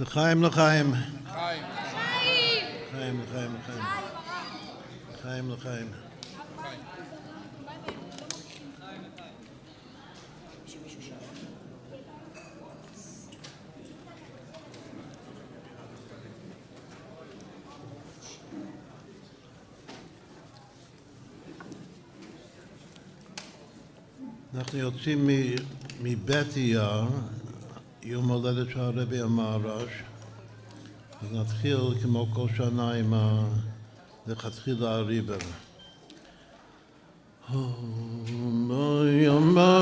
לחיים, לחיים. לחיים. לחיים, לחיים, לחיים. לחיים, לחיים. אנחנו יוצאים מבית אייר יום הולדת של הרבי המערש. אז נתחיל כמו כל שנה עם ה... לכתחילה הריבר. my.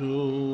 true.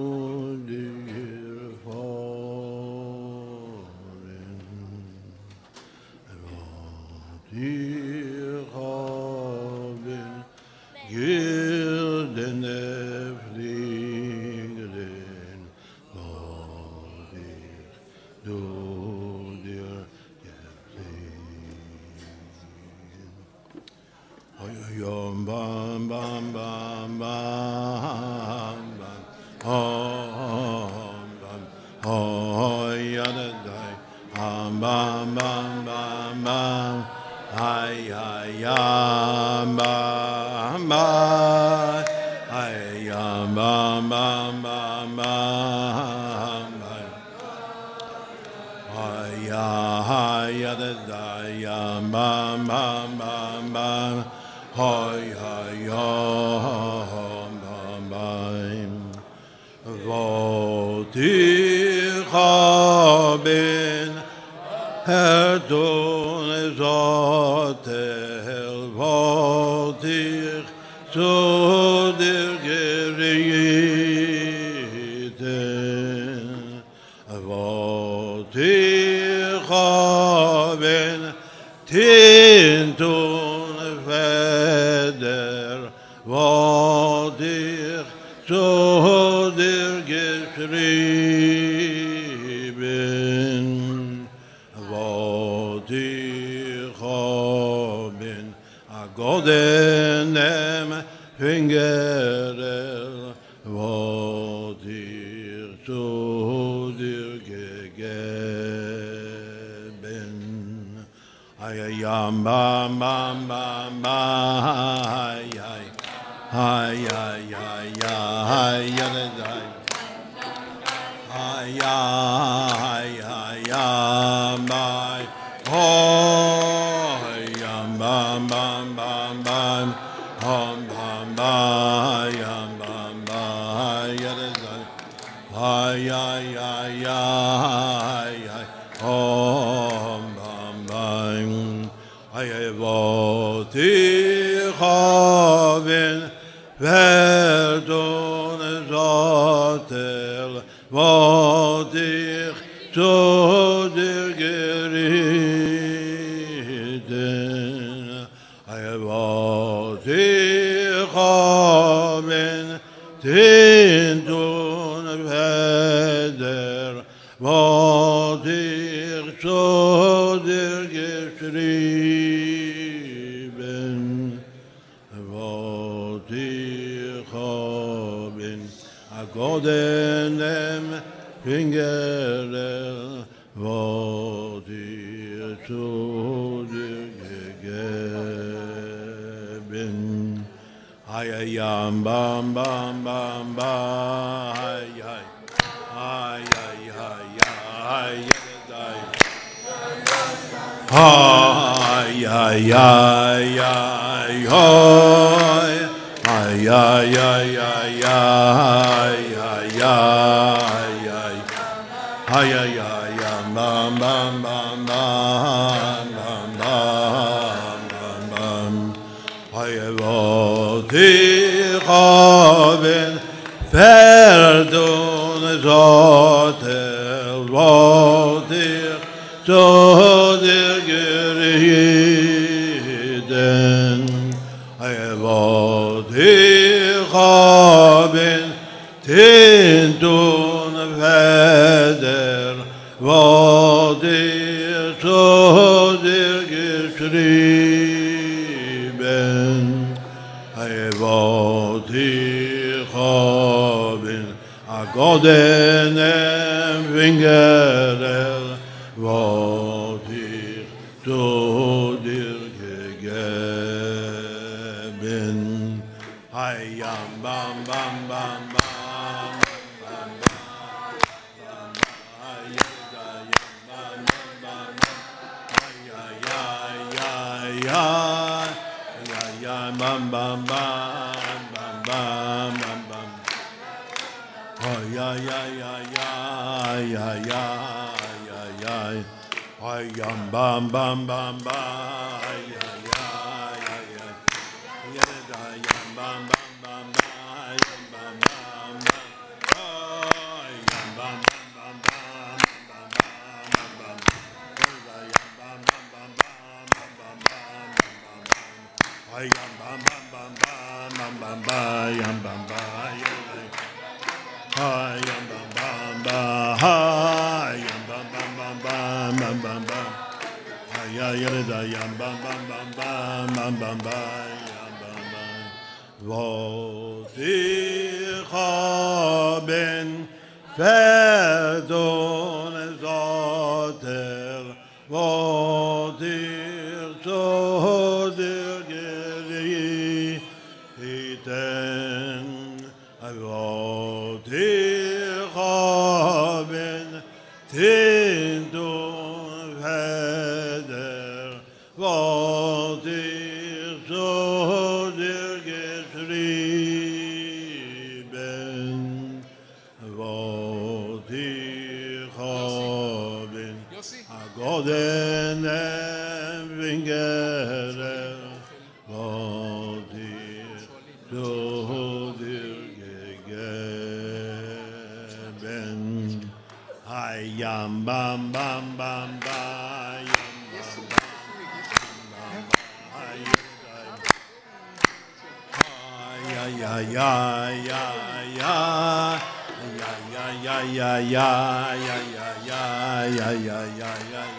ay, ay, ay, ay, ay.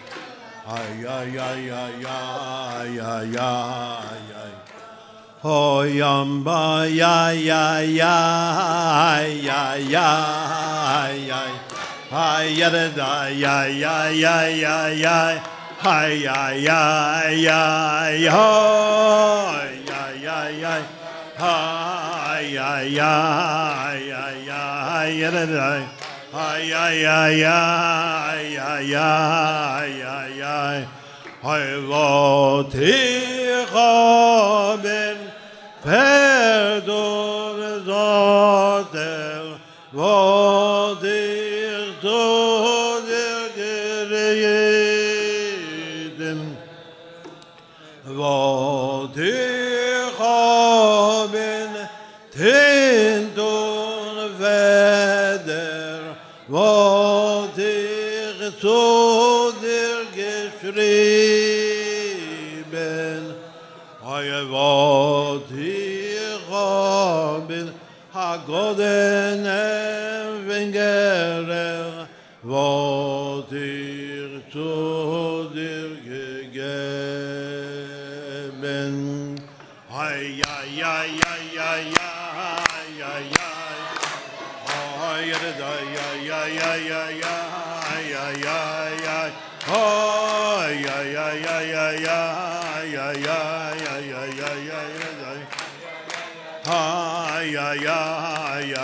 Ay, ay, ay, ay, ay, ay, ay, ay. Hoyamba, ay, ay, ay, ay, ay, ay. Ay, yada, ay, ay, ay, ay, ay, ay. Ay, ay, ay, ay, hoy, ay, ay, ay. Ay, ay, ay, ay, ay, ay, ay ay, ay, ay, ay, ay, ay, ay, ay. Haylotiha ben ferdun zor. nåden evangere vadir todir gegeben. Ay, ay, ay, ay, ay, ay, ay, ay, ay, ay, ay, ay, ay, ay, ay, ay, Ay ay ay ay ay ay ay ay ay ay ay ay ay ay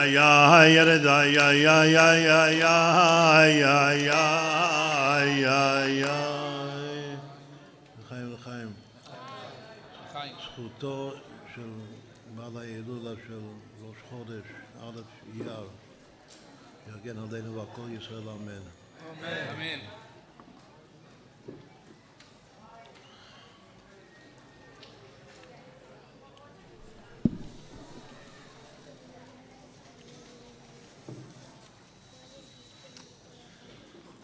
Ay, yere da, ay, ay, ay, ay, ay, ay, ay, ay, ay, ay. לחיים. חיים. זכותו של בעל ההילולה של ראש חודש, א' אייר, יגן עלינו ועל כל ישראל, אמן. אמן.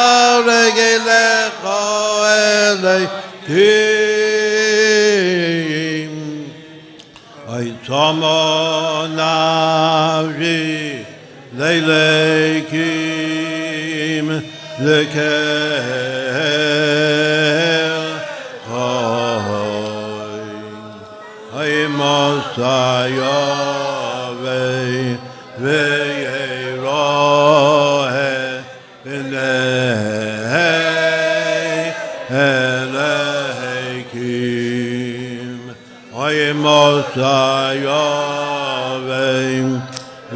אַ רגל קויליי קיים איי סומנאַו זי לייליי קיים לקעל אוי היי tayobe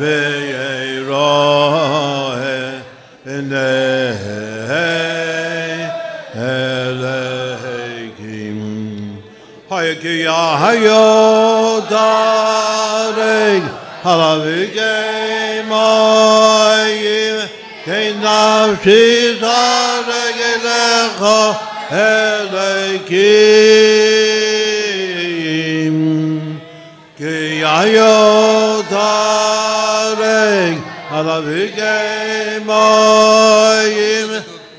veirohe nehe elekim haygeya hayodarayn elekim ayo daring ala vige moim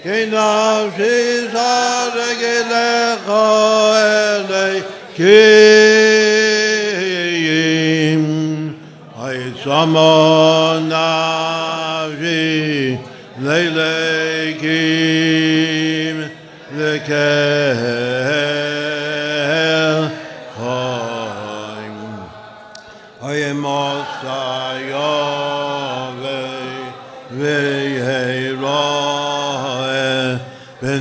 kinav shizar gele khoele ki ay samona vi lele kim le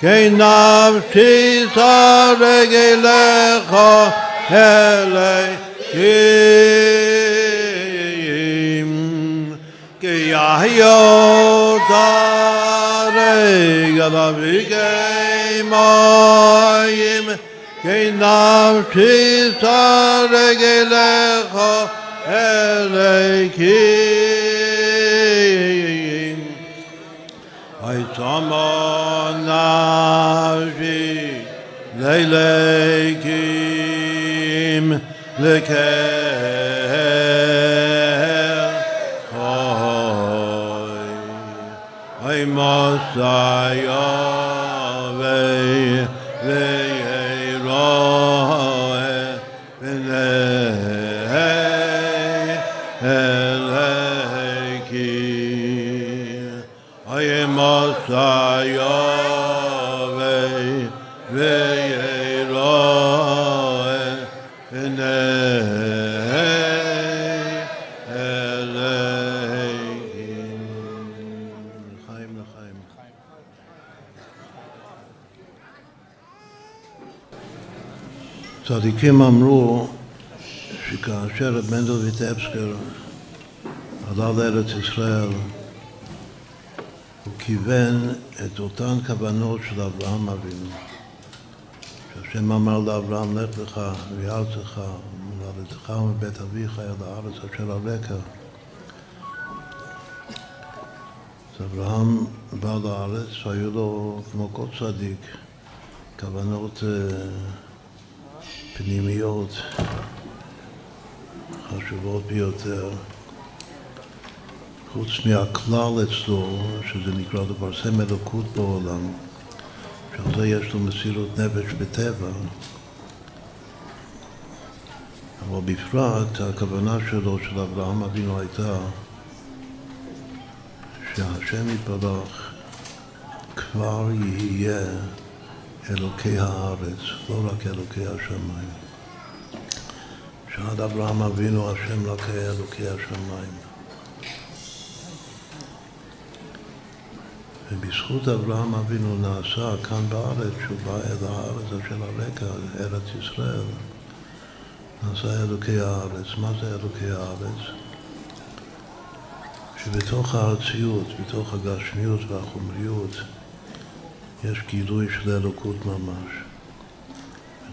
kein nav ti gele kho hele ki ki ya yo da re ga da vi kein nav ti kho hele ki Aitama Navi Leilekim Leker. Hoi Aimosayah צדיקים אמרו שכאשר רב מנדל ויטבסקר עלה לארץ ישראל הוא כיוון את אותן כוונות של אברהם אבינו. שהשם אמר לאברהם, לך לך מארצך, מולדתך ומבית אביך אל הארץ אשר הרקע. אז אברהם בא לארץ והיו לו, כמו כל צדיק, כוונות אה, פנימיות חשובות ביותר. חוץ מהכלל אצלו, שזה נקרא לפרסם אלוקות בעולם, שעל זה יש לו מסירות נפש בטבע, אבל בפרט הכוונה שלו, של אברהם אבינו, הייתה שהשם יתברך כבר יהיה אלוקי הארץ, לא רק אלוקי השמיים. שעד אברהם אבינו השם לא כאלוקי השמיים. ובזכות אברהם אבינו נעשה כאן בארץ, שהוא בא אל הארץ אשר הרקע, ארץ ישראל, נעשה אלוקי הארץ. מה זה אלוקי הארץ? שבתוך הארציות, בתוך הגשמיות והחומריות, יש גילוי של אלוקות ממש.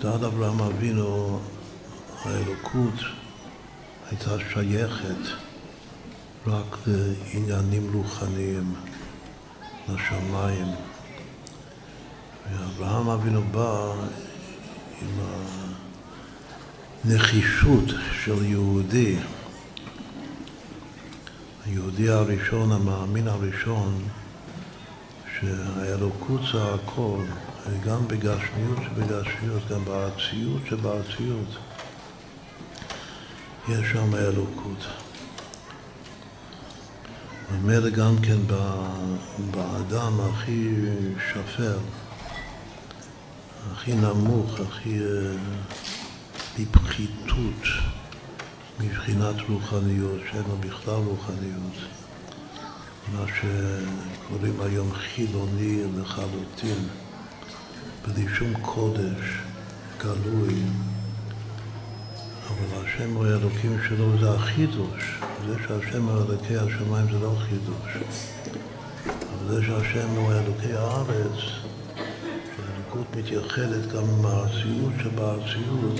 ועד אברהם אבינו האלוקות הייתה שייכת רק לעניינים רוחניים. לשמיים. ואברהם אבינו בא עם הנחישות של יהודי, היהודי הראשון, המאמין הראשון, שהאלוקות זה הכל, גם בגשמיות שבגשמיות, גם בארציות שבארציות, יש שם אלוקות. ממילא גם כן באדם הכי שפל, הכי נמוך, הכי בפחיתות מבחינת רוחניות, שאין לו בכלל רוחניות, מה שקוראים היום חילוני לחלוטין, בלי שום קודש גלוי. אבל השם הוא האלוקים שלו זה החידוש. זה שהשם הוא אלוקי השמיים זה לא חידוש. אבל זה שהשם הוא אלוקי הארץ, שהאלוקות מתייחדת גם עם הארציות שבארציות,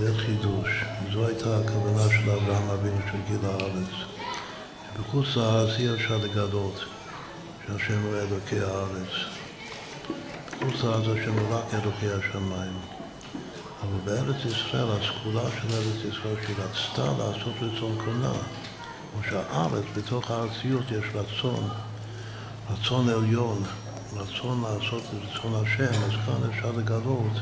זה חידוש. זו הייתה הכוונה של אברהם אבינו של גיל הארץ. שבחוץ לארץ אי אפשר לגלות שהשם הוא אלוקי הארץ. בחוץ לארץ השם הוא רק אלוקי השמיים. אבל בארץ ישראל, הסגולה של ארץ ישראל, שהיא רצתה לעשות רצון קונה, כמו שהארץ, בתוך הארציות יש רצון, רצון עליון, רצון לעשות את רצון השם, אז כאן אפשר לגלות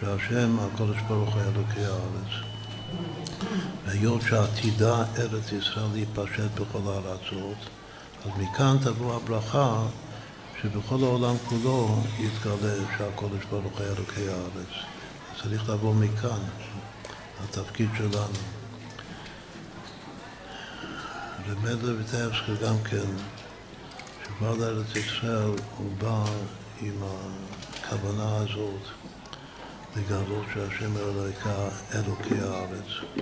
שהשם, הקודש ברוך הוא אלוקי הארץ. והיות שעתידה ארץ ישראל להיפשט בכל הארצות, אז מכאן תבוא הברכה שבכל העולם כולו יתגלה שהקודש ברוך הוא אלוקי הארץ. צריך לבוא מכאן, התפקיד שלנו. למדלר ויטבסקי גם כן, שבא לארץ ישראל, הוא בא עם הכוונה הזאת לגלות שהשם אלוקה אלוקי הארץ.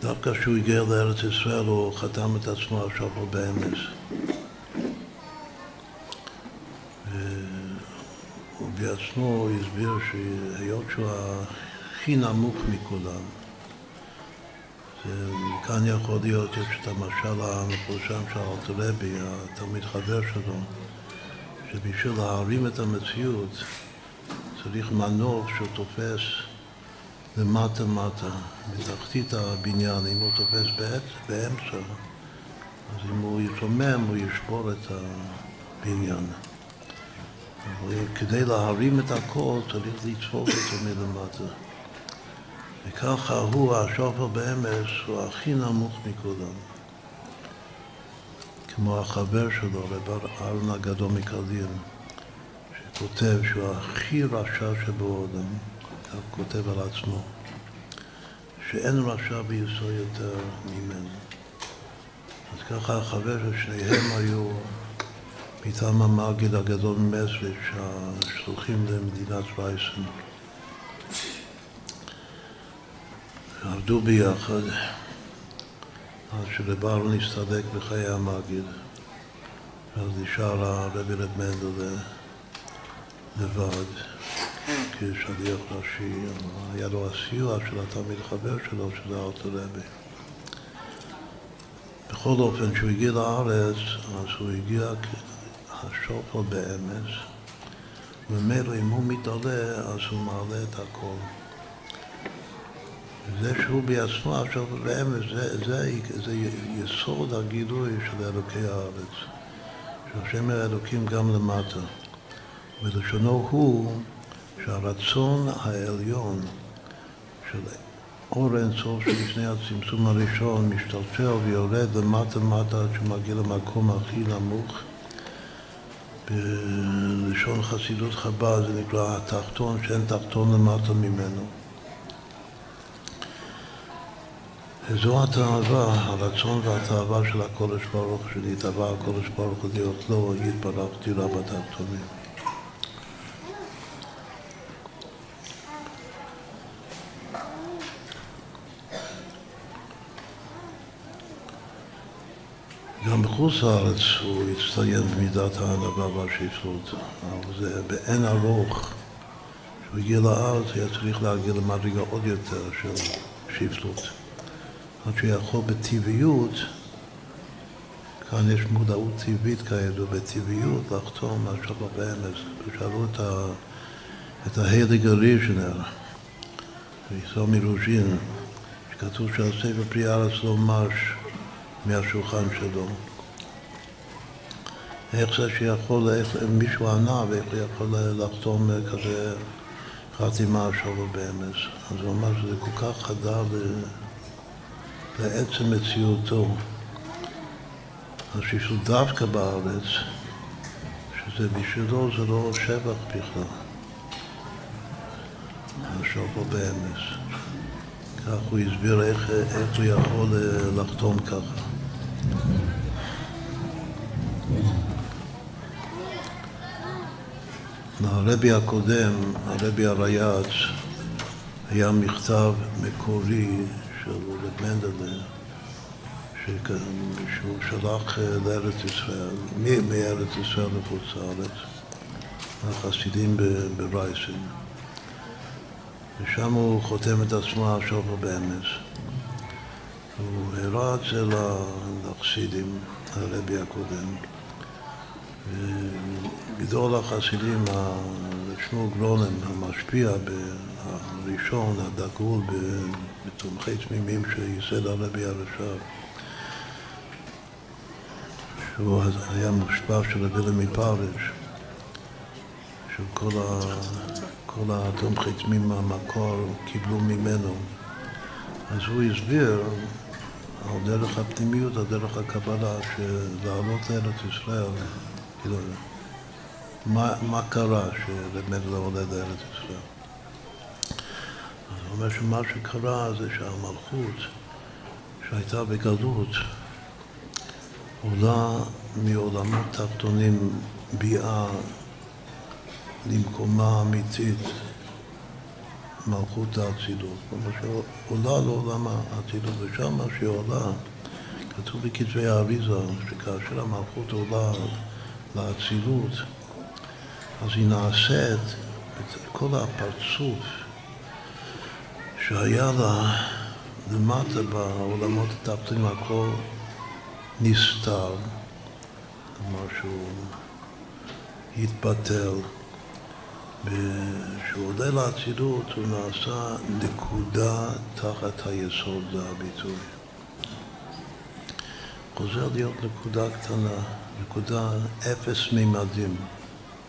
דווקא כשהוא הגיע לארץ ישראל הוא חתם את עצמו עכשיו באמס. בעצמו הסביר שהיות שהוא הכי נמוך מכולם, וכאן יכול להיות, יש את המשל המפורשם של אלתרבי, התלמיד חבר שלו, שבשביל להרים את המציאות צריך מנוף שתופס למטה-מטה, בתחתית הבניין, אם הוא תופס באמצע, אז אם הוא יתרומם הוא ישבור את הבניין. כדי להרים את הכל צריך לדפוק זה מלמטה. וככה הוא, השופר באמס, הוא הכי נמוך מכולם. כמו החבר שלו, רב אהרון הגדול מקלדין, שכותב שהוא הכי רשע שבעולם, הוא כותב על עצמו, שאין רשע בישראל יותר ממנו. אז ככה החבר ששניהם היו מטעם המגיד הגדול ממסריץ', השלוחים למדינת וייסן. עבדו ביחד עד שרברל נסתדק בחיי המגיד. ואז נשאר הרבי רב מנדל לבד כשליח ראשי. היה לו הסיוע של התלמיד חבר שלו, שזה רבי. בכל אופן, כשהוא הגיע לארץ, אז הוא הגיע השופר באמץ, וממילא אם הוא מתעלה, אז הוא מעלה את הכל. וזה שהוא בעצמו השופר באמץ, זה, זה, זה יסוד הגילוי של אלוקי הארץ. שהשם האלוקים גם למטה. ולשונו הוא שהרצון העליון של אור אינסוף שלפני הצמצום הראשון משתלשל ויורד למטה למטה עד שמגיע למקום הכי נמוך. בלשון חסידות חב"ד זה נקרא התחתון שאין תחתון למטה ממנו. וזו התאווה, הרצון והתאווה של הקודש ברוך שנתאווה הקודש ברוך להיות לו יתברך דירה בתחתונים. גם בחוץ לארץ הוא הצטיין במידת הענווה והשפלות, אבל זה באין ארוך. כשהוא הגיע לארץ היה צריך להגיע למדרגה עוד יותר של שפלות. עד שיכול בטבעיות, כאן יש מודעות טבעית כידוע, בטבעיות לחתום על שבת באמץ. ושאלו את, ה, את ההליג הראשונר, וישראל מרוז'ין, שכתוב שהספר פרי הארץ לא מש מהשולחן שלו. איך זה שיכול, איך מישהו ענה ואיך הוא יכול לחתום כזה חתימה שלו באמץ. אז הוא אמר שזה כל כך חדר לעצם מציאותו. אז שיש דווקא בארץ, שזה בשבילו זה לא שבח בכלל. השופר באמץ. כך הוא הסביר איך, איך הוא יכול לחתום ככה. לרבי הקודם, הרבי הרייץ, היה מכתב מקורי של רב מנדלה, שהוא שלח לארץ ישראל, מארץ ישראל לחוץ לארץ, החסידים ברייסן. ושם הוא חותם את עצמו השופר באמץ. הוא הראה את זה לחסידים, הרבי הקודם. גדול החסידים, שמו גרונן, המשפיע הראשון, הדגול בתומכי תמימים שייסד הרבי הרש"ב, שהוא היה מושפע של רבי מפרש, שהוא כל, ה, כל התומכי מהמקור קיבלו ממנו. אז הוא הסביר על דרך הפנימיות, על דרך הקבלה, שלעלות לארץ ישראל כאילו, מה, מה קרה שבאמת לא עולה לארץ ישראל? אז הוא אומר שמה שקרה זה שהמלכות שהייתה בגלות עולה מעולמות תחתונים ביאה למקומה האמיתית מלכות האצילות. כלומר שעולה לעולם האצילות, ושם שהיא עולה, כתוב בכתבי האריזה, שכאשר המלכות עולה לאצילות, אז היא נעשית את כל הפרצוף שהיה לה למטה בעולמות התחתונים, הכל נסתר, משהו התבטל. וכשהוא עולה לאצילות הוא נעשה נקודה תחת היסוד, זה הביטוי. חוזר להיות נקודה קטנה. נקודה אפס מימדים,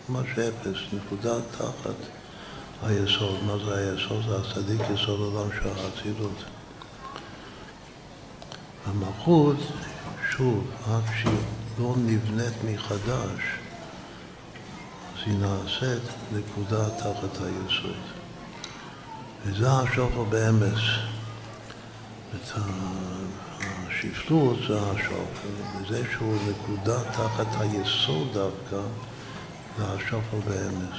ממש אפס, נקודה תחת היסוד. מה זה היסוד? זה הצדיק יסוד עולם של האצילות. המלכות, שוב, אף שהיא לא נבנית מחדש, אז היא נעשית נקודה תחת היסוד. וזה השופר באמס. את השפלות זה השופל, וזה שהוא נקודה תחת היסוד דווקא, זה השופל באמס.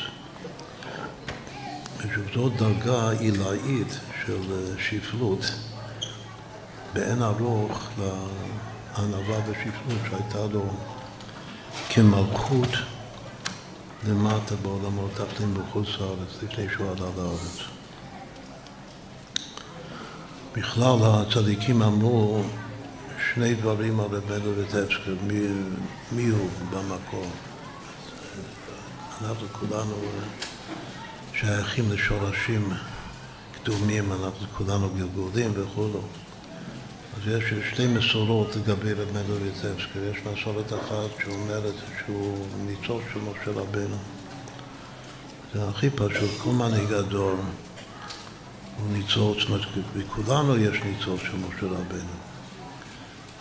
וזאת דרגה עילאית של שפלות, באין ערוך לענווה ושפלות שהייתה לו כמלכות למטה בעולמות תחתים בחוץ לארץ, לפני שהוא עלה לארץ. בכלל הצדיקים אמרו שני דברים על רב מלובביצ'קר, מי, מי הוא במקור. אנחנו כולנו שייכים לשורשים קדומים, אנחנו כולנו גלגולים וכו'. אז יש שתי מסורות לגבי רב מלובביצ'קר. יש מסורת אחת שאומרת שהוא ניצוץ של משה רבנו. זה הכי פשוט, כל מנהיג הדור. הוא ניצוץ, בכולנו יש ניצוץ של משה רבנו.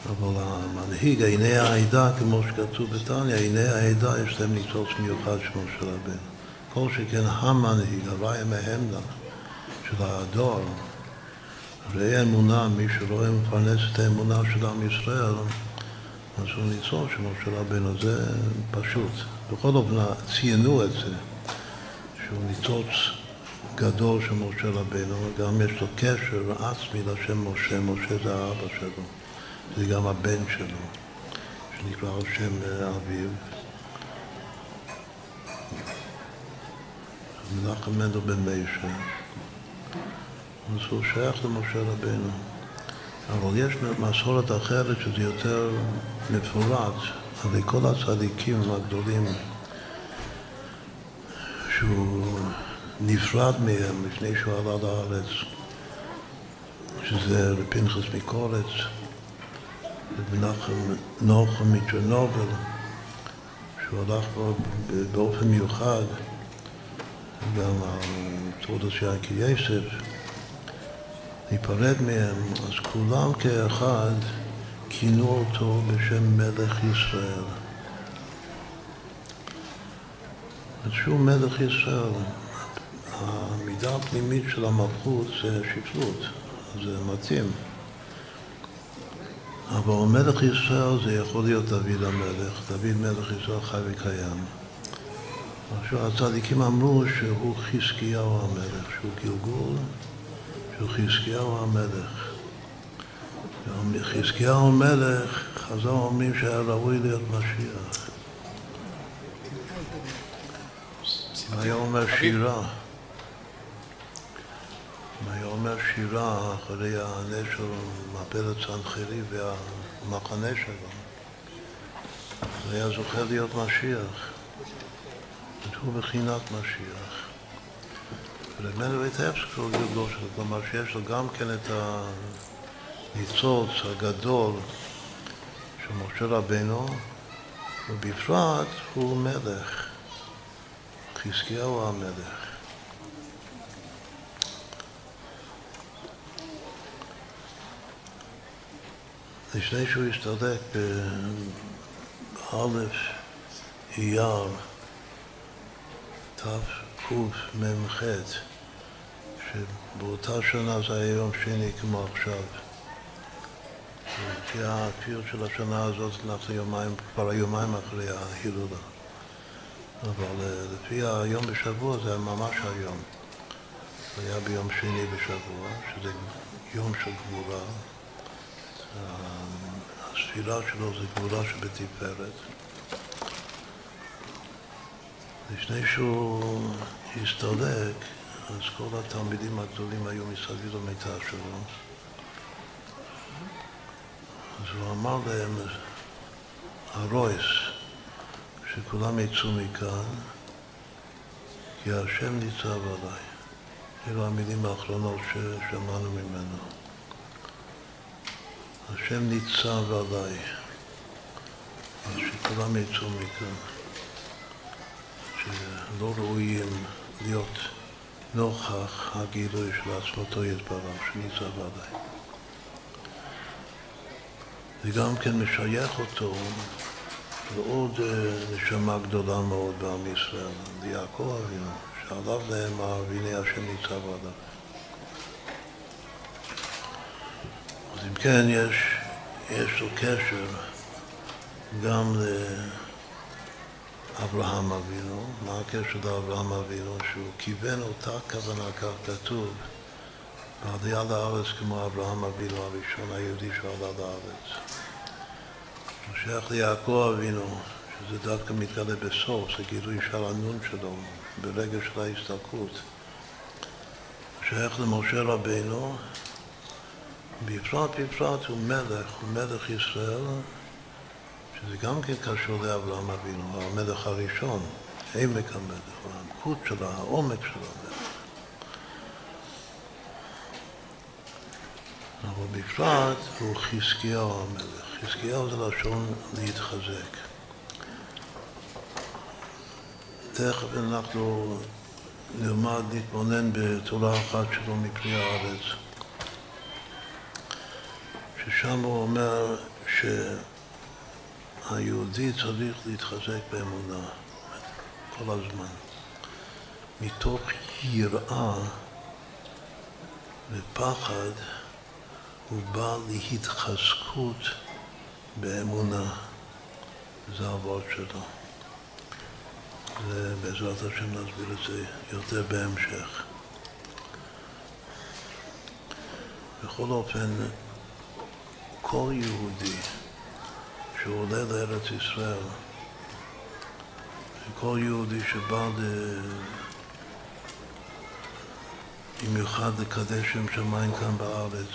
אבל המנהיג, עיני העדה, כמו שכתוב בתניא, עיני העדה יש להם ניצוץ מיוחד של משה רבנו. כל שכן המנהיג, הוואי מהמנה של הדור, ראה אמונה, מי שרואה מפרנס את האמונה של עם ישראל, אז הוא ניצוץ של משה רבנו, זה פשוט. בכל אופן ציינו את זה, שהוא ניצוץ גדול של משה רבנו, גם יש לו קשר עצמי לשם משה, משה זה האבא שלו, זה גם הבן שלו, שנקרא על שם אביו. מנחם מנדל בן מיישה, אז הוא שייך למשה רבנו. אבל יש מסורת אחרת שזה יותר מפורט, הרי כל הצדיקים הגדולים שהוא נפרד מהם לפני שהוא עלה לארץ, שזה פנחס מקורץ, ומנחם נוחם מצ'רנובל, שהוא הלך באופן מיוחד, גם תעודת שיינקי יסף, להיפרד מהם, אז כולם כאחד כינו אותו בשם מלך ישראל. שהוא מלך ישראל. המידה הפנימית של המלכות זה שפלות, זה מתאים. אבל מלך ישראל זה יכול להיות דוד המלך, דוד מלך ישראל חי וקיים. עכשיו הצדיקים אמרו שהוא חזקיהו המלך, שהוא גלגול, שהוא חזקיהו המלך. חזקיהו המלך, חז"ל אומרים שהיה ראוי להיות משיח. היה אומר שירה. היה אומר שירה אחרי הנס של מפלת סנחרי והמחנה שלו, אז היה זוכה להיות משיח. הוא בחינת משיח. ולמנו את ההפסק הוא שלו, כלומר שיש לו גם כן את הניצוץ הגדול של משה רבנו, ובפרט הוא מלך. חזקיהו המלך. לפני שהוא הסתלק באלף אייר תקמ"ח, שבאותה שנה זה היה יום שני כמו עכשיו. לפי הפיוט של השנה הזאת אנחנו יומיים, כבר יומיים אחרי ההילולה. אבל לפי היום בשבוע זה היה ממש היום. זה היה ביום שני בשבוע, שזה יום של גבורה. הספירה שלו זה גבורה שבתפארת. לפני שהוא הסתלק, אז כל התלמידים הגדולים היו מסביב למיטה שלו. אז הוא אמר להם, הרויס, שכולם יצאו מכאן, כי השם ניצב עליי. אלו המילים האחרונות ששמענו ממנו. השם ניצב עליי, אז שכולם יצאו מכאן, שלא ראויים להיות נוכח הגילוי של עצמתו יתברך, שניצב עליי. זה גם כן משייך אותו לעוד נשמה גדולה מאוד בעם ישראל, ליעקב אבינו, שעליו נאמר, והנה השם ניצב עליו. אז אם כן, יש, יש לו קשר גם לאברהם אבינו. מה הקשר לאברהם אבינו? שהוא כיוון אותה כוונה, כך כתוב, בעלייה לארץ כמו אברהם אבינו הראשון היהודי שעלה לארץ. הוא שייך ליעקב אבינו, שזה דווקא מתגלה בסוף, זה גילוי של הנון שלו, ברגע של ההסתלקות. שייך למשה רבינו, בפרט בפרט הוא מלך, הוא מלך ישראל, שזה גם כן קשור לאברהם אבינו, המלך הראשון, עמק המלך, העמקות שלו, העומק של המלך. אבל בפרט הוא חזקיהו המלך. חזקיהו זה לשון להתחזק. תכף אנחנו נלמד, נתבונן בתורה אחת שלו מפרי הארץ, ששם הוא אומר שהיהודי צריך להתחזק באמונה כל הזמן, מתוך יראה ופחד הוא בא להתחזקות באמונה, זה הוורד שלו. ובעזרת השם נסביר את זה יותר בהמשך. בכל אופן, כל יהודי שעולה לארץ ישראל, כל יהודי שבא ל... במיוחד לקדש שם שמיים כאן בארץ,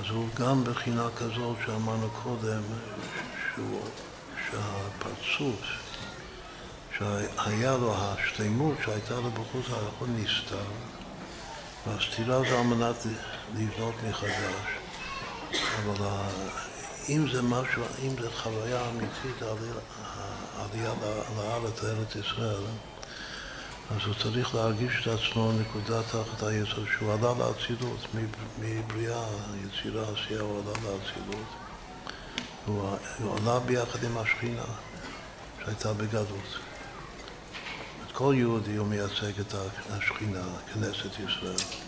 אז הוא גם בחינה כזאת שאמרנו קודם, שהוא, שהפרצוף שהיה לו השלמות שהייתה לו בחוץ הכל נסתר, והסתירה זה על מנת לבנות מחדש. אבל אם זה משהו, אם זה חוויה אמיתית, העלייה לארץ, לארץ ישראל, אז הוא צריך להרגיש את עצמו נקודה תחת היסוד, שהוא עלה לאצילות, מבריאה, יצירה, עשייה, הוא עלה לאצילות. הוא עלה ביחד עם השכינה שהייתה בגדות. כל יהודי הוא מייצג את השכינה, כנסת ישראל.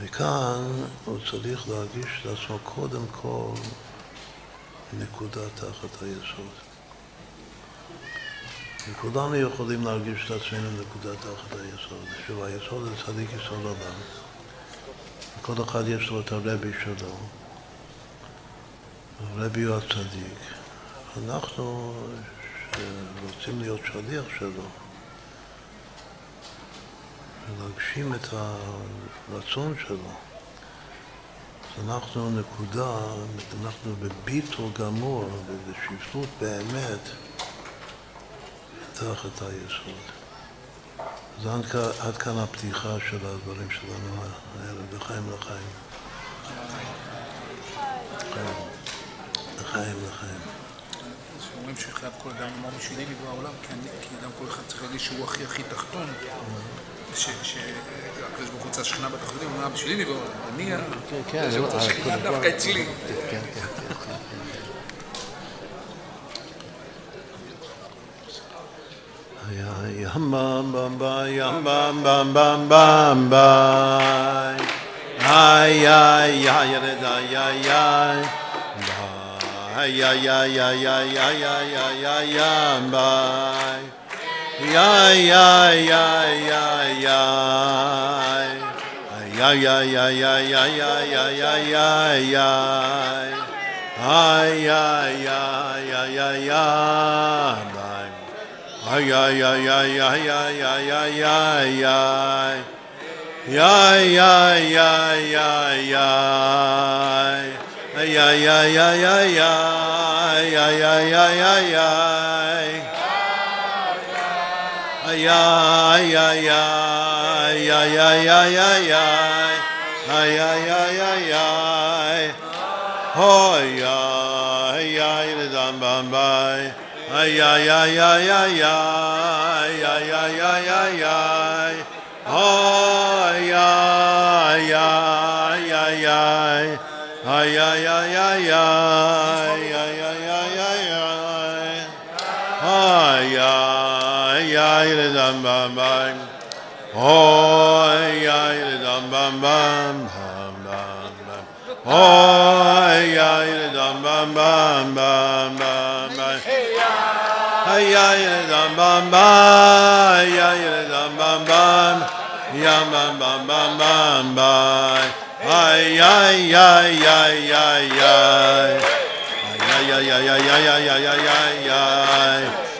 וכאן הוא צריך להרגיש את עצמו קודם כל נקודה תחת היסוד. וכולנו יכולים להרגיש את עצמנו נקודה תחת היסוד. שוב, היסוד זה צדיק יסוד עולם. וכל אחד יש לו את הרבי שלו. הרבי הוא הצדיק. אנחנו שרוצים להיות שליח שלו ולהגשים את הרצון שלו. אז אנחנו נקודה, אנחנו בביטול גמור ובשפלות באמת תחת היסוד. אז עד, עד כאן הפתיחה של הדברים שלנו הערב, לחיים לחיים. לחיים לחיים. אומרים שחייב כל אדם לומר בשבילי נברא העולם, כי אדם כל אחד צריך להגיד שהוא הכי הכי תחתון, שהקדוש ברוך הוא רוצה שכינה בתחתונים, הוא אומר בשבילי נברא העולם, אני כן, רוצה אה, שכינה דווקא אצלי. כן, כן. Yam bam bam ba yam bam bam bam bam ba ay ay ay ay ay ay ay ay ay ay ay ay ay ay ay ay ay bye ya ya ya ya ya ya ya ya ya ya ya ya ya ya ya ay ya ya ya ya ya ay ya ya ya ya ya ya ya ya ya Ya ya ya ya ya ya ya ya ya ya ya ya ya ya ya ay, ay, ay dam bam bam. Oy dam bam bam bam bam. Oy dam bam bam bam bam dam bam bam. Dam bam bam. Yam bam bam bam bam bam. Ay ay ay ay ay ay. Ay ay ay ay ay ay ay ay ay.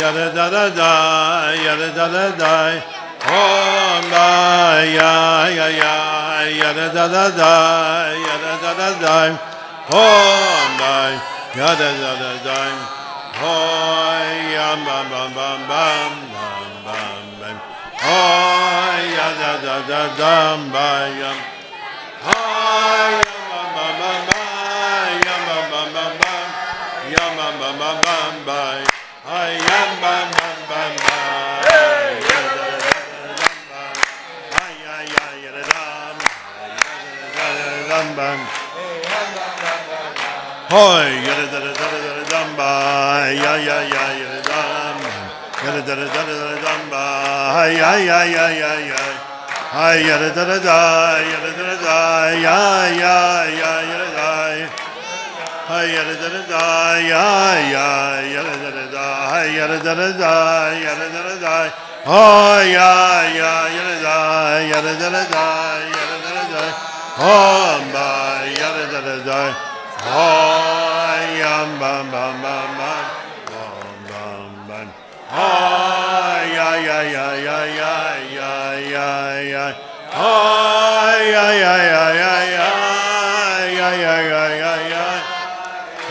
yada da da da yada da da da om la ya ya ya yada da da da yada da da da om la yada da da da hoy yam bam bam bam bam bam bam bam hoy yada da da da bam bam hoy bam bam bam i am bam bam bam hey bam bam ay ay ay yer bam bam hoy yer yer yer dam ay ay ya yer dam yer yer yer dam ay ay ya ya ay ay yer ay, ay yer dam ay ay ya ya ay ay hay yere dere da ya ya yere dere da hay yere dere da yere dere da ha ya ya yere da yere dere da yere dere da ha ba yere dere da ha ya ba ba ba ba ba ba ba ha ya ya ya ya ya ya ya ya ha ya ya ya ya ya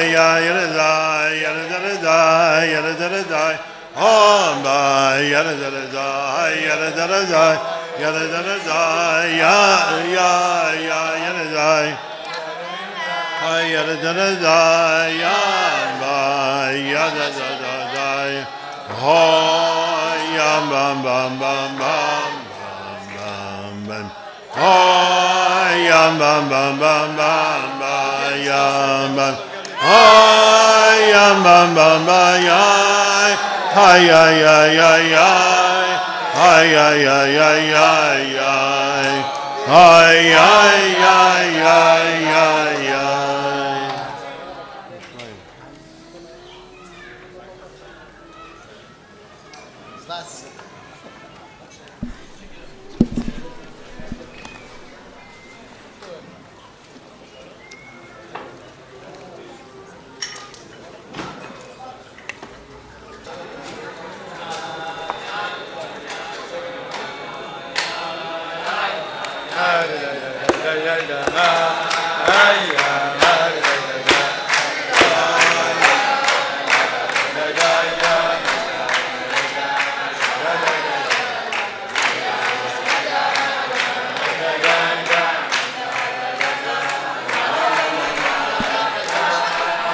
ya yarada yarada da yarada da hamda yarada da yarada da yarada da ya ya ya yarada ay yarada da ya ba yarada da da ha ya bam bam bam bam Ay, yam, bam, bam, bam, bam, bam, yam, bam. Oh ya bam bam bam ya. Ay ay ay ay ay. Ay ay ay ay ay ay. Ay ay ay ay ay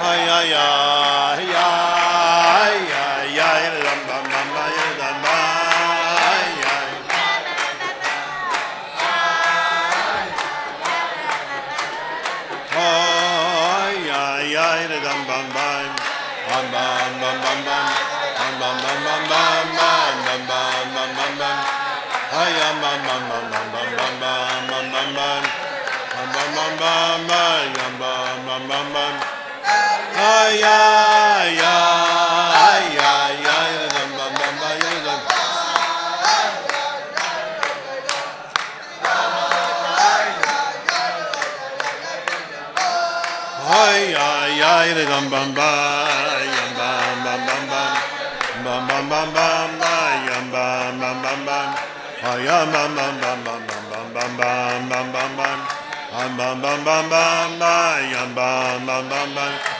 Hiya, hiya, hiya. bam bam bam bam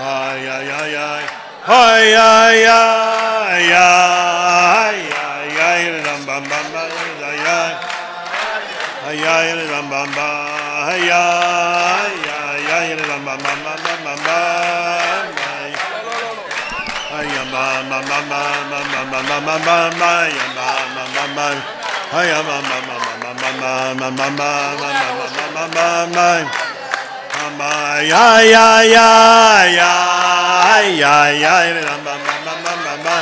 Ay, ay, ay, ay. Ay, ay, ay, ay. Ay, ay, ram, bam, bam, bam. Ay, ay. Ay, ay, ram, bam, bam. Ay, ay, ay, ay, ram, bam, bam, bam, bam, bam, bam. Ay, ma, ma, ma, ma, ma, ma, ma, ma, ma, ma, ma, ya, ma, ma, ma, ma. Ay, ma, ma, ma, ma, ma, ma, ma, ma, ma, ma, ma, ma, ma, ma, ma, ma, ma bamba ya ya ya ya ya ya bamba bamba bamba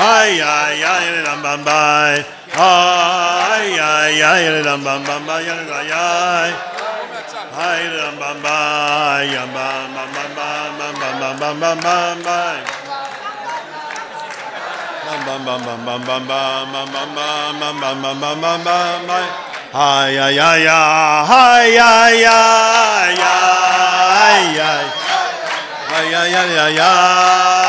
ay ya ya bamba bamba ay ya ya bamba bamba ya ya ay bamba bamba ya bamba bamba bamba bamba bamba bam bam bam bam bam bam bam bam bam bam bam bam bam bam bam bam bam bam bam bam bam bam bam bam ay ay ay ay ay ay ay ay ay ay ay ay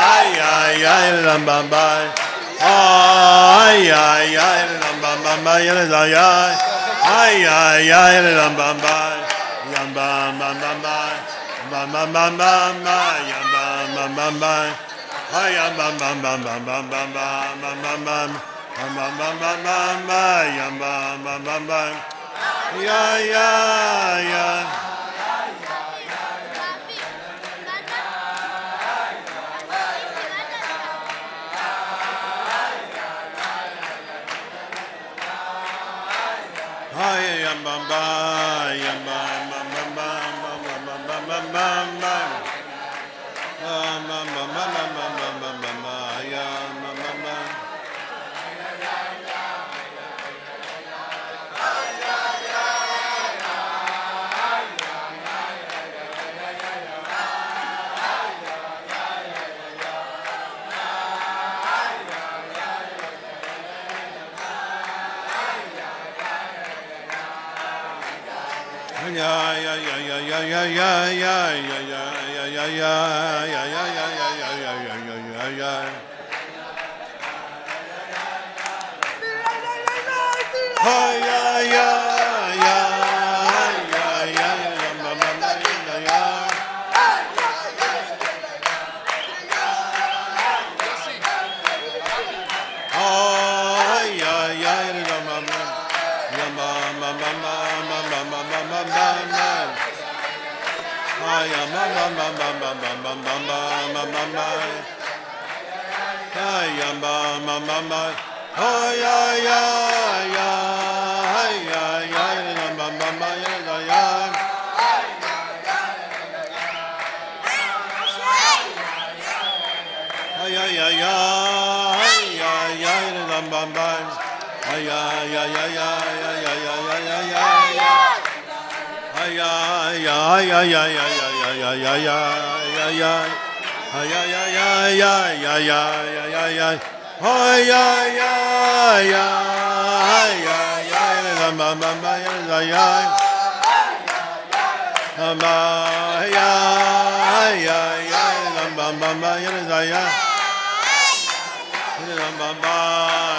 ay ay ay ram bam bam ay ay ay ram bam bam bam ay ay ay ay ay ram bam bam yam bam bam bam bam bam bam bam bam bam yam bam bam bam bam ay yam bam bam bam bam bam bam bam bam ma ma ma ma ma ya ma ma ma ma ya ya ya Hi, I'm Bamba. yeah, yeah. ay, ay, ay, ay, ay. Mama,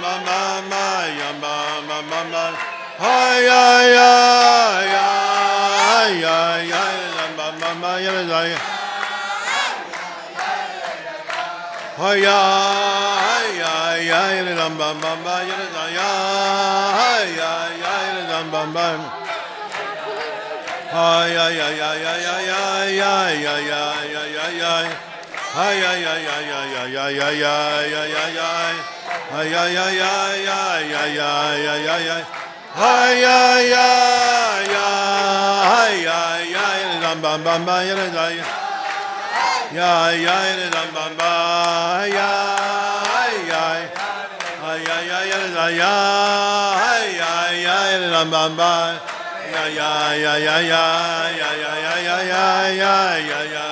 ma ma ma ma ma ma ma ha ya ya ya ya ya la ma ma ma ya la ya ha ya ya ya ya la ma ma ma ya la ya ha ya ya ya la Ay ay ay ay ay ay ay ay ay ay ay ay Ay ay ay ay ay ay ay ay ay ay Ay ay ay ay ram bam bam ba ya da ya Ya ya ram bam ba ya ay ay Ay ay ay da ya ay ay ay ram bam ba ya ya ya ya ya ya ya ya ya ya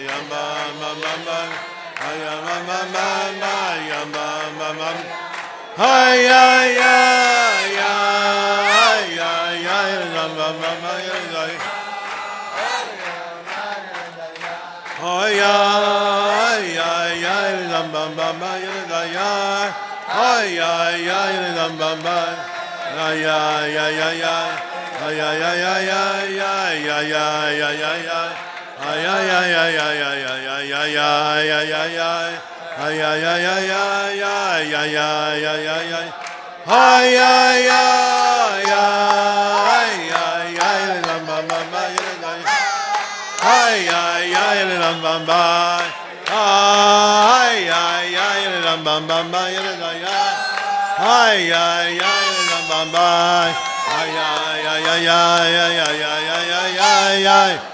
yamba mama mama yamba mama mama yamba mama haya ya ya ya ya yamba mama yamba haya ya ya yamba mama yamba ya haya ya yamba mama ya ya ya ya ya ya ya ya ya ya ya ya ya ay ay ay ay ay ay ay ay ay ay ay ay Ay ay ay ay ay ay ay ay ay ay ay Ay ay ay ay ay ay la ma ma ma Ay ay ay la ma ma Ay ay ay la ma Ay ay ay Ay ay ay ay ay ay ay ay ay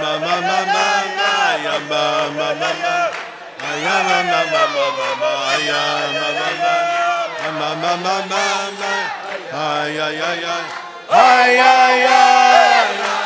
ma ma ma ma ma ya ma ma ma ma ya ma ma ma ma ma ma ya ma ma ma ya ma ma ma ma ma ya ya ya ya ya ya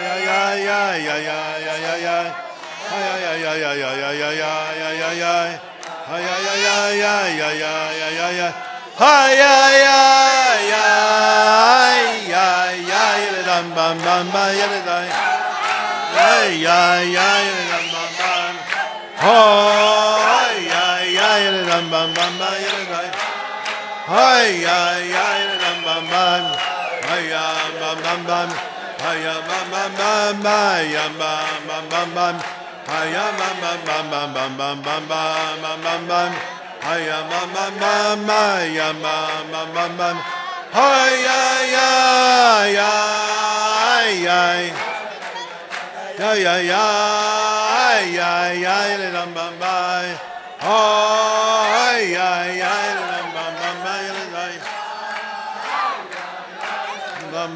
Hi, hi, hi, bam, bam, bam, bam, bam, bam.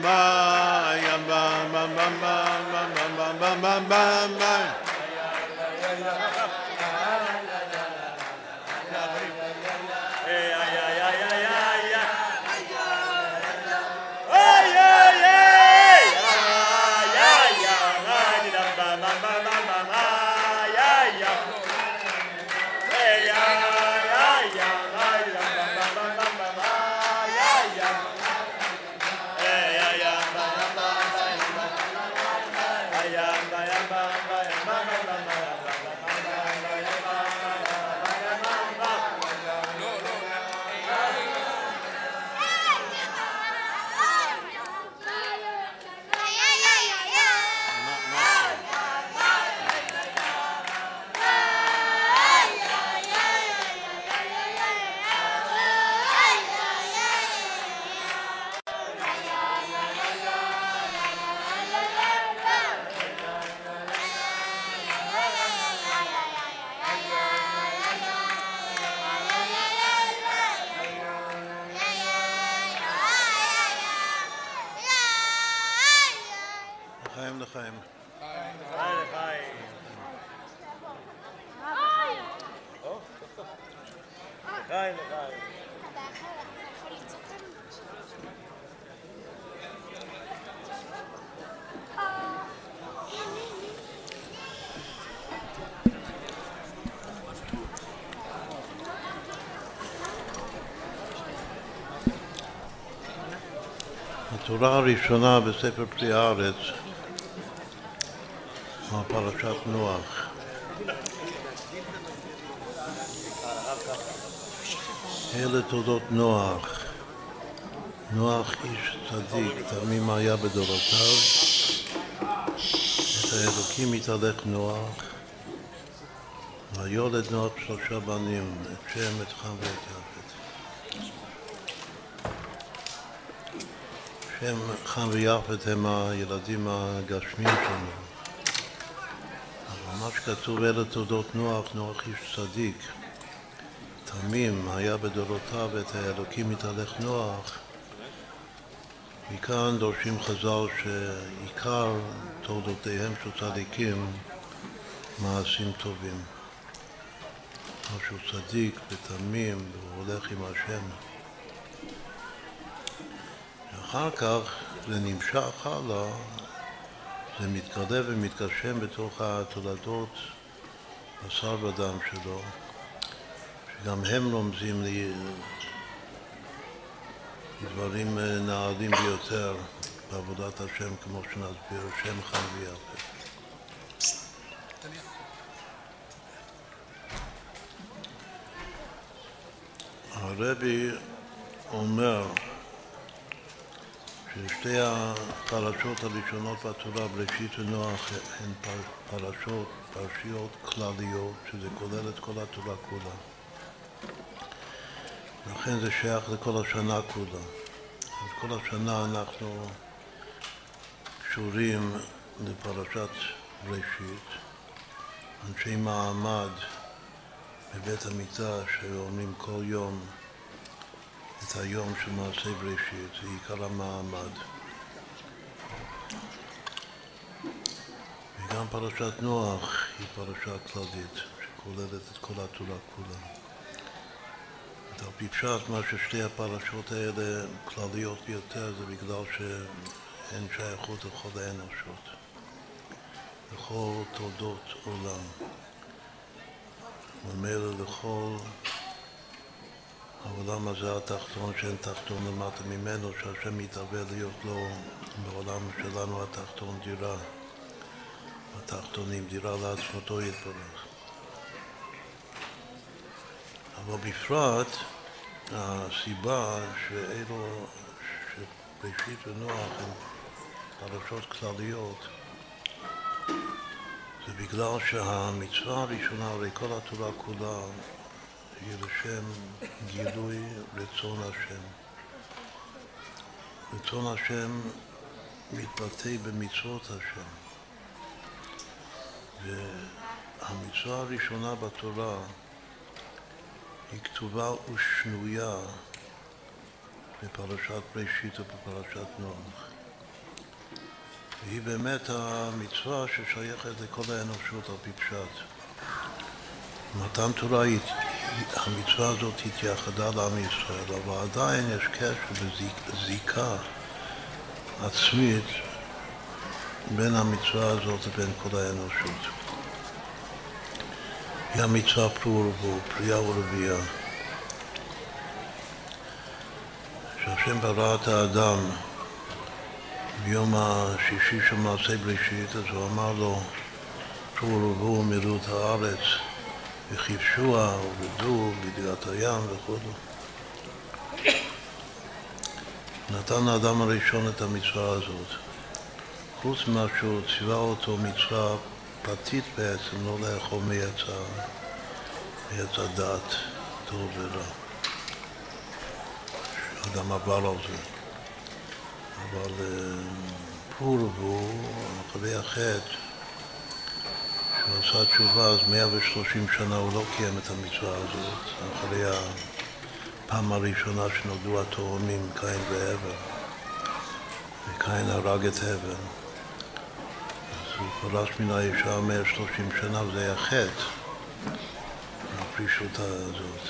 Mama bam, bam, התורה הראשונה בספר פרי הארץ פרשת נוח. אלה תולדות נוח. נוח איש צדיק, תמים היה בדורותיו. את האלוקים התהלך נוח. ויולד נוח שלושה בנים, את שם, את חם ואת יפת. שם חם ויפת הם הילדים הגשמיים שלנו. אבל מה שכתוב אלה תולדות נוח, נוח איש צדיק, תמים, היה בדורותיו את האלוקים מתהלך נוח. מכאן דורשים חז"ל שעיקר תולדותיהם של צדיקים מעשים טובים. משהו צדיק ותמים והוא הולך עם השם. אחר כך זה נמשך הלאה, זה מתגלה ומתגשם בתוך התולדות בשר ודם שלו, שגם הם רומזים לי דברים נעלים ביותר בעבודת השם, כמו שנסביר, שם חם ויפה. הרבי אומר ששתי הפרשות הראשונות בתורה, בראשית ונוח, הן פרשות, פרשיות כלליות, שזה כולל את כל התורה כולה. לכן זה שייך לכל השנה כולה. אז כל השנה אנחנו קשורים לפרשת ראשית. אנשי מעמד בבית המקדש שאומרים כל יום את היום של מעשה בראשית, זה עיקר המעמד. וגם פרשת נוח היא פרשה כללית, שכוללת את כל התורה כולה. על פי פשט, מה ששתי הפרשות האלה כלליות ביותר זה בגלל שהן שייכות לכל האנושות. בכל תולדות עולם. וממילא לכל העולם הזה התחתון שאין תחתון למטה ממנו, שהשם מתהווה להיות לו בעולם שלנו התחתון דירה, התחתונים דירה לעצמתו יתברך. אבל בפרט הסיבה שאלו, שבראשית ונוח הן פרשות כלליות זה בגלל שהמצווה הראשונה, הרי כל התורה כולה היא לשם גילוי רצון השם. רצון השם מתבטא במצוות השם. והמצווה הראשונה בתורה היא כתובה ושנויה בפרשת בראשית ובפרשת נוח. והיא באמת המצווה ששייכת לכל האנושות על פי פשט. מתן תורה, המצווה הזאת התייחדה לעם ישראל, אבל עדיין יש קשר וזיקה עצמית בין המצווה הזאת לבין כל האנושות. היא המצווה פרו ורבו, פריאה ורבייה. שהשם ברא את האדם ביום השישי של מעשה בראשית, אז הוא אמר לו, פרו ורבו ומילאו את הארץ, וכבשוה ובדו בדירת הים וכו'. נתן האדם הראשון את המצווה הזאת. חוץ ממה שהוא ציווה אותו מצווה פרטית בעצם, לא לאכול מעץ, מעץ הדת, טוב ורע. שאדם עבר על זה. אבל פור והוא, אחרי החטא, שהוא עשה תשובה, אז 130 שנה הוא לא קיים את המצווה הזאת, אחרי הפעם הראשונה שנולדו התאומים, קין והבל, וקין הרג את הבל. אז הוא פרש מן האישה 130 שנה, וזה היה חטא, הפרישות הזאת.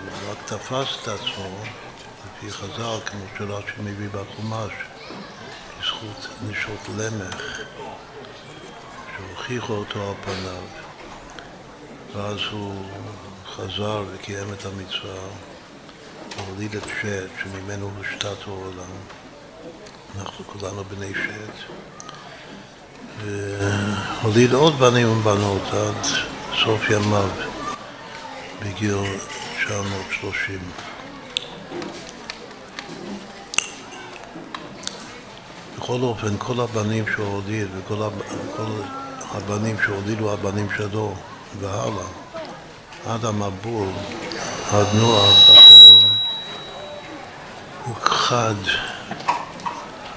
הוא רק תפס את עצמו לפי חז"ל, כמו שרש"י מביא בחומש, בזכות נשות למך, שהוכיחו אותו על פניו, ואז הוא חזר וקיים את המצווה, והוליד את שת, שממנו הושתת העולם. אנחנו כולנו בני שת. והוליד עוד בנים ובנות עד סוף ימיו, בגיל 930. בכל אופן, כל הבנים שהוא הוליד וכל הבנים שהולידו הבנים שלו והלאה, עד המבול, עד נוח, הכל הוכחד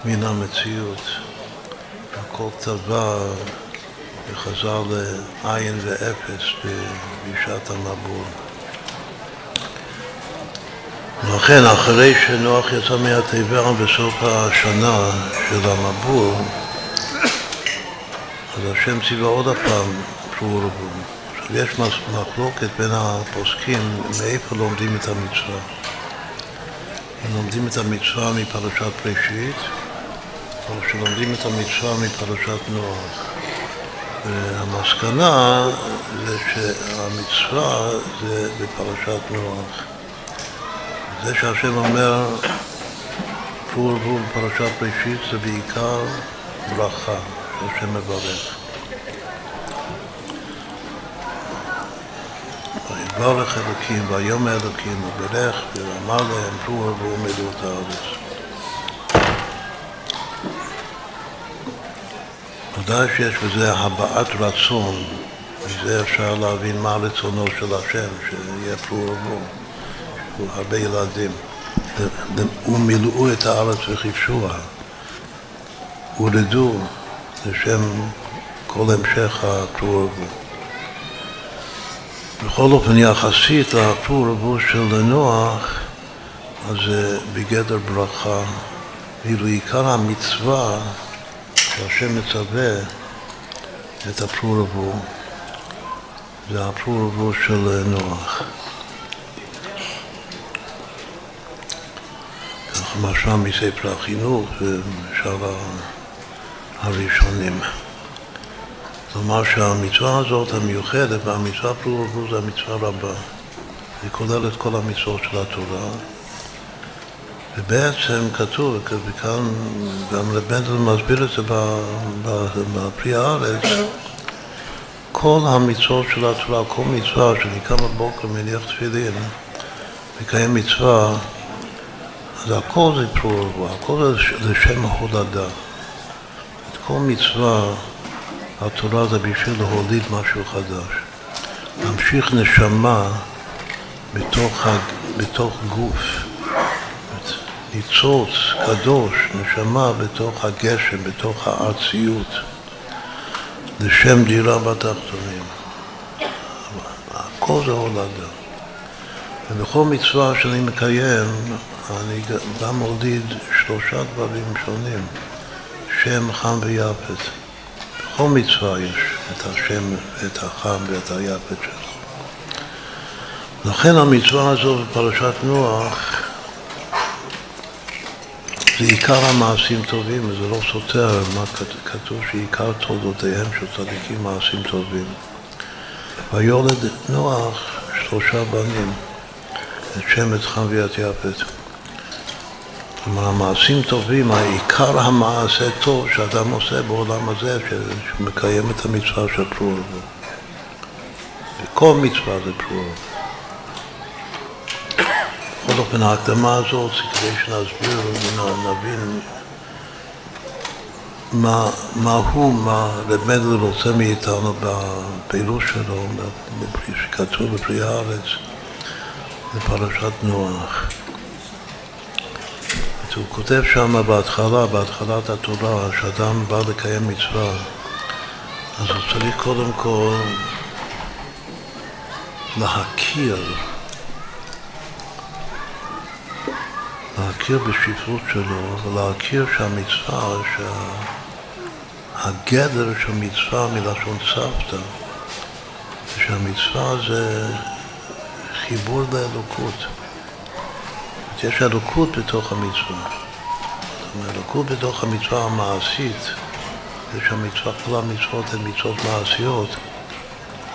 מן המציאות. הכל טבע וחזר לעין ואפס בשעת המבול. ולכן, אחרי שנוח יצא מהתיבה בסוף השנה של המבול, אז השם ציווה עוד הפעם פרו ורבו. עכשיו, יש מחלוקת בין הפוסקים מאיפה לומדים את המצווה. אם לומדים את המצווה מפרשת בראשית, או שלומדים את המצווה מפרשת נוח. והמסקנה זה שהמצווה זה בפרשת נוח. זה שהשם אומר פור ורבו בפרשת בראשית זה בעיקר ברכה שהשם מברך. ויברך אלוקים ויאמר אלוקים וברך ואמר להם פרו ורבו ומילאו את הארץ. ודאי שיש בזה הבעת רצון, מזה אפשר להבין מה רצונו של השם, שיהיה פרו ורבו. הרבה ילדים, ומילאו את הארץ וכבשוה, הורדו לשם כל המשך ורבו. בכל אופן, יחסית לפרו ורבו של נוח, אז זה בגדר ברכה, ואילו עיקר המצווה שהשם מצווה את הפרו ורבו, זה הפרו ורבו של נוח. ככה משמע מספר החינוך ושאר הראשונים. כלומר שהמצווה הזאת המיוחדת והמצווה פרו ורבו זה המצווה רבה. היא כוללת כל המצוות של התורה. ובעצם כתוב, וכאן גם לבנדל מסביר את זה בפרי הארץ, כל המצוות של התורה, כל מצווה קם בבוקר, מניח תפילין, מקיים מצווה, אז הכל זה פרו ורבו, הכל זה לשם הולדה. כל מצווה, התורה זה בשביל להוליד משהו חדש. להמשיך נשמה בתוך, בתוך גוף. ניצוץ קדוש, נשמה בתוך הגשם, בתוך הארציות, לשם דירה בתחתונים. הכל זה הולדה. ובכל מצווה שאני מקיים, אני גם מוליד שלושה דברים שונים, שם, חם ויפת. בכל מצווה יש את השם, את החם ואת היפת שלו. לכן המצווה הזו בפרשת נוח זה עיקר המעשים טובים, וזה לא סותר מה כתוב שעיקר תולדותיהם של צדיקים מעשים טובים. ויולד נוח שלושה בנים, את שם, את חם ואת יפת. כלומר, המעשים טובים, העיקר המעשה טוב שאדם עושה בעולם הזה, שהוא מקיים את המצווה של פרו וכל מצווה זה פרו בכל אופן, ההקדמה הזאת כדי שנסביר, נבין מה, מה הוא, מה רב מדל רוצה מאיתנו בפעילות שלו, שכתוב בפרי הארץ, בפרשת נוח. הוא כותב שם בהתחלה, בהתחלת התורה, שאדם בא לקיים מצווה, אז הוא צריך קודם כל להכיר להכיר בשפלות שלו ולהכיר שהמצווה, שהגדר של מצווה מלשון סבתא, שהמצווה זה חיבור לאלוקות. יש אלוקות בתוך המצווה. זאת אומרת, אלוקות בתוך המצווה המעשית, זה שהמצווה, כל המצוות הן מצוות מעשיות.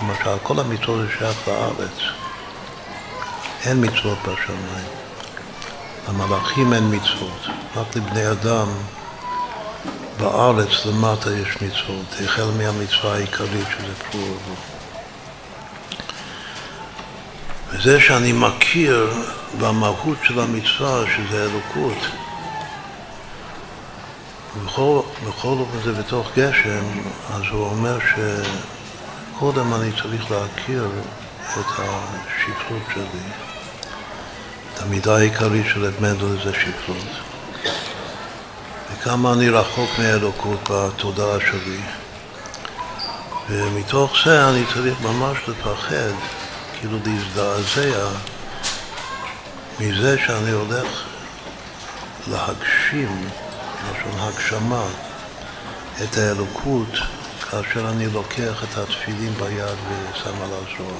למשל, כל המצוות זה שייך לארץ. אין מצוות בשמיים. למלאכים אין מצוות, רק לבני אדם בארץ למטה יש מצוות, החל מהמצווה העיקרית שזה פרו ורבו. וזה שאני מכיר במהות של המצווה, שזה אלוקות, ובכל אופן זה בתוך גשם, אז הוא אומר שקודם אני צריך להכיר את השפלות שלי. את המידה העיקרית של רב מנדל זה שפלות. וכמה אני רחוק מאלוקות בתודעה שלי. ומתוך זה אני צריך ממש לפחד, כאילו להזדעזע מזה שאני הולך להגשים, בלשון הגשמה, את האלוקות כאשר אני לוקח את התפילין ביד ושם על הזרוע.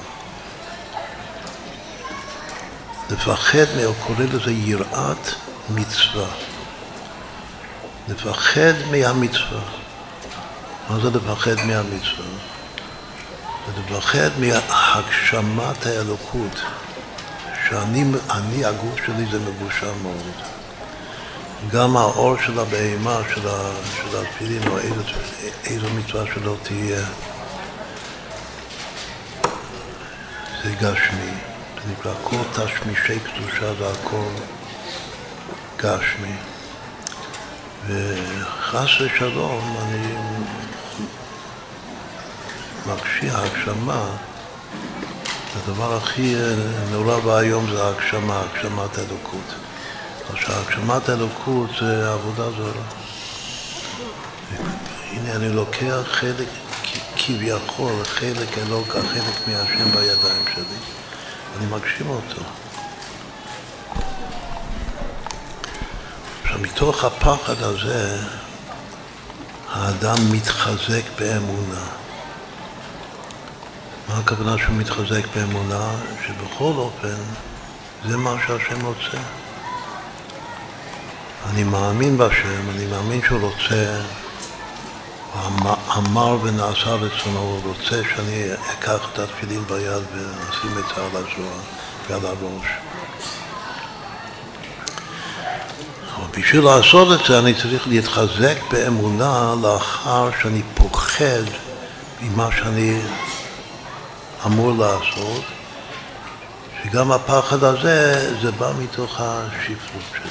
לפחד, הוא קורא לזה יראת מצווה. לפחד מהמצווה. מה זה לפחד מהמצווה? זה לפחד מהגשמת האלוקות, שאני, אני, הגוף שלי זה מבושל מאוד. גם האור של הבהמה, של, של התפילין, או איזו, איזו מצווה שלא תהיה, זה גשמי. זה נקרא כל תשמישי קדושה זה הכל גשמי. וחס ושלום אני מגשי הגשמה, הדבר הכי נורא ואיום זה ההגשמה, הגשמת אלוקות. עכשיו, הגשמת אלוקות זה עבודה זרה. הנה אני לוקח חלק, כביכול, חלק אלוק, חלק מהשם בידיים שלי. אני מגשים אותו. עכשיו, מתוך הפחד הזה, האדם מתחזק באמונה. מה הכוונה שהוא מתחזק באמונה? שבכל אופן, זה מה שהשם רוצה. אני מאמין בהשם, אני מאמין שהוא רוצה אמר ונעשה רצונו, הוא רוצה שאני אקח את התפילין ביד ואשים את זה על הזרוע ועל הראש. בשביל לעשות את זה אני צריך להתחזק באמונה לאחר שאני פוחד ממה שאני אמור לעשות, שגם הפחד הזה זה בא מתוך השפלות שלי,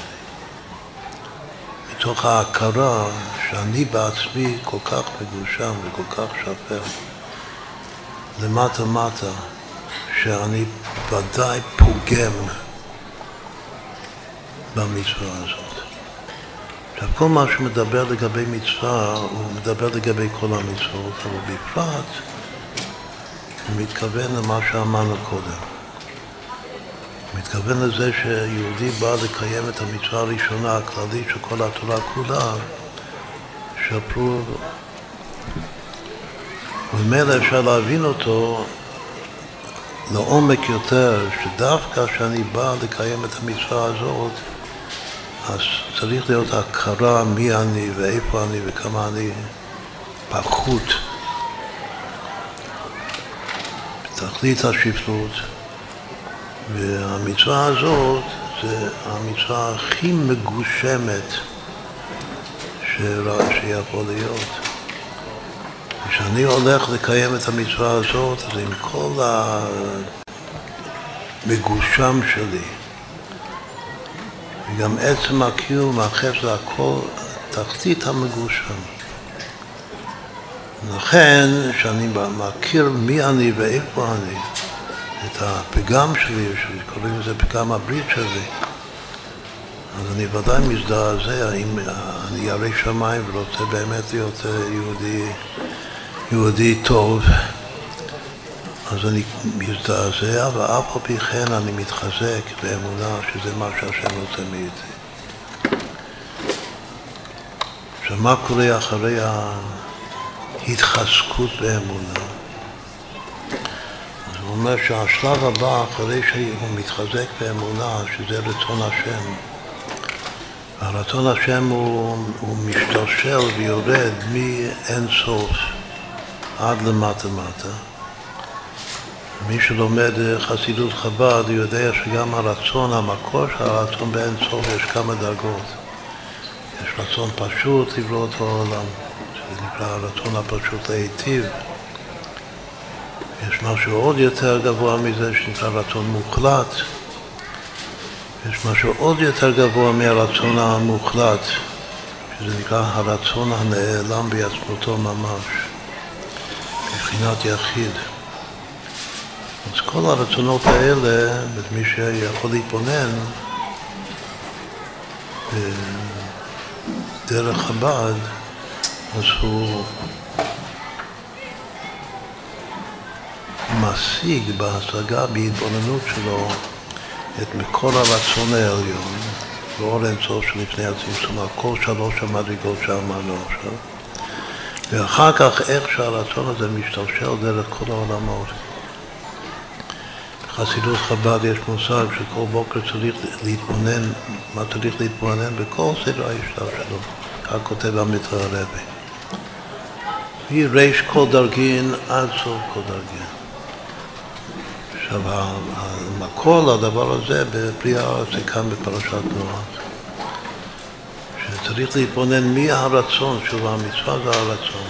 מתוך ההכרה שאני בעצמי כל כך מגושם וכל כך שפר למטה מטה, שאני ודאי פוגם במצווה הזאת. עכשיו, כל מה שמדבר לגבי מצווה, הוא מדבר לגבי כל המצוות, אבל בפרט מתכוון למה שאמרנו קודם. מתכוון לזה שיהודי בא לקיים את המצווה הראשונה הכללית של כל התורה כולה, שפרו וממילא אפשר להבין אותו לעומק יותר, שדווקא כשאני בא לקיים את המצווה הזאת, אז צריך להיות הכרה מי אני ואיפה אני וכמה אני פחות בתכלית השפלות והמצווה הזאת זה המצווה הכי מגושמת שיכול להיות. כשאני הולך לקיים את המצווה הזאת, אז עם כל המגושם שלי, וגם עצם הקיום, החפץ, הכל תחתית המגושם. לכן, כשאני מכיר מי אני ואיפה אני, את הפגם שלי, שקוראים לזה פגם הברית שלי, אז אני ודאי מזדעזע אם אני ירא שמיים ורוצה באמת להיות יהודי, יהודי טוב, אז אני מזדעזע, ואף על פי כן אני מתחזק באמונה שזה מה שהשם רוצה מאיתי. עכשיו, מה קורה אחרי ההתחזקות באמונה? אז הוא אומר שהשלב הבא, אחרי שהוא מתחזק באמונה, שזה רצון השם, הרצון השם הוא, הוא משתלשל ויורד מאין סוף עד למטה מטה. מי שלומד חסידות חב"ד יודע שגם הרצון, המקור של הרצון באין סוף יש כמה דרגות. יש רצון פשוט לברוא את העולם, הרצון הפשוט להיטיב. יש משהו עוד יותר גבוה מזה שנקרא רצון מוחלט. יש משהו עוד יותר גבוה מהרצון המוחלט, שזה נקרא הרצון הנעלם בעצמותו ממש, מבחינת יחיד. אז כל הרצונות האלה, מי שיכול להתבונן דרך חב"ד, אז הוא משיג בהשגה, בהתבוננות שלו, את מקור הרצון העליון, ואור אינסוף שלפני הצמצום, על כל שלוש המדרגות שאמרנו עכשיו, ואחר כך איך שהרצון הזה משתלשל דרך כל העולמות. בחסידות חב"ד יש מושג שכל בוקר צריך להתבונן, מה צריך להתבונן בכל סדר ההשתלשלות, כך כותב המיטרה הרבי. מריש כל דרגין עד סוף כל דרגין. עכשיו, המקור לדבר הזה בפרי הארץ זה כאן בפרשת נוח. שצריך להתבונן מי הרצון, שוב, המצווה זה הרצון.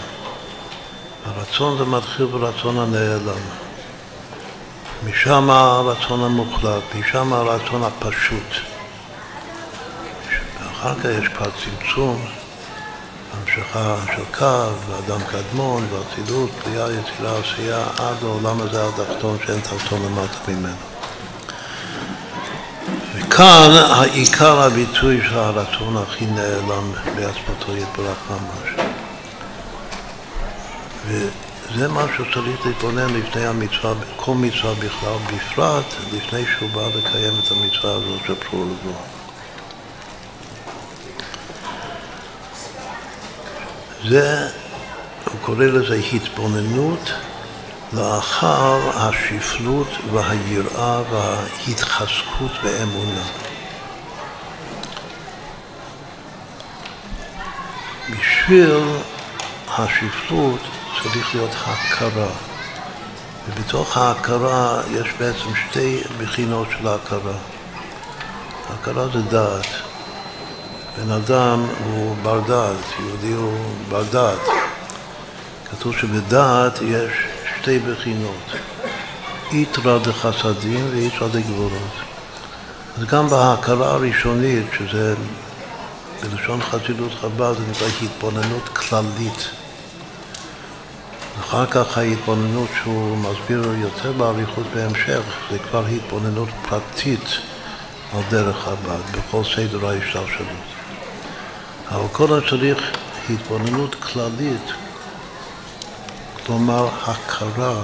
הרצון זה מתחיל ברצון הנעלם. משם הרצון המוחלט, משם הרצון הפשוט. ואחר כך יש כבר צמצום, המשכה של קו, ואדם קדמון, ואצילות, בריאה, יצירה, עשייה, עד לעולם הזה התחתון שאין תחתון למטה ממנו. וכאן העיקר הביטוי של הרצון הכי נעלם בעצמתו יתברך ממש. וזה מה שצריך להתבונן לפני המצווה, כל מצווה בכלל, בפרט לפני שהוא בא לקיים את המצווה הזאת של פרו זה, הוא קורא לזה התבוננות לאחר השפלות והיראה וההתחזקות באמונה. בשביל השפלות צריך להיות הכרה. ובתוך ההכרה יש בעצם שתי בחינות של ההכרה. ההכרה זה דעת. בן אדם הוא בר דעת, יהודי הוא בר דעת. כתוב שבדעת יש שתי בחינות, איתרא דחסדים ואיתרא דגבורות. אז גם בהכרה הראשונית, שזה בלשון חסידות חב"ד, זה נקרא התבוננות כללית. אחר כך ההתבוננות שהוא מסביר יותר באריכות בהמשך, זה כבר התבוננות פרטית על דרך חב"ד, בכל סדר ההשתלשלות. אבל קודם צריך התבוננות כללית, כלומר הכרה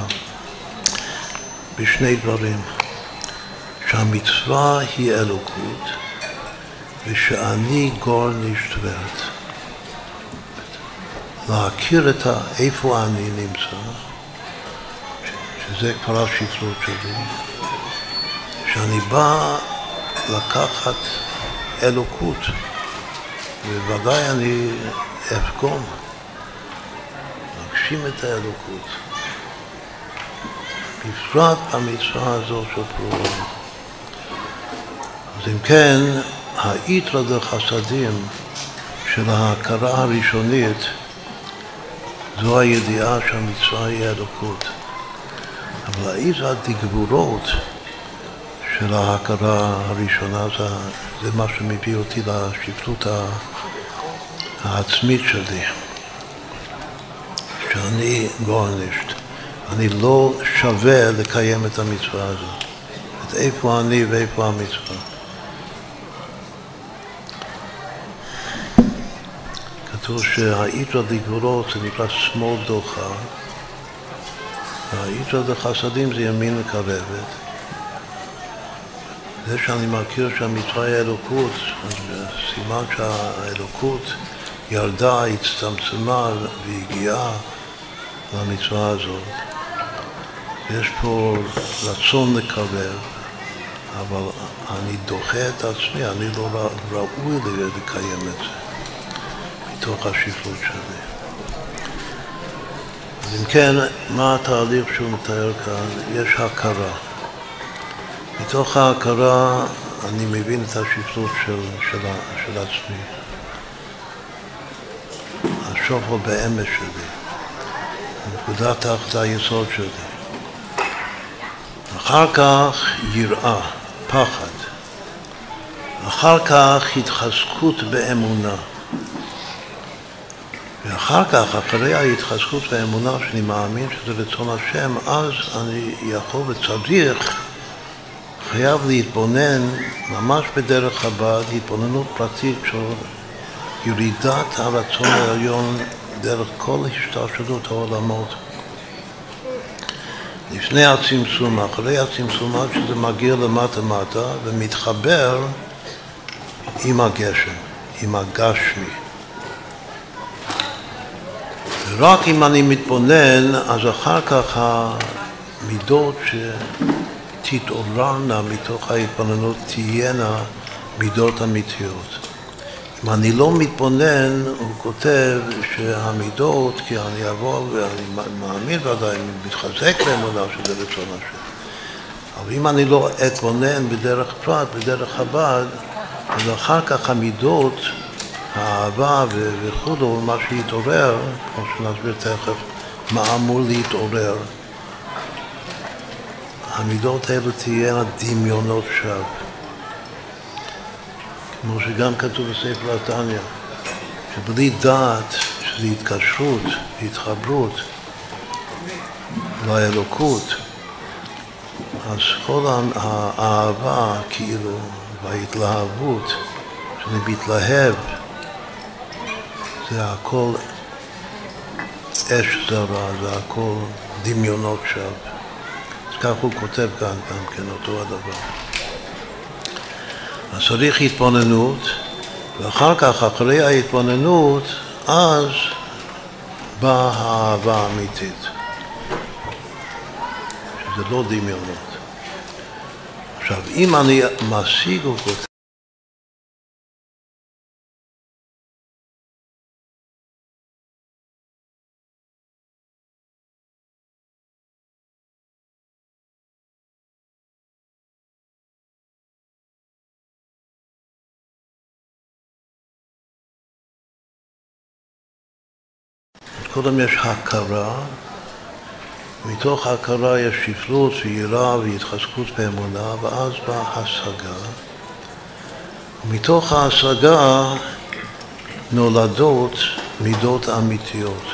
בשני דברים, שהמצווה היא אלוקות ושאני גור נשתוות. להכיר את. איפה אני נמצא, שזה כבר השפלות שלי, שאני בא לקחת אלוקות, ובוודאי אני אפגום, להגשים את האלוקות. בפרט במצווה הזו של פרורים. אז אם כן, האיתרא דחסדים של ההכרה הראשונית זו הידיעה שהמצווה היא אלוקות. אבל האיז הדגבורות של ההכרה הראשונה זה, זה מה שמביא אותי לשפלות העצמית שלי, שאני גורנישט, אני לא שווה לקיים את המצווה הזאת. את איפה אני ואיפה המצווה. כתוב שהאיתרא דגבורות זה נקרא שמאל דוחה, והאיתרא דחסדים זה ימין מקרבת. זה שאני מכיר שהמצווה היא אלוקות, סימן שהאלוקות ירדה, הצטמצמה והגיעה למצווה הזאת. יש פה רצון לקרב, אבל אני דוחה את עצמי, אני לא ראוי לקיים את זה. מתוך השפלות שלי. אז אם כן, מה התהליך שהוא מתאר כאן? יש הכרה. מתוך ההכרה אני מבין את השפלות של, של, של עצמי. השופר באמש שלי, נקודת תחת היסוד שלי. אחר כך יראה, פחד. אחר כך התחזקות באמונה. ואחר כך, אחרי ההתחזקות והאמונה שאני מאמין שזה רצון השם, אז אני יכול וצריך, חייב להתבונן ממש בדרך חב"ד, התבוננות פרטית של ירידת הרצון העליון דרך כל השתלשלות העולמות. לפני הצמצום, אחרי הצמצום, עד שזה מגיע למטה-מטה ומתחבר עם הגשם, עם הגשמי. ורק אם אני מתבונן, אז אחר כך המידות שתתעוררנה מתוך ההתבוננות תהיינה מידות אמיתיות. אם אני לא מתבונן, הוא כותב שהמידות, כי אני אבוא ואני מאמין ודאי, אני מתחזק באמונה שזה רצון השם. אבל אם אני לא אתבונן בדרך פרט, בדרך חב"ד, אז אחר כך המידות האהבה וכו', מה שהתעורר, כמו שנסביר תכף, מה אמור להתעורר, המידות האלו תהיינה דמיונות שווא. כמו שגם כתוב בספר התניא, שבלי דעת, שזה התקשרות והתחברות לאלוקות, אז כל האהבה, כאילו, וההתלהבות, שאני מתלהב זה הכל אש זרה, זה הכל דמיונות שווא. כך הוא כותב כאן גם כן אותו הדבר. אז צריך התבוננות, ואחר כך, אחרי ההתבוננות, אז באה האהבה האמיתית, שזה לא דמיונות. עכשיו, אם אני משיג, הוא כותב קודם יש הכרה, מתוך ההכרה יש שפלות ויראה והתחזקות באמונה, ואז באה השגה. ומתוך ההשגה נולדות מידות אמיתיות.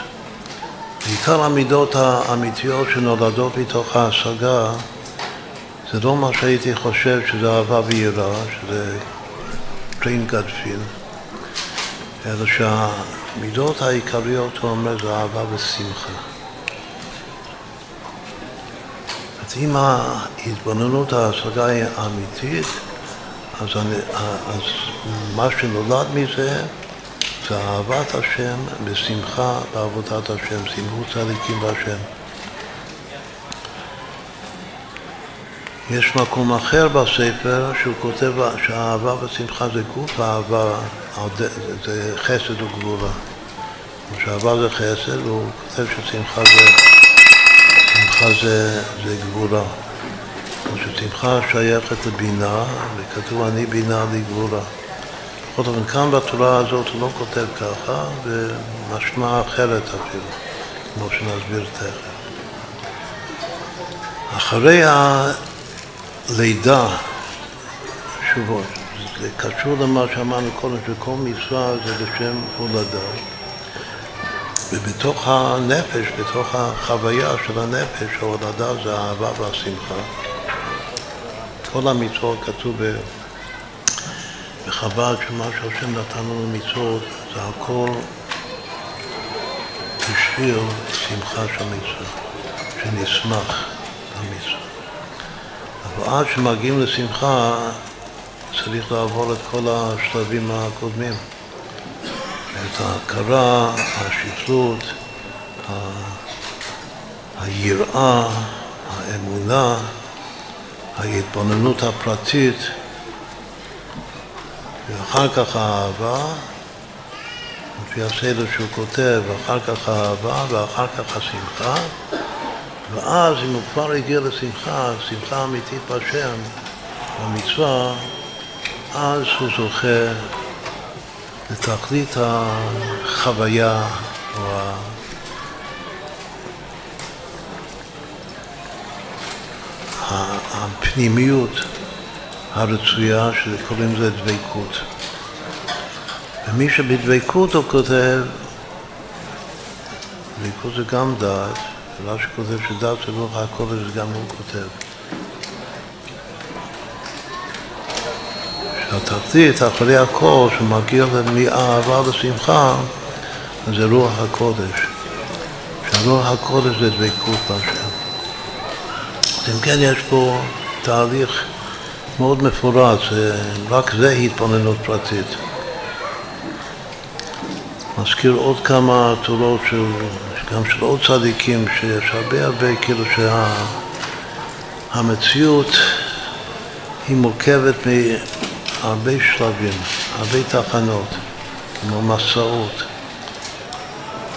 בעיקר המידות האמיתיות שנולדות מתוך ההשגה זה לא מה שהייתי חושב שזה אהבה ויראה, שזה גדפיל, אלא שהמידות העיקריות, הוא אומר, זה אהבה ושמחה. אז אם ההתבוננות ההשגה היא אמיתית, אז, אני, אז מה שנולד מזה זה אהבת השם ושמחה בעבודת השם, שמחו צדיקים בהשם. יש מקום אחר בספר שהוא כותב שהאהבה ושמחה זה גוף האהבה, זה חסד וגבורה. שאהבה זה חסד, והוא כותב ששמחה זה, שמחה זה, זה גבורה. ששמחה שייכת לבינה, וכתוב אני בינה לי גבורה. בכל אופן, כאן בתורה הזאת הוא לא כותב ככה, ומשמע אחרת אפילו, כמו שנסביר תכף. אחרי הלידה, שוב, זה קשור למה שאמרנו קודם, שכל מצווה זה לשם הולדה. ובתוך הנפש, בתוך החוויה של הנפש, ההולדה זה האהבה והשמחה. כל המצוות כתוב וחבל שמה שהשם נתן לנו מצוות זה הכל בשביל שמחה של מצווה, שנשמח במצווה. אבל עד שמגיעים לשמחה צריך לעבור את כל השלבים הקודמים. את ההכרה, השפלות, היראה, האמונה, ההתבוננות הפרטית ואחר כך האהבה, לפי הסדר שהוא כותב, ואחר כך האהבה ואחר כך השמחה, ואז אם הוא כבר הגיע לשמחה, שמחה אמיתית בהשם, במצווה, אז הוא זוכה לתכלית החוויה או הפנימיות הרצויה, שקוראים לזה דבקות. ומי שבדבקות הוא כותב, דבקות זה גם דעת, ולא שכותב שדעת זה רוח הקודש, גם הוא כותב. שהתחתית, אחרי הכל, שמגיע מאהבה לשמחה, זה רוח הקודש. שהרוח הקודש זה דבקות בהשם. אם כן, יש פה תהליך מאוד מפורט, רק זה התבוננות פרטית. מזכיר עוד כמה תורות של, גם של עוד צדיקים, שיש הרבה הרבה, כאילו שהמציאות שה, היא מורכבת מהרבה שלבים, הרבה תחנות, כמו מסעות.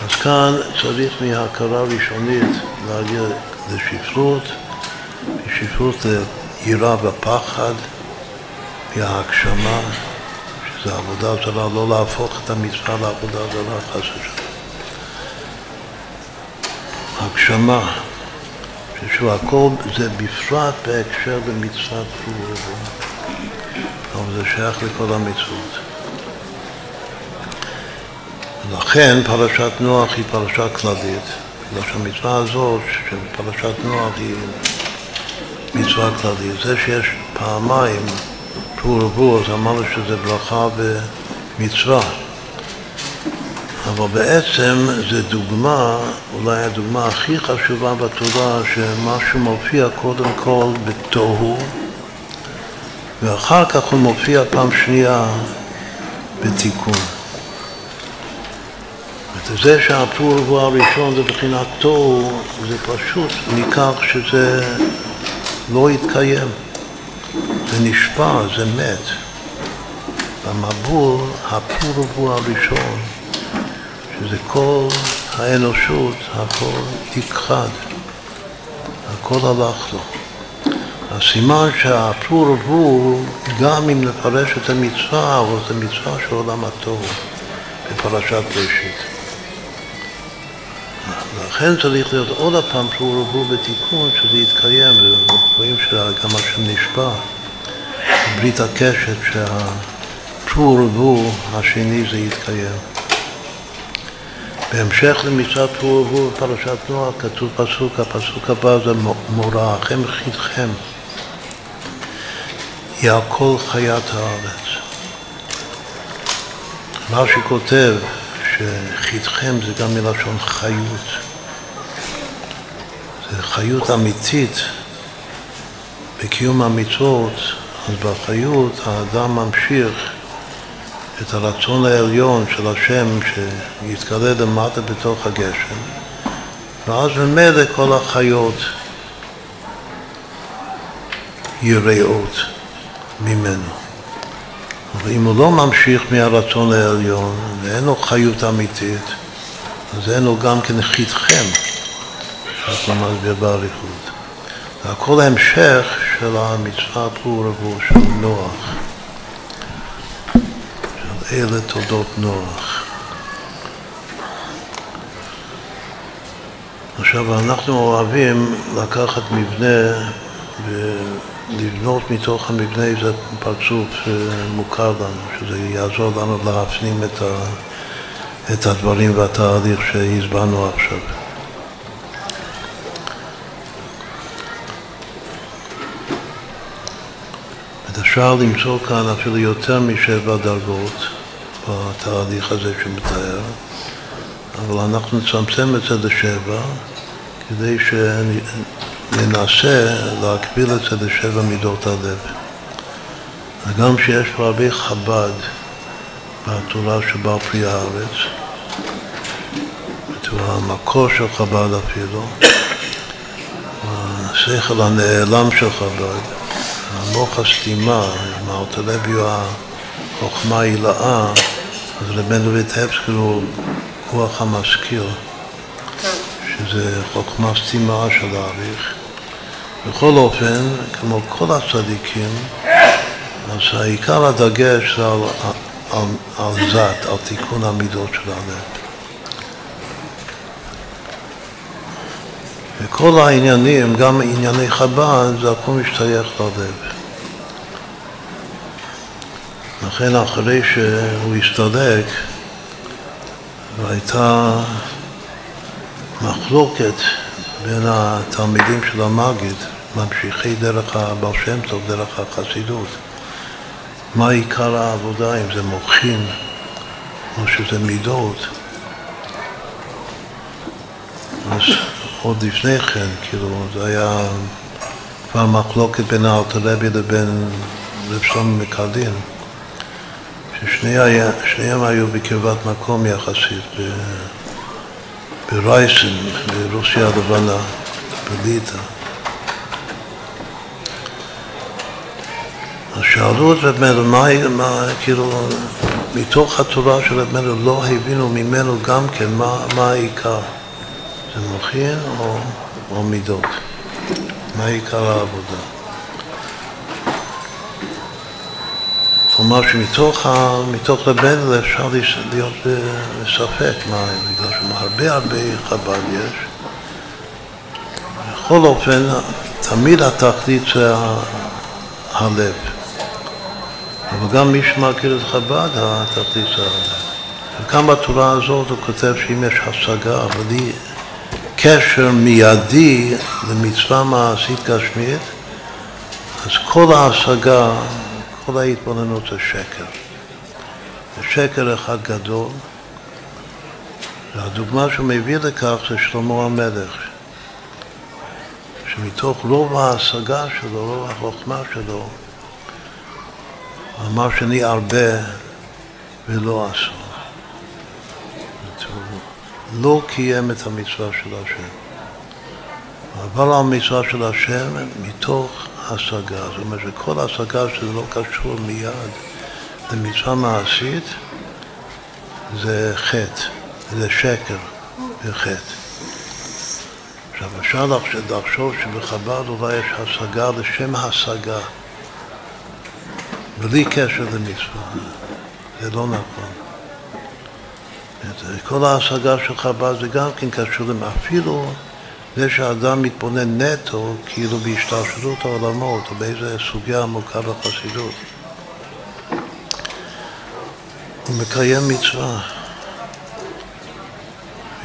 אז כאן צריך מהכרה ראשונית להגיע לשפלות, משפלות יראה ופחד מההגשמה, שזה עבודה זרה, לא להפוך את המצווה לעבודה זרה, חס ושלום. הגשמה, ששוב, הכל זה בפרט בהקשר למצוות פרו אבל זה שייך לכל המצוות. לכן פרשת נוח היא פרשה כללית, בגלל שהמצווה הזאת, שפרשת נוח היא מצווה כללית. זה שיש פעמיים פור ורבו, אז אמרנו שזה ברכה ומצווה. אבל בעצם זה דוגמה, אולי הדוגמה הכי חשובה בתורה, שמשהו מופיע קודם כל בתוהו, ואחר כך הוא מופיע פעם שנייה בתיקון. וזה שהפור ורבו הראשון זה בחינת תוהו, זה פשוט מכך שזה לא התקיים, זה נשפע, זה מת. במבול, הפור ורבו הראשון, שזה כל האנושות, הכל נכחד, הכל הלך לו. הסימן שהפור ורבו, גם אם נפרש את המצווה, אבל זה מצווה של עולם הטוב בפרשת ראשית. לכן צריך להיות עוד הפעם פרו ורבו בתיקון שזה יתקיים, ורואים שגם השם נשבע, ברית הקשת שהפרו ורבו השני זה יתקיים. בהמשך למצוות פרו ורבו בפרשת נוח כתוב פסוק, הפסוק הבא זה מוראכם חיתכם, יעקול חיית הארץ. מה שכותב שחיתכם זה גם מלשון חיות. זה חיות אמיתית בקיום המצוות, אז בחיות האדם ממשיך את הרצון העליון של השם שיתגלה למטה בתוך הגשם, ואז ממילא כל החיות יראות ממנו. אבל אם הוא לא ממשיך מהרצון העליון ואין לו חיות אמיתית, אז אין לו גם כן חיתכם, שאנחנו מסביר באריכות. זה הכל המשך של המצווה ורבו של נוח, אלה תולדות נוח. עכשיו, אנחנו אוהבים לקחת מבנה לבנות מתוך המבנה איזה פרצוף שמוכר לנו, שזה יעזור לנו להפנים את הדברים והתהליך שהסברנו עכשיו. אפשר למצוא כאן אפילו יותר משבע דרגות בתהליך הזה שמתאר, אבל אנחנו נצמצם את זה לשבע כדי ננסה להקביל את זה לשבע מידות הלב. וגם שיש פה הרבה חב"ד בתורה שבא פרי הארץ, המקור של חב"ד אפילו, השכל הנעלם של חב"ד, המוח הסתימה, עם האוטולבי החוכמה הילאה, אז רבנו ויטבסקי הוא רוח המשכיל, שזה חוכמה סתימה של האריך. בכל אופן, כמו כל הצדיקים, אז העיקר הדגש זה על, על, על זת, על תיקון המידות של הלב. וכל העניינים, גם ענייני חב"ד, זה הכל משתייך ללב. לכן אחרי שהוא הסתלק והייתה מחלוקת בין התלמידים של המגיד, ממשיכי דרך הבעל שם טוב, דרך החסידות. מה עיקר העבודה, אם זה מוחין או שזה מידות. אז עוד לפני כן, כאילו, זה היה כבר מחלוקת בין הארתולבי לבין רב שלמה מקדין, ששניהם היו בקרבת מקום יחסית, ברייסן, ברוסיה הלבנה, בליטא. אז שאלו את רב מלר, מה, מה, כאילו, מתוך התורה של רב מלר לא הבינו ממנו גם כן מה, מה העיקר. זה מוחין או, או מידות? מה עיקר העבודה? כלומר שמתוך ה, מלר אפשר להיות בספק מה, בגלל שהרבה הרבה חב"ד יש. בכל אופן, תמיד התכלית זה הלב. אבל גם מי שמכיר את חב"ד, התכלית זה הלב. וכאן בתורה הזאת הוא כותב שאם יש השגה, אבל היא קשר מיידי למצווה מעשית גשמית, אז כל ההשגה, כל ההתבוננות זה שקר. זה שקר אחד גדול, והדוגמה שהוא מביא לכך זה שלמה המלך, שמתוך רוב ההשגה שלו, רוב החוכמה שלו, אמר שאני הרבה ולא עשו. לא קיים את המצווה של השם. אבל המצווה של השם מתוך השגה. זאת אומרת שכל השגה שזה לא קשור מיד למצווה מעשית, זה חטא, זה שקר וחטא. עכשיו אפשר לחשוב שבחב"ד אולי יש השגה לשם השגה. בלי קשר למצווה. זה לא נכון. כל ההשגה של חב"ד זה גם כן קשור אפילו זה שהאדם מתבונן נטו, כאילו בהשתלשלות העולמות, או באיזה סוגיה עמוקה בחסידות. הוא מקיים מצווה.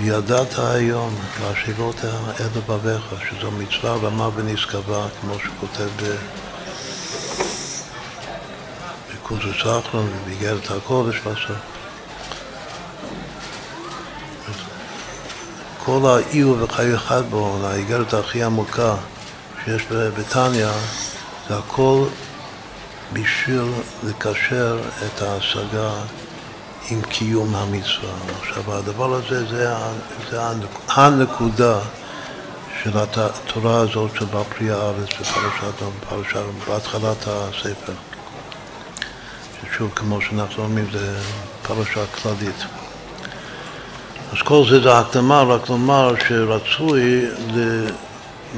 וידעת היום להשיבות אל לבביך, שזו מצווה רמה ונשגבה, כמו שכותב בקורס אחרון ובאיגרת הקודש בסוף. כל האי וחי אחד בו, האיגרת הכי עמוקה שיש בתניא, זה הכל בשביל לקשר את ההשגה עם קיום המצווה. עכשיו, הדבר הזה זה, זה הנקודה של התורה הזאת של בפרי הארץ בפרשת, בפרשת, בהתחלת הספר. ששוב, כמו שאנחנו אומרים, זה פרשה כללית. אז כל זה זה הקדמה, רק לומר שרצוי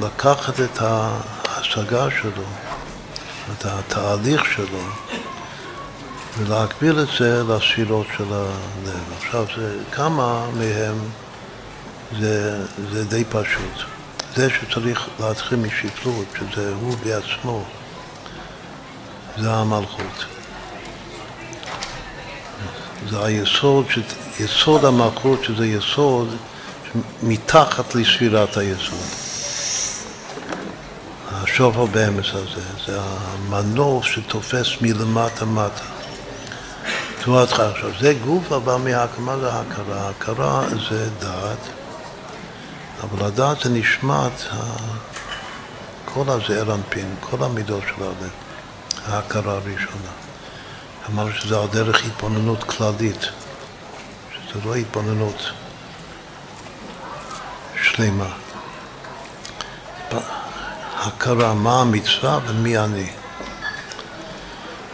לקחת את ההשגה שלו, את התהליך שלו, ולהקביל את זה לספירות של הלב. עכשיו, זה, כמה מהם זה, זה די פשוט. זה שצריך להתחיל משפלות, שזה הוא בעצמו, זה המלכות. זה היסוד, יסוד המלכות, שזה יסוד מתחת לספירת היסוד. השופר באמס הזה, זה המנוף שתופס מלמטה מטה. תנועתך עכשיו. זה גוף הבא מההקמה זה ההכרה. ההכרה זה דעת, אבל הדעת זה נשמת כל הזעיר אנפין, כל המידות של הלב, ההכרה הראשונה. אמרנו שזה על דרך התבוננות כללית, שזה לא התבוננות שלמה. הכרה מה המצווה ומי אני.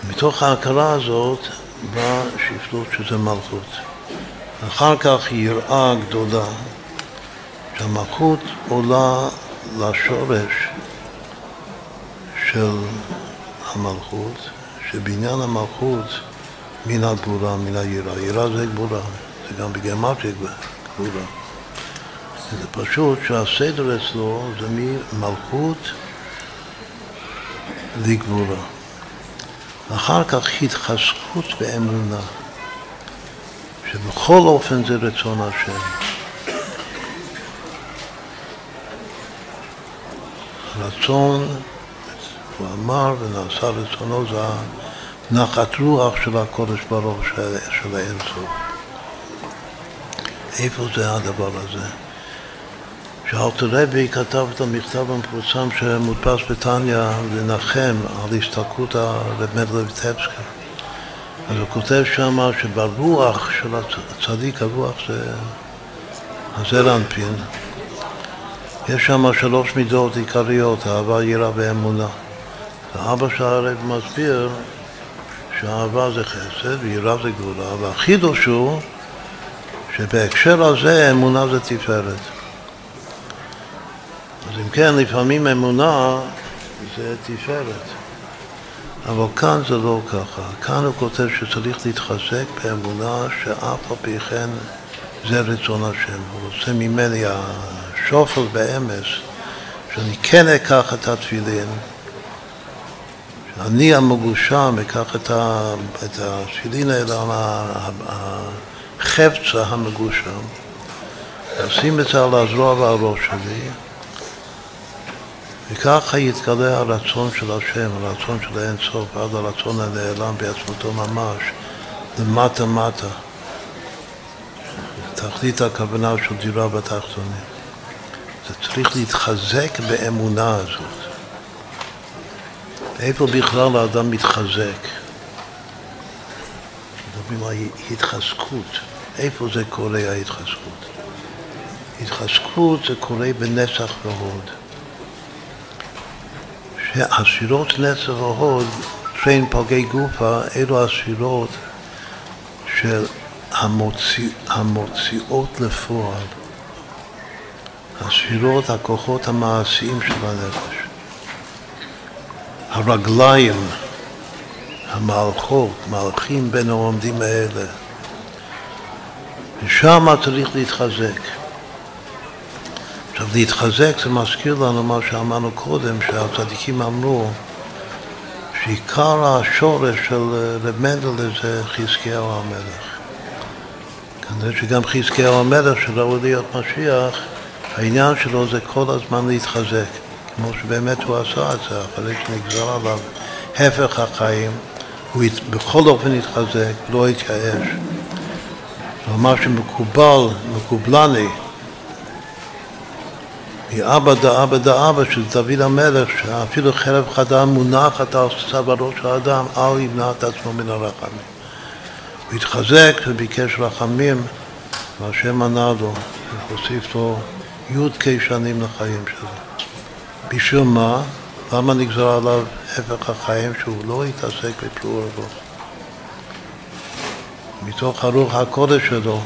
מתוך ההכרה הזאת בשפלות שזה מלכות. אחר כך יראה גדולה שהמלכות עולה לשורש של המלכות, שבעניין המלכות מן הגבורה, מן היראה. יראה זה גבורה, זה גם בגרמטיה גבורה. זה פשוט שהסדר אצלו זה ממלכות לגבורה. אחר כך התחזקות באמונה, שבכל אופן זה רצון השם. רצון, הוא אמר ונעשה רצונו, זה נחת רוח של הקודש ברוך של, של האינסוף. איפה זה הדבר הזה? שאלתר רבי כתב את המכתב המפורסם שמודפס בתניא לנחם על הסתלקות הרב מדלב טבסקי. אז הוא כותב שם שברוח של הצדיק, הרוח זה הזר אנפין, יש שם שלוש מידות עיקריות, אהבה, יראה ואמונה. ואבא של מסביר שאהבה זה חסד ויראה זה גבולה, והחידוש הוא שבהקשר הזה אמונה זה תפארת. אז אם כן, לפעמים אמונה זה תפארת. אבל כאן זה לא ככה. כאן הוא כותב שצריך להתחזק באמונה שאף על פי כן זה רצון השם. הוא רוצה ממני השופל באמס, שאני כן אקח את התפילין, שאני המגושם אקח את, ה, את התפילין האלה, החפצה המגושם, אשים את זה על הזרוע ועל ראש שלי, וככה יתגלה הרצון של השם, הרצון של האין סוף, עד הרצון הנעלם בעצמותו ממש, למטה מטה. תכלית הכוונה של דירה בתחתונים. זה צריך להתחזק באמונה הזאת. איפה בכלל האדם מתחזק? מדברים על התחזקות. איפה זה קורה ההתחזקות? התחזקות זה קורה בנסח והוד. שהספירות נצר והוד, טרין פלגי גופה, אלו הספירות של המוציא, המוציאות לפועל, הספירות, הכוחות המעשיים של הנפש. הרגליים, המהלכות, מהלכים בין העומדים האלה. ושם צריך להתחזק. עכשיו, להתחזק זה מזכיר לנו מה שאמרנו קודם, שהצדיקים אמרו שעיקר השורש של רב מנדל זה חזקיהו המלך. כנראה שגם חזקיהו המלך שראוי להיות משיח, העניין שלו זה כל הזמן להתחזק, כמו שבאמת הוא עשה את זה, אחרי שנגזר עליו הפך החיים, הוא בכל אופן התחזק, לא התייאש. מה שמקובל, מקובלני, מאבא דאבא דאבא של דוד המלך, שאפילו חרב חדה מונחת על צווארו של האדם, אל ימנע את עצמו מן הרחמים. הוא התחזק וביקש רחמים, והשם ענה לו, והוסיף לו י"ק שנים לחיים שלו. בשביל מה? למה נגזר עליו הפך החיים שהוא לא יתעסק בפלור בו? מתוך הרוח הקודש שלו,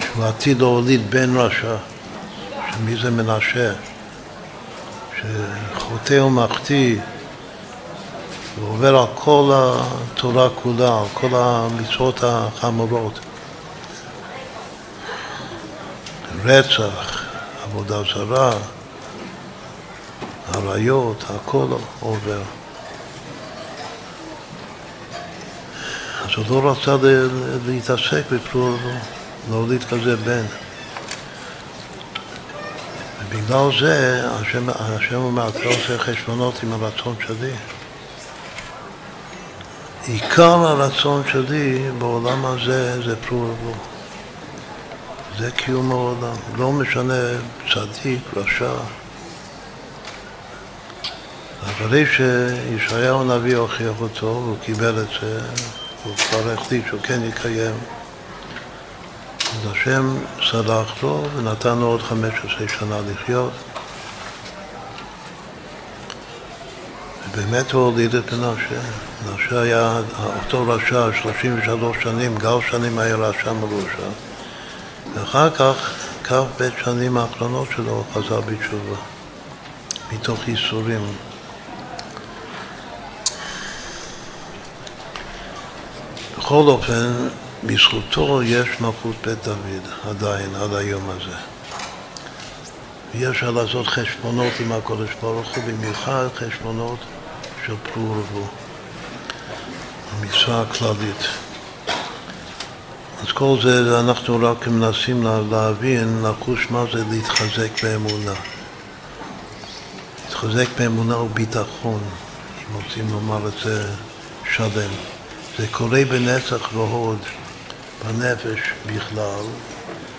שהוא עתיד להוליד בן רשע. מי זה מנשה? שחוטא ומחטיא ועובר על כל התורה כולה, על כל המצוות החמורות. רצח, עבודה זרה, עריות, הכל עובר. אז הוא לא רצה להתעסק בפלורבו, להוליד כזה בן. ובגלל זה השם, השם אומר, אתה עושה חשבונות עם הרצון שלי. עיקר הרצון שלי בעולם הזה זה פרו ורבו. זה קיום העולם. לא משנה צדיק, רשע. אחרי שישעיהו הנביא הוכיח אותו, והוא קיבל את זה, הוא כבר החליט שהוא כן יקיים. אז השם סלח לו ונתן לו עוד 15 שנה לחיות. ובאמת הוא הוליד את מנשה. מנשה היה אותו רשע 33 שנים, גל שנים היה רשע מרושע. ואחר כך, כ"ב שנים האחרונות שלו הוא חזר בתשובה, מתוך ייסורים. בכל אופן, בזכותו יש מלכות בית דוד עדיין, עד היום הזה. ואי אפשר לעשות חשבונות עם הקודש ברוך הוא, במיוחד חשבונות של פרו ורבו, המצווה הכללית. אז כל זה אנחנו רק מנסים להבין, לחוש מה זה להתחזק באמונה. להתחזק באמונה וביטחון, אם רוצים לומר את זה שלם. זה קורה בנצח והוד. בנפש בכלל,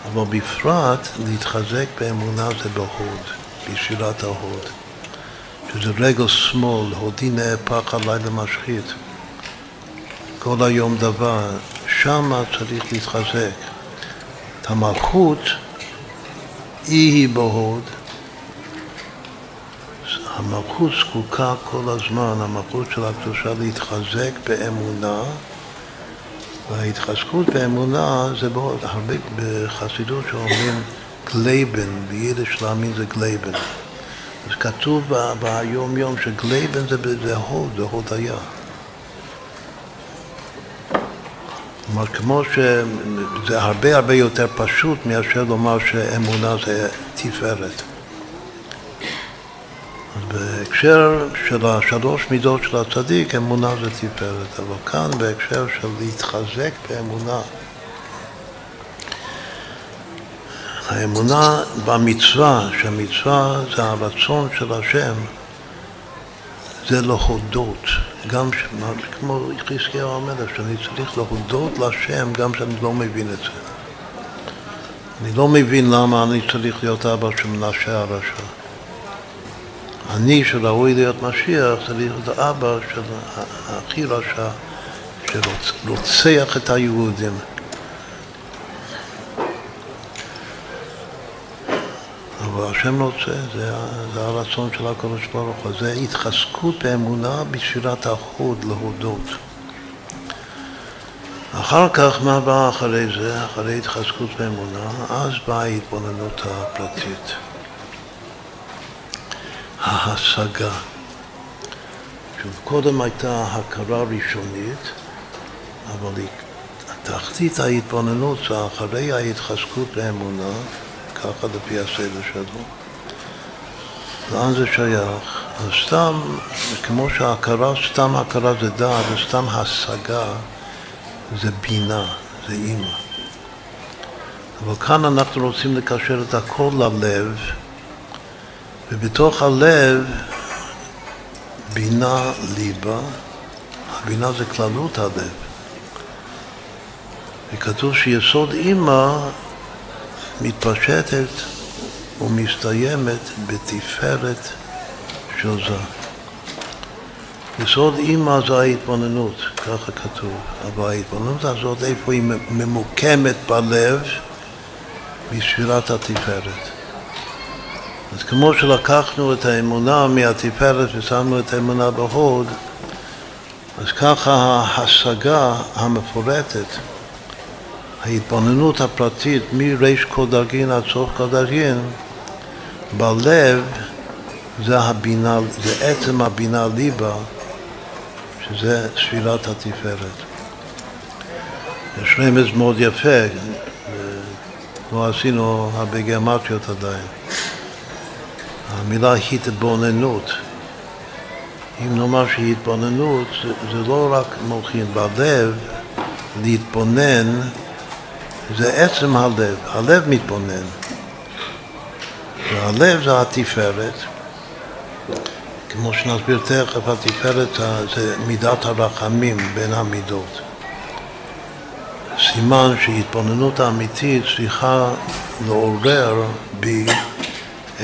אבל בפרט להתחזק באמונה זה בהוד, בשירת ההוד. שזה רגל שמאל, הודי נהפך עליי למשחית. כל היום דבר, שמה צריך להתחזק. המלכות, היא היא בהוד. המלכות זקוקה כל הזמן, המלכות של הקדושה להתחזק באמונה וההתחזקות באמונה זה מאוד, הרבה בחסידות שאומרים גלייבן, ביידיש להאמין זה גלייבן. אז כתוב ביום יום שגלייבן זה, זה הוד, זה הודיה. כלומר, כמו שזה הרבה הרבה יותר פשוט מאשר לומר שאמונה זה תפארת. בהקשר של השלוש מידות של הצדיק, אמונה זה תפארת, אבל כאן בהקשר של להתחזק באמונה, האמונה במצווה, שהמצווה זה הרצון של השם, זה להודות, גם ש... כמו חזקיהו המלך, שאני צריך להודות להשם גם שאני לא מבין את זה. אני לא מבין למה אני צריך להיות אבא של מנשה הרשע. אני שראוי להיות משיח צריך להיות האבא של הכי רשע שרוצח את היהודים. אבל השם רוצה, זה, זה הרצון של הקדוש ברוך הוא, זה התחזקות באמונה בשירת החוד להודות. אחר כך, מה בא אחרי זה, אחרי התחזקות באמונה? אז באה ההתבוננות הפרטית. ההשגה. שוב, קודם הייתה הכרה ראשונית, אבל תחתית ההתבוננות זה אחרי ההתחזקות באמונה, ככה לפי הסדר שלו. לאן זה שייך? אז סתם, כמו שהכרה, סתם הכרה זה דעת, וסתם השגה זה בינה, זה אימא. אבל כאן אנחנו רוצים לקשר את הכל ללב, ובתוך הלב בינה ליבה, הבינה זה כללות הלב. וכתוב שיסוד אימא מתפשטת ומסתיימת בתפארת של זה. יסוד אימא זה ההתבוננות, ככה כתוב. אבל ההתבוננות הזאת, איפה היא ממוקמת בלב? בספירת התפארת. אז כמו שלקחנו את האמונה מהתפארת ושמנו את האמונה בהוד, אז ככה ההשגה המפורטת, ההתבוננות הפרטית מריש כל דרגין עד סוף כל דרגין, בלב זה הבינה, זה עצם הבינה ליבה, שזה ספירת התפארת. יש רמז מאוד יפה, לא עשינו הרבה גרמטיות עדיין. המילה התבוננות, אם נאמר שהתבוננות זה, זה לא רק מולכין בלב, להתבונן זה עצם הלב, הלב מתבונן. והלב זה התפארת, כמו שנסביר תכף, התפארת זה מידת הרחמים בין המידות. סימן שהתבוננות האמיתית צריכה לעורר בי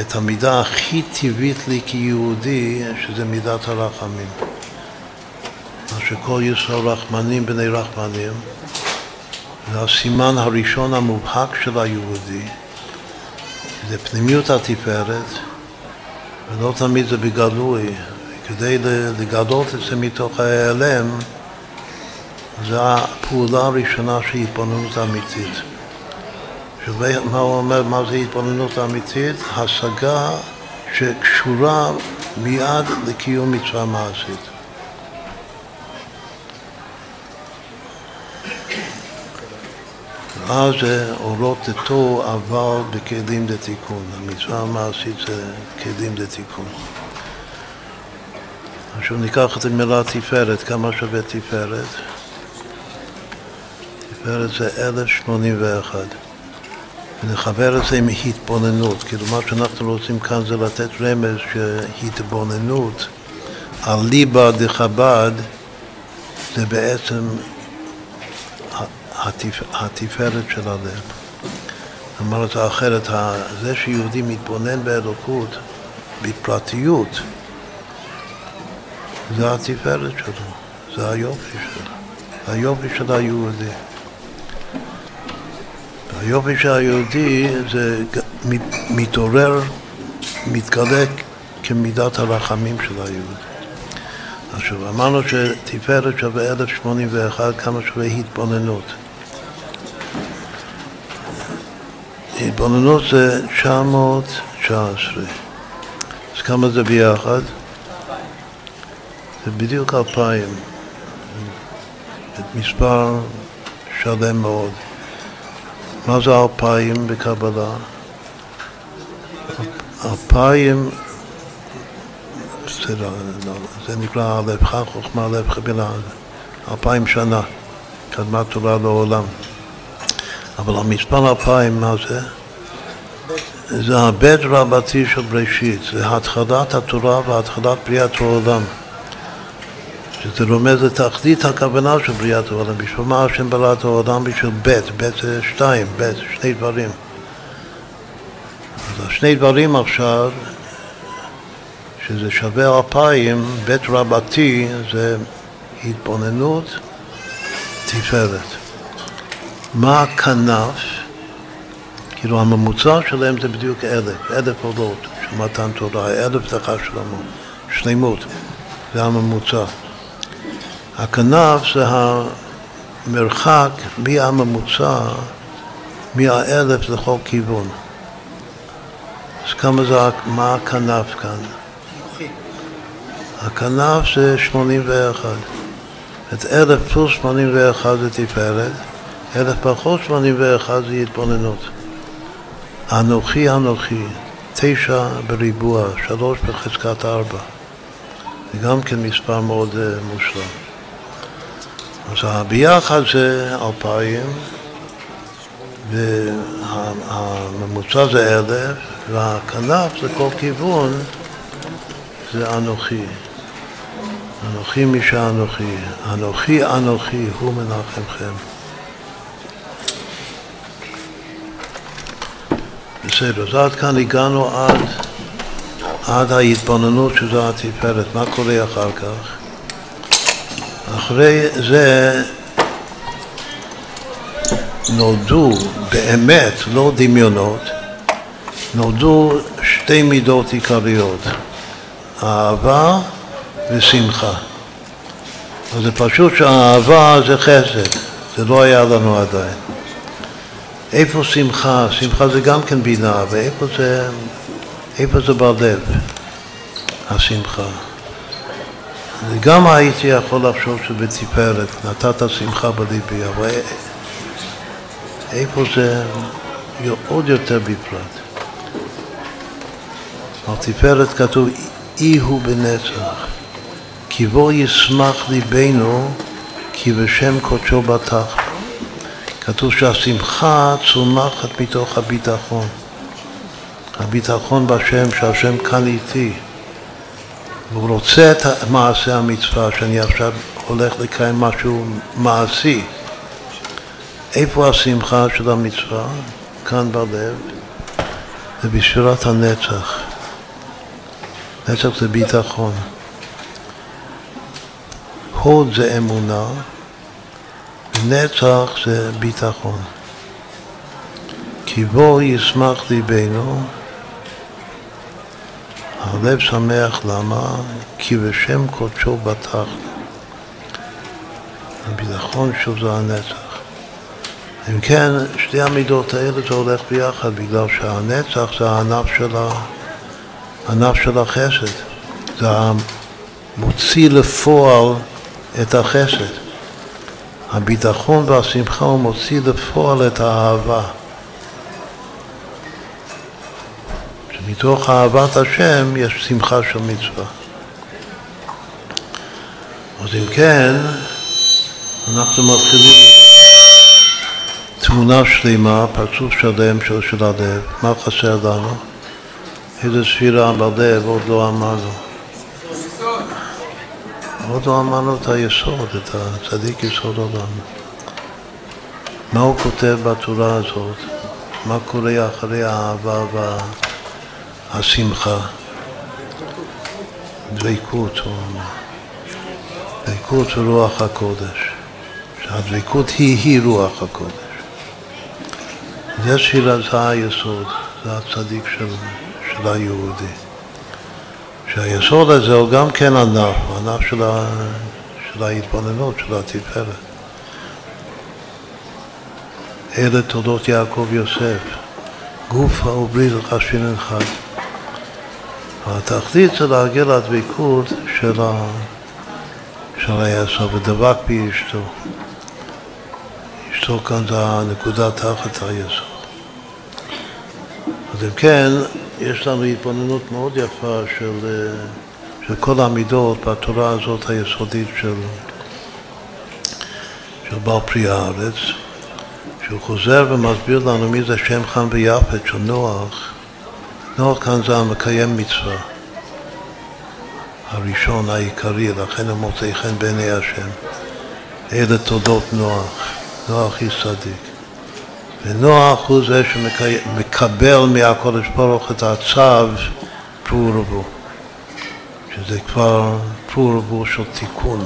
את המידה הכי טבעית לי כיהודי, שזה מידת הרחמים. מה שכל ישראל רחמנים בני רחמנים, זה הסימן הראשון המובהק של היהודי, זה פנימיות התפארת, ולא תמיד זה בגלוי. כדי לגלות את זה מתוך ההיעלם, זו הפעולה הראשונה של התבוננות אמיתית. מה הוא אומר, מה זה התבוננות אמיתית? השגה שקשורה מיד לקיום מצווה מעשית. אז זה אורות דתו אבל בכלים דתיקון. המצווה המעשית זה כלים דתיקון. עכשיו ניקח את המילה תפארת, כמה שווה תפארת? תפארת זה 1081. ונחבר את זה עם התבוננות, כאילו מה שאנחנו רוצים כאן זה לתת רמז שהתבוננות על ליבה דחב"ד זה בעצם התפ... התפארת של הלב. אמר את זה אחרת, זה שיהודי מתבונן באלוקות, בפרטיות, זה התפארת שלו, זה היופי שלו, היופי של היהודי. היופי של היהודי זה מתעורר, מתגלה כמידת הרחמים של היהודי. עכשיו, אמרנו שתפארת שווה 1081, כמה שווה התבוננות. התבוננות זה 919. אז כמה זה ביחד? זה בדיוק אלפיים. מספר שלם מאוד. מה זה אלפיים בקבלה? אלפיים, בסדר, זה נקרא לבך חוכמה, לב חבילה, אלפיים שנה, קדמה תורה לעולם. אבל המספר אלפיים, מה זה? זה הבית רבתי של בראשית, זה התחלת התורה והתחלת בריאת העולם. שזה רומז לתכלית הכוונה של בריאת העולם. בשביל מה השם ברא את העולם? בשביל בית, בית זה שתיים, בית, שני דברים. אז השני דברים עכשיו, שזה שווה אלפיים, בית רבתי זה התבוננות, תפארת. מה הכנף? כאילו הממוצע שלהם זה בדיוק אלף, אלף עולות של מתן תורה, אלף זה חשלמות, שלמות, זה הממוצע. הכנף זה המרחק מהממוצע, מהאלף לכל כיוון. אז כמה זה, מה הכנף כאן? הכנף זה 81. את אלף פלוס 81 זה תפארת, אלף פחות שמונים ואחד זה התבוננות. אנוכי אנוכי, תשע בריבוע, שלוש בחזקת ארבע. זה גם כן מספר מאוד uh, מושלם. אז הביחד זה אלפיים, והממוצע זה אלף, והכנף זה כל כיוון, זה אנוכי. אנוכי מי שאנוכי, אנוכי אנוכי הוא מנחמכם. בסדר, אז עד כאן הגענו עד, עד ההתבוננות שזו התפארת. מה קורה אחר כך? אחרי זה נולדו באמת, לא דמיונות, נולדו שתי מידות עיקריות, אהבה ושמחה. אז זה פשוט שהאהבה זה חסד, זה לא היה לנו עדיין. איפה שמחה? שמחה זה גם כן בינה, ואיפה זה, זה בלב, השמחה. גם הייתי יכול לחשוב שבתפארת נתת שמחה בליבי, אבל איפה זה עוד יותר בפרט. על תפארת כתוב אי הוא בנצח, כי בו ישמח ליבנו כי בשם קודשו בטח. כתוב שהשמחה צומחת מתוך הביטחון. הביטחון בשם, שהשם כאן איתי. והוא רוצה את מעשה המצווה, שאני עכשיו הולך לקיים משהו מעשי. איפה השמחה של המצווה? כאן בלב. זה בשבירת הנצח. נצח זה ביטחון. הוד זה אמונה, ונצח זה ביטחון. כי בו ישמח ליבנו, הלב שמח למה? כי בשם קודשו בטח. הביטחון שלו זה הנצח. אם כן, שתי המידות האלה זה הולך ביחד, בגלל שהנצח זה הענף של, ה... הענף של החסד. זה המוציא לפועל את החסד. הביטחון והשמחה הוא מוציא לפועל את האהבה. שמתוך אהבת השם יש שמחה של מצווה. אז אם כן, אנחנו מתחילים תמונה שלמה, פרצוף שלם של, של הלב. מה חסר לנו? איזה ספירה בלב עוד לא אמרנו. עוד לא אמרנו את היסוד, את הצדיק יסוד עולם. מה הוא כותב בתורה הזאת? מה קורה אחרי האהבה והשמחה? דבקות, הוא אומר. דבקות זה רוח הקודש. שהדבקות היא-היא רוח הקודש. זה שירה, זה היסוד, זה הצדיק של, של היהודי. שהיסוד הזה הוא גם כן ענף, ענף של, ה, של ההתבוננות, של התפארת. אלה תולדות יעקב יוסף, גופה ובלי חשין אחד. התכלית זה להגיע לדבקות של, ה, של היסוד, ודבק בי אשתו. אשתו כאן זה הנקודה תחת היסוד. אז אם כן, יש לנו התבוננות מאוד יפה של, של כל המידות בתורה הזאת היסודית של, של בעל פרי הארץ, שהוא חוזר ומסביר לנו מי זה שם חם ויפת של נוח. נוח כאן זה המקיים מצווה, הראשון, העיקרי, לכן הוא מוצא חן בעיני השם. אלה תולדות נוח, נוח היא צדיק. ונוח הוא זה שמקבל מהקודש ברוך את הצו פרו ורבו, שזה כבר פרו של תיקון,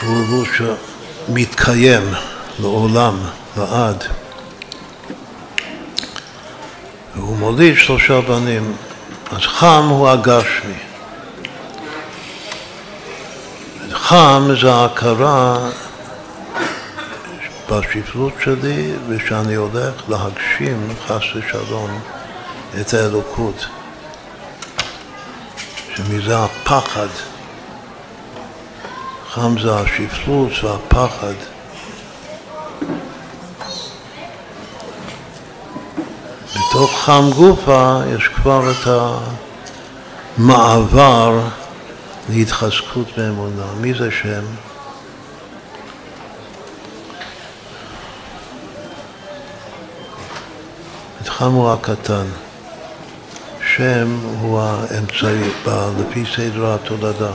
פרו שמתקיים לעולם, לעד. והוא מוליד שלושה בנים, אז חם הוא הגשמי. חם זה ההכרה בשפלות שלי ושאני הולך להגשים, חס ושלום, את האלוקות. שמזה הפחד, חם זה השפלות והפחד בתוך חם גופה יש כבר את המעבר להתחזקות באמונה. מי זה שם? התחלנו הקטן. שם הוא האמצעי, לפי סדר התולדה.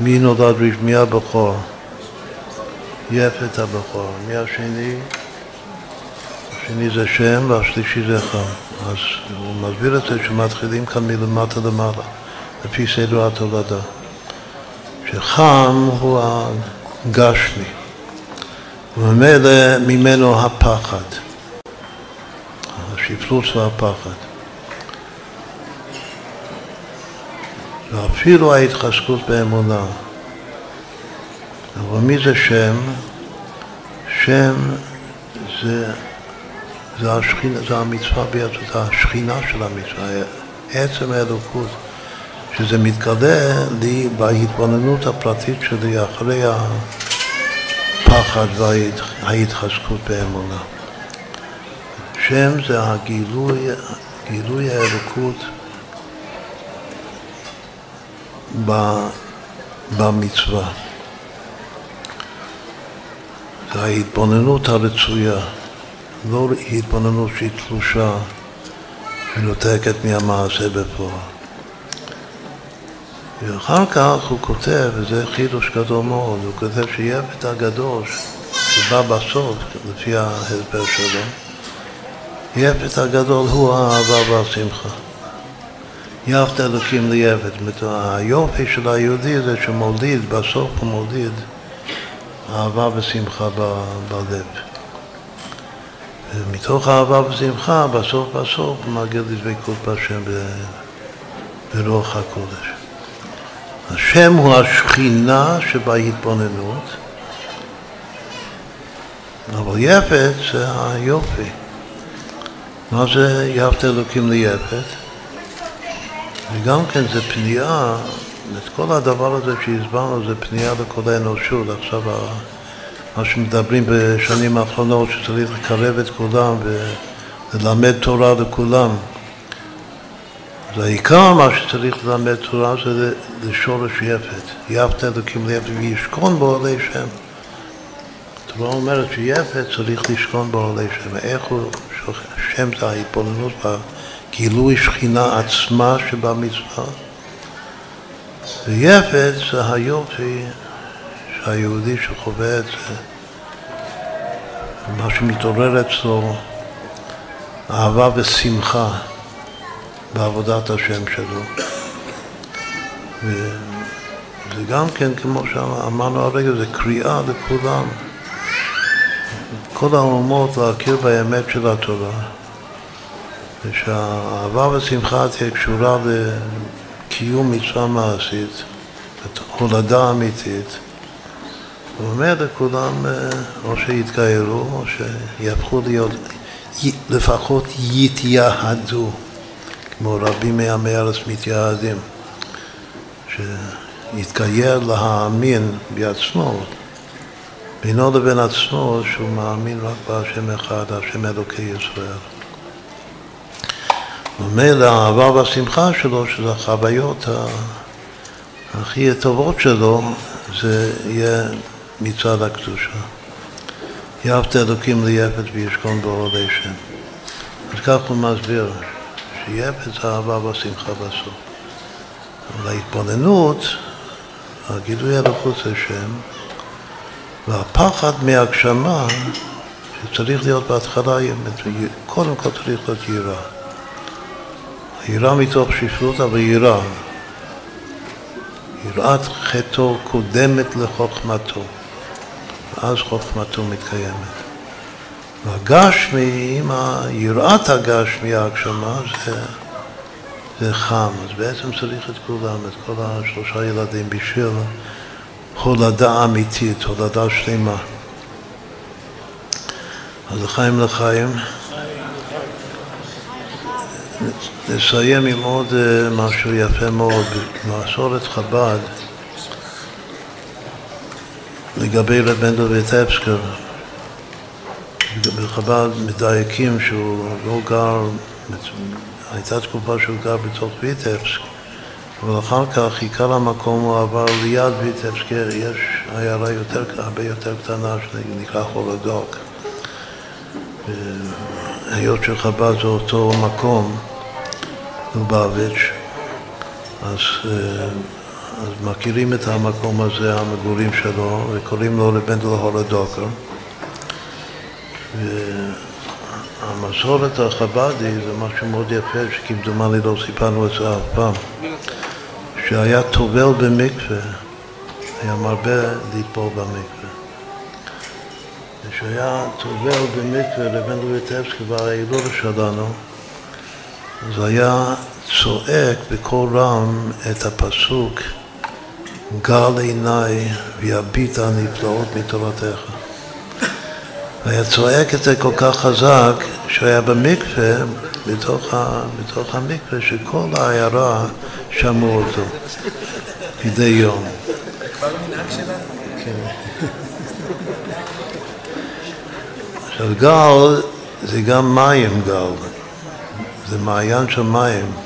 מי נולד מי הבכור? יפת הבכור. מי השני? השני זה שם והשלישי זה חם. אז הוא מסביר את זה שמתחילים כאן מלמטה למעלה, לפי סדר התולדה. שחם הוא הגשמי, וממילא ממנו הפחד, השפלוס והפחד. ואפילו ההתחזקות באמונה. אבל מי זה שם? שם זה, זה, השכינה, זה המצווה בעצם, זה השכינה של המצווה, עצם האלוקות, שזה מתגלה לי בהתבוננות הפרטית שלי אחרי הפחד וההתחזקות באמונה. שם זה הגילוי, גילוי האלוקות במצווה. זה ההתבוננות הרצויה, לא התבוננות שהיא תלושה מנותקת מהמעשה בפועל. ואחר כך הוא כותב, וזה חידוש גדול מאוד, הוא כותב שיפת הגדול שבא בסוף, לפי ההסבר שלו, יפת הגדול הוא האהבה והשמחה. יפת אלוקים ליפת. היופי של היהודי זה שמוליד, בסוף הוא מוליד אהבה ושמחה בלב. ומתוך אהבה ושמחה, בסוף בסוף מגיע לדבקות בהשם ברוח הקודש. השם הוא השכינה שבהתבוננות, אבל יפת זה היופי. מה זה יפת אלוקים ליפת? וגם כן זה פנייה, את כל הדבר הזה שהסברנו זה פנייה לכל האנושות. עכשיו מה שמדברים בשנים האחרונות שצריך לקרב את כולם וללמד תורה לכולם. אז העיקר מה שצריך ללמד תורה זה לשורש יפת. יפת אלוקים ליפת וישכון באוהלי שם. התורה אומרת שיפת צריך לשכון באוהלי שם. איך הוא, שם זה ההתבוננות גילוי שכינה עצמה שבמצווה. ויפת זה היופי שהיהודי שחווה את זה, מה שמתעורר אצלו, אהבה ושמחה בעבודת השם שלו. וזה גם כן, כמו שאמרנו הרגע, זה קריאה לכולם, כל האומות להכיר באמת של התורה. ושהאהבה והשמחה תהיה קשורה לקיום מצווה מעשית, הולדה אמיתית. הוא אומר לכולם, אה, או שיתגיירו, או שיהפכו להיות, לפחות יתייהדו, כמו רבים מעמי ארץ מתייהדים, שיתגייר להאמין בעצמו, בינו לבין עצמו, שהוא מאמין רק בהשם אחד, השם אלוקי ישראל. ומילא האהבה והשמחה שלו, של החוויות הכי טובות שלו, זה יהיה מצד הקדושה. יפת אלוקים ליפת וישכון באוהלי שם. אז כך הוא מסביר, שיפת זה אהבה והשמחה בסוף. אבל ההתבוננות, הגילוי אלוקות זה שם, והפחד מהגשמה, שצריך להיות בהתחלה, קודם כל צריך להיות יראה. יראה מתוך שפלות, אבל יראה. יראת חטאו קודמת לחוכמתו, ואז חוכמתו מתקיימת. והגשמי, עם יראת הגשמי, ההגשמה, זה, זה חם. אז בעצם צריך את כולם, את כל השלושה ילדים, בשביל הולדה אמיתית, הולדה שלמה. אז לחיים לחיים. נסיים עם עוד אה, משהו יפה מאוד, במסורת חב"ד לגבי רב מנדל ויטבסקר. בחב"ד מדייקים שהוא לא גר, הייתה תקופה שהוא גר בתוך ויטבסק, אבל אחר כך עיקר המקום הוא עבר ליד ויטבסק, יש עיירה יותר, הרבה יותר קטנה שנקרא חולדוק. היות שחב"ד זה אותו מקום, לובביץ', אז, אה, אז מכירים את המקום הזה, המגורים שלו, וקוראים לו לבנדל הולדוקר. והמסורת החב"די זה משהו מאוד יפה, שכמדומני לא סיפרנו את זה אף פעם, שהיה טובל במקווה, היה מרבה לטבול במקווה. כשהיה טובל במקווה לבן לויטבסקי וההילול שלנו, אז היה צועק בקול רם את הפסוק גל עיניי ויביט הנפלאות מתורתך. והיה צועק את זה כל כך חזק שהוא היה במקווה, בתוך, ה, בתוך המקווה, שכל העיירה שמעו אותו מדי יום. עכשיו גל זה גם מים גל, זה מעיין של מים.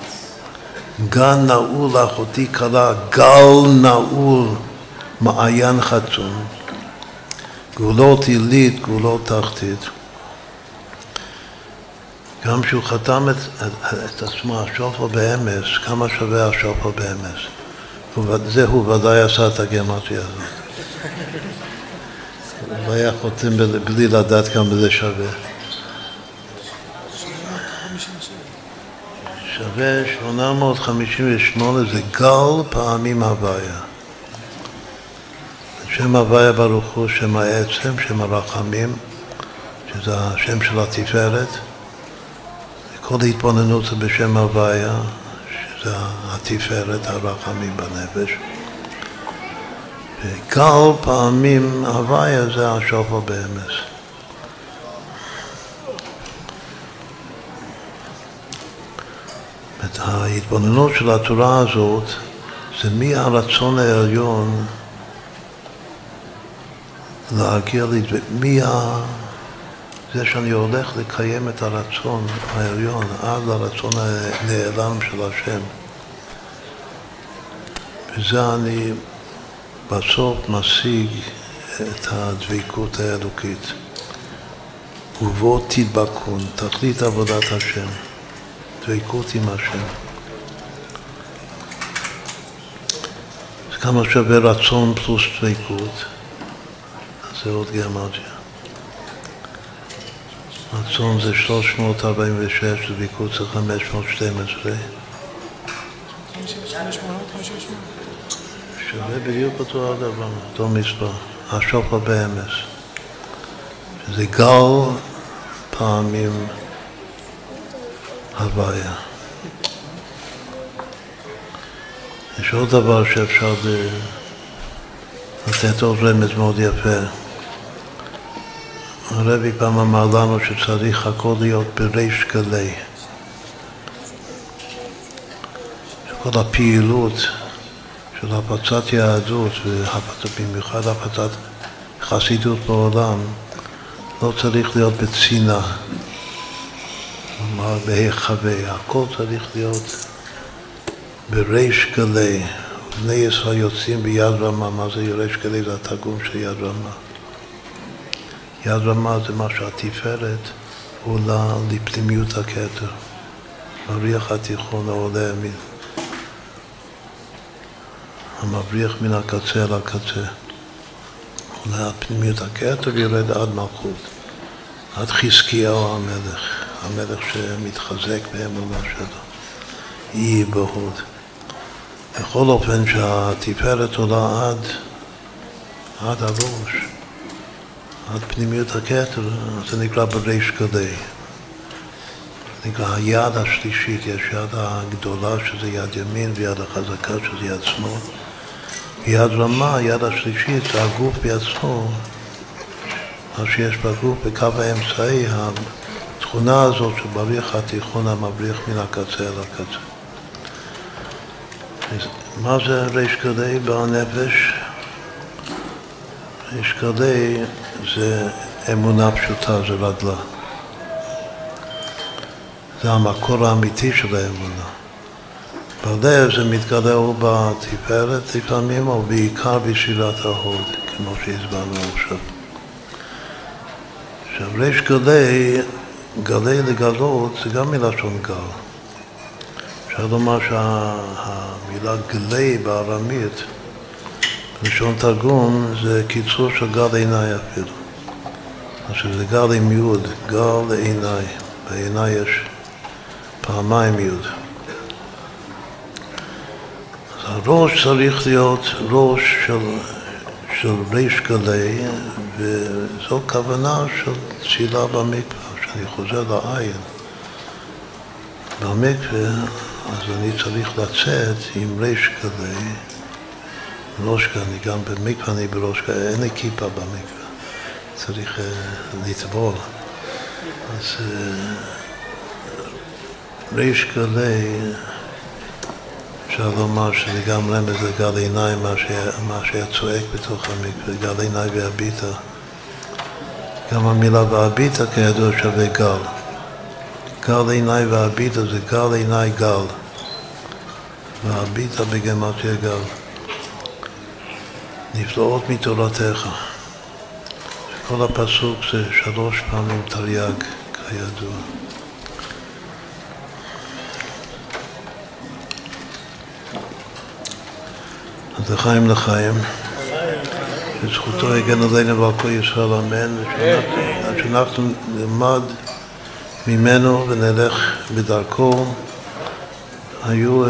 גן נעול אחותי קלה, גל נעול מעיין חצון. גבולות עילית, גבולות תחתית. גם כשהוא חתם את, את, את עצמו, השופר באמס, כמה שווה השופר באמס? זה הוא ודאי עשה את הגרמטיה הזאת. הוא היה חותם בלי לדעת כמה זה שווה. שווה 858 זה גל פעמים הוויה. שם הוויה ברוך הוא שם העצם, שם הרחמים, שזה השם של התפארת. כל ההתבוננות זה בשם הוויה, שזה התפארת, הרחמים בנפש. וגל פעמים הוויה זה השופר באמס. את ההתבוננות של התורה הזאת זה מהרצון העליון להגיע לדבר, מי ה... זה שאני הולך לקיים את הרצון העליון עד לרצון הנעלם של השם. וזה אני בסוף משיג את הדבקות האלוקית. ובו תדבקון, תכלית עבודת השם, דבקות עם השם. אז כמה שווה רצון פלוס דבקות? זה עוד גרמטיה. רצון זה 346, דבקות זה 512. שווה בדיוק אותו הדבר, אותו מספר, השופר באמס. שזה גל פעמים הוויה. יש עוד דבר שאפשר לתת עוד רמז מאוד יפה. הרבי פעם אמר לנו שצריך הכל להיות בריש גלי. שכל הפעילות של הפצת יהדות, ובמיוחד הפצת חסידות בעולם, לא צריך להיות בצנעה, כלומר בהיחווה, הכל צריך להיות בריש גלי. בני ישראל יוצאים ביד רמה, מה זה ריש גלי? זה התרגום של יד רמה. יד רמה זה מה שהתפארת עולה לפנימיות הכתר. מריח התיכון העולה מן... המבריח מן הקצה אל הקצה. עולה פנימיות הכתר ויורד עד מלכות. עד חזקיהו המלך, המלך שמתחזק באמונה שלו. אי בהוד. בכל אופן שהתפארת עולה עד, עד הראש. עד פנימיות הכתר, זה נקרא בריש גלי. זה נקרא היד השלישית, יש יד הגדולה שזה יד ימין ויד החזקה שזה יד שמאל. יד רמה, היד השלישית, זה הגוף בעצמו, מה שיש בגוף, בקו האמצעי, התכונה הזאת של בריח התיכון המבריח מן הקצה אל הקצה. מה זה ריש גלי בנפש? ריש גלי זה אמונה פשוטה, זה רדלה. זה המקור האמיתי של האמונה. בלב זה מתגלה או בתפארת לפעמים, או בעיקר בשירת ההוד, כמו שהסברנו עכשיו. עכשיו, ריש גלי, גלי לגלות זה גם מלשון גל. אפשר לומר שהמילה גלי בארמית, בלשון תרגום, זה קיצור של גל עיניי אפילו. עכשיו זה גל עם יוד, גל לעיניי. בעיניי יש פעמיים יוד. הראש צריך להיות ראש של, של ריש גלי, וזו כוונה של תפילה במקווה, שאני חוזר לעין. במקווה, אז אני צריך לצאת עם ריש גלי, ראש גלי, גם במקווה אני בראש גלי, אין לי כיפה במקווה, צריך uh, לטבול. אז uh, ריש גלי אפשר לומר שזה גם רמז לגל עיניים, מה שהיה צועק בתוך המקווה, גל עיניי והביטה. גם המילה והביטה כידוע שווה גל. גל עיניי והביטה זה גל עיניי גל. והביטה בגמטיה גל. נפלאות מתורתך. כל הפסוק זה שלוש פעמים תרי"ג, כידוע. אז לחיים לחיים. בזכותו יגן עלינו ועל כל ישראל אמן, שאנחנו נלמד ממנו ונלך בדרכו. היו,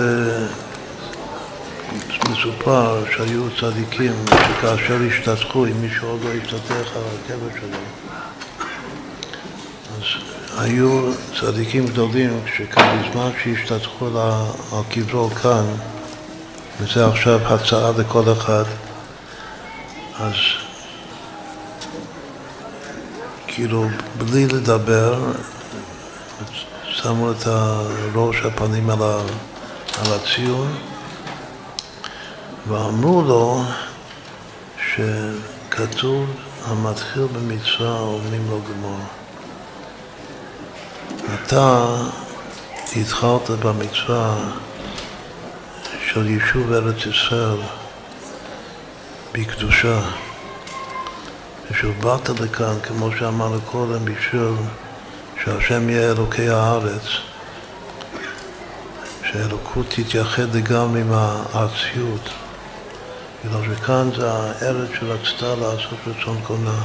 מסופר שהיו צדיקים שכאשר השתתחו, אם מישהו עוד לא השתתח על הקבר שלו, אז היו צדיקים גדולים שבזמן שהשתתחו על קברו כאן, וזה עכשיו הצעה לכל אחד. אז כאילו בלי לדבר, שמו את הראש הפנים על, ה, על הציון ואמרו לו שכתוב המתחיל במצווה אומרים לו גמור. אתה התחלת במצווה של יישוב ארץ ישראל בקדושה. ושבאת לכאן, כמו שאמרנו קודם, בשביל שהשם יהיה אלוקי הארץ, שהאלוקות תתייחד לגמרי עם הארציות. בגלל שכאן זה הארץ שרצתה לעשות רצון קונה.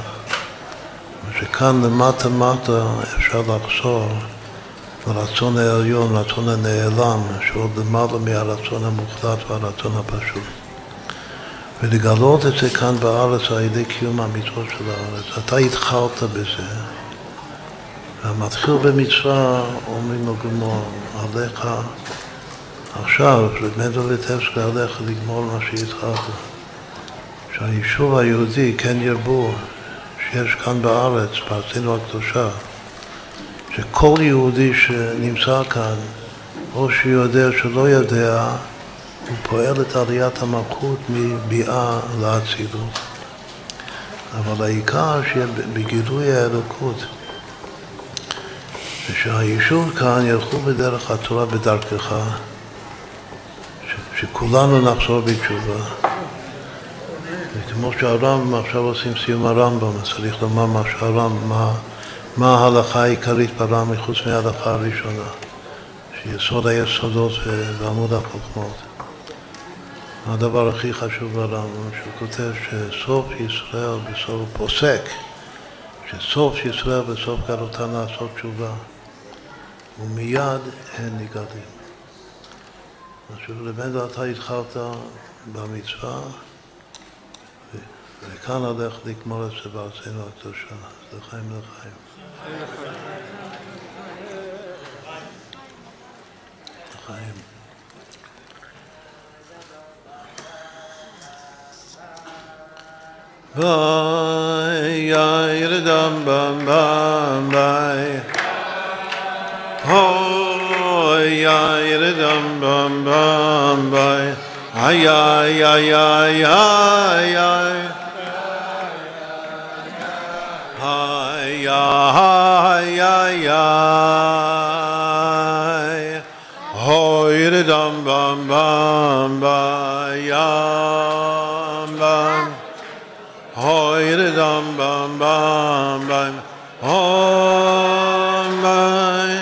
ושכאן למטה מטה אפשר לחזור לרצון העליון, לרצון הנעלם, שעוד למעלה מהרצון המוחלט והרצון הפשוט. ולגלות את זה כאן בארץ על ידי קיום המצוות של הארץ. אתה התחלת בזה, והמתחיל במצווה אומרים לו גמור, עליך עכשיו, למדו וטבסקי עליך לגמור מה שהתחלת. שהיישוב היהודי כן ירבו, שיש כאן בארץ, בארצנו הקדושה, שכל יהודי שנמצא כאן, או שיודע שלא יודע, הוא פועל את עליית המלכות מביאה לאצילות. אבל העיקר שיהיה בגילוי האלוקות, ושהיישוב כאן ילכו בדרך התורה בדרכך, שכולנו נחזור בתשובה. וכמו שהרמב"ם, עכשיו עושים סיום הרמב"ם, אז צריך לומר מה שהרמב"ם, מה, מה ההלכה העיקרית ברמב"ם חוץ מההלכה הראשונה, שיסוד היסודות ועמוד החוכמות. הדבר הכי חשוב ברמב"ם, שהוא כותב שסוף ישראל בסוף פוסק, שסוף ישראל בסוף גלותן לעשות תשובה, ומיד הן נגדים. אז שלמדו אתה התחלת במצווה, וכאן הולך לגמור את זה בארצנו הקדושה, אז לחיים לחיים. לחיים. Vai, yai, dam, bam, bam, vai. Ho, yai, dam, bam, bam, vai. Ay, ay, ay, ay, ay, ay. Ay, ay, ay, ay. Hoi, dam, bam, bam, vai, yam, bam. hoyre dam bam bam bam hom bay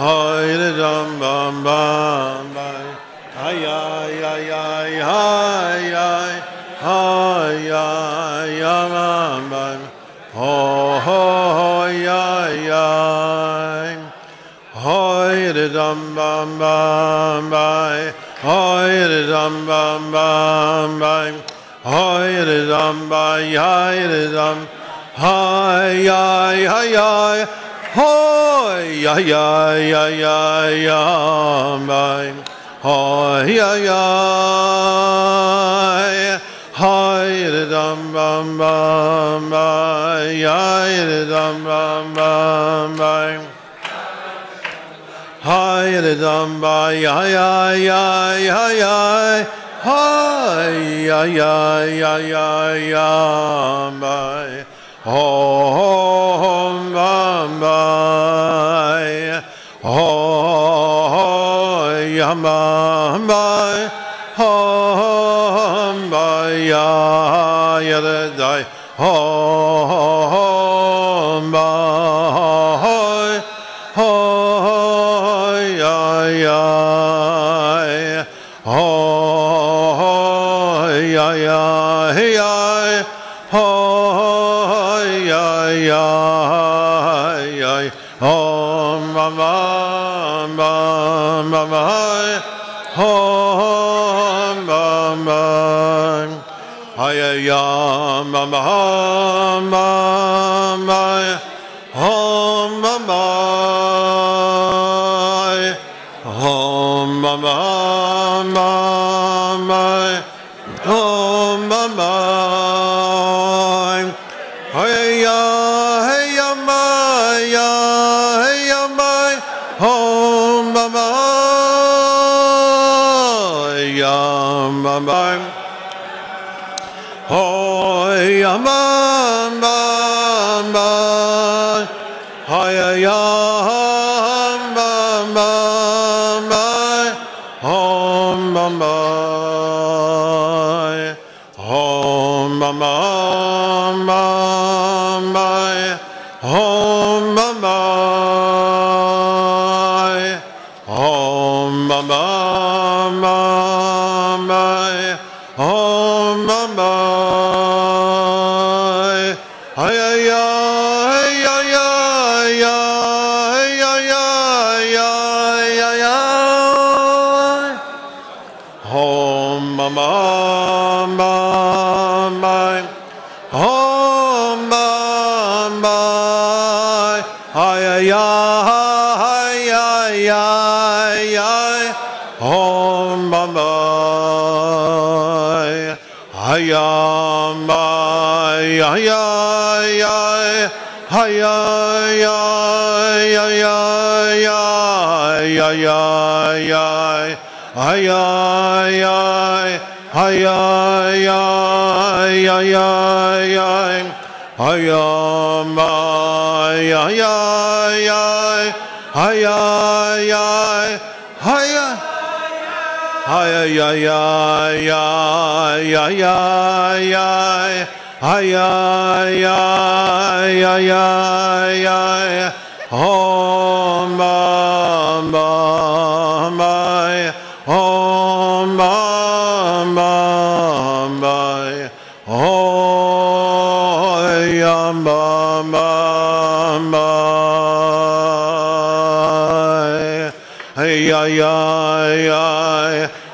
hoyre dam bam bam bay ay ay ay ay ay ay ay ay bam bam. Ho ho ay ay hoyre dam bam bam bay hoyre dam bam bam bay hay rizam bay hay rizam hay hay hay hay hay hay hay hay hay bay hay hay hay hay rizam bam bam bay hay rizam bam bam bay hay rizam bay hay hay hay hay ay ya, ay ay ay ay. Om bam bai ya am bam bai om bai ya ya dai om bam, ay, hom, bam, bam, ay, ay, yam, bam, bam, bam, ay, hom, ay ay ay ay ay ay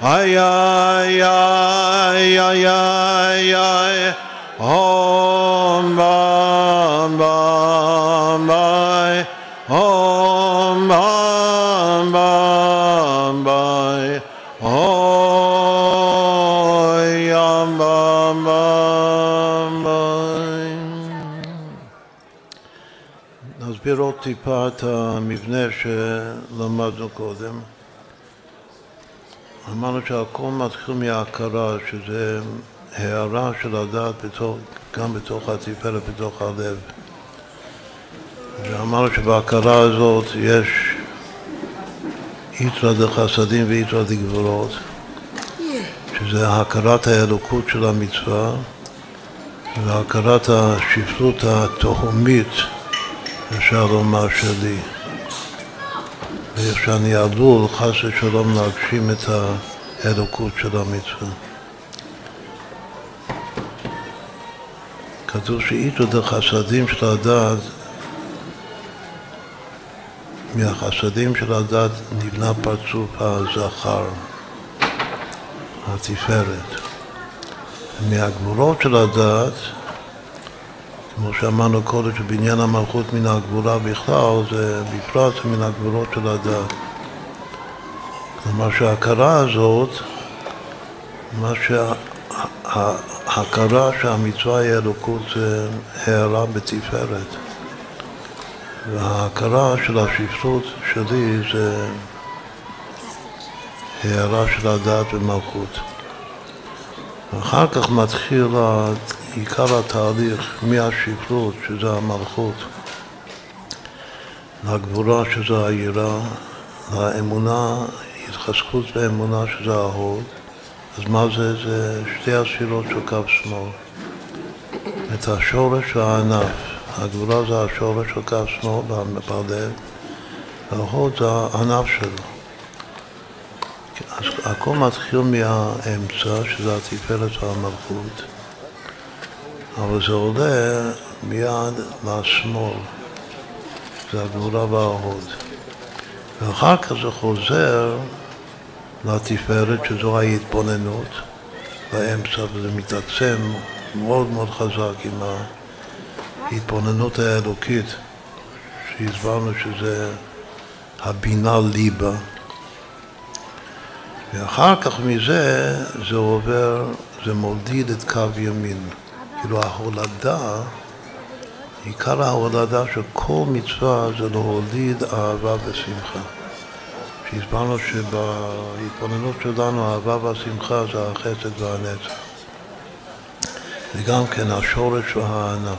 ay, ay, ay, ay, ay, ay, om, bam, bam, bai, om, bam, bam, bai, oi, om, bam, bam, bai. נסביר עוד טיפה את המבנה שלמדנו קודם. אמרנו שהכל מתחיל מההכרה, שזה הערה של הדעת בתוך, גם בתוך התפארת, בתוך הלב. ואמרנו שבהכרה הזאת יש יתרא דחסדים ויתרא דגבורות, שזה הכרת האלוקות של המצווה והכרת השפלות התהומית, אפשר לומר, שלי. ואיך שאני עלול, חס ושלום, להגשים את האלוקות של המצווה. כתוב שאיתו דחסדים של הדעת, מהחסדים של הדת נבנה פרצוף הזכר, התפארת. מהגבולות של הדת, כמו שאמרנו קודם, שבעניין המלכות מן הגבולה בכלל, זה בפרט מן הגבולות של הדת. כלומר שההכרה הזאת, מה שההכרה שהמצווה היא אלוקות הערה בתפארת. וההכרה של השפלות שלי זה הערה של הדת ומלכות. ואחר כך מתחיל עיקר התהליך מהשפלות, שזה המלכות, לגבורה, שזה היראה, לאמונה, התחזקות באמונה, שזה ההוד. אז מה זה? זה שתי הספירות של קו שמאל. את השורש והענף. הגבולה זה השורש של קו שמאל בלב, וההוד זה הענף שלו. אז הכל מתחיל מהאמצע, שזה התפארת והמלכות, אבל זה עולה מיד לשמאל, זה הגבולה וההוד. ואחר כך זה חוזר לתפארת, שזו ההתבוננות, באמצע, וזה מתעצם מאוד מאוד חזק עם ההתבוננות האלוקית, שהסברנו שזה הבינה ליבה. ואחר כך מזה זה עובר, זה מוליד את קו ימין. כאילו ההולדה, עיקר ההולדה של כל מצווה זה להוליד אהבה ושמחה. שהסברנו שבהתבוננות שלנו אהבה והשמחה זה החסד והנצח. וגם כן השורש והענף.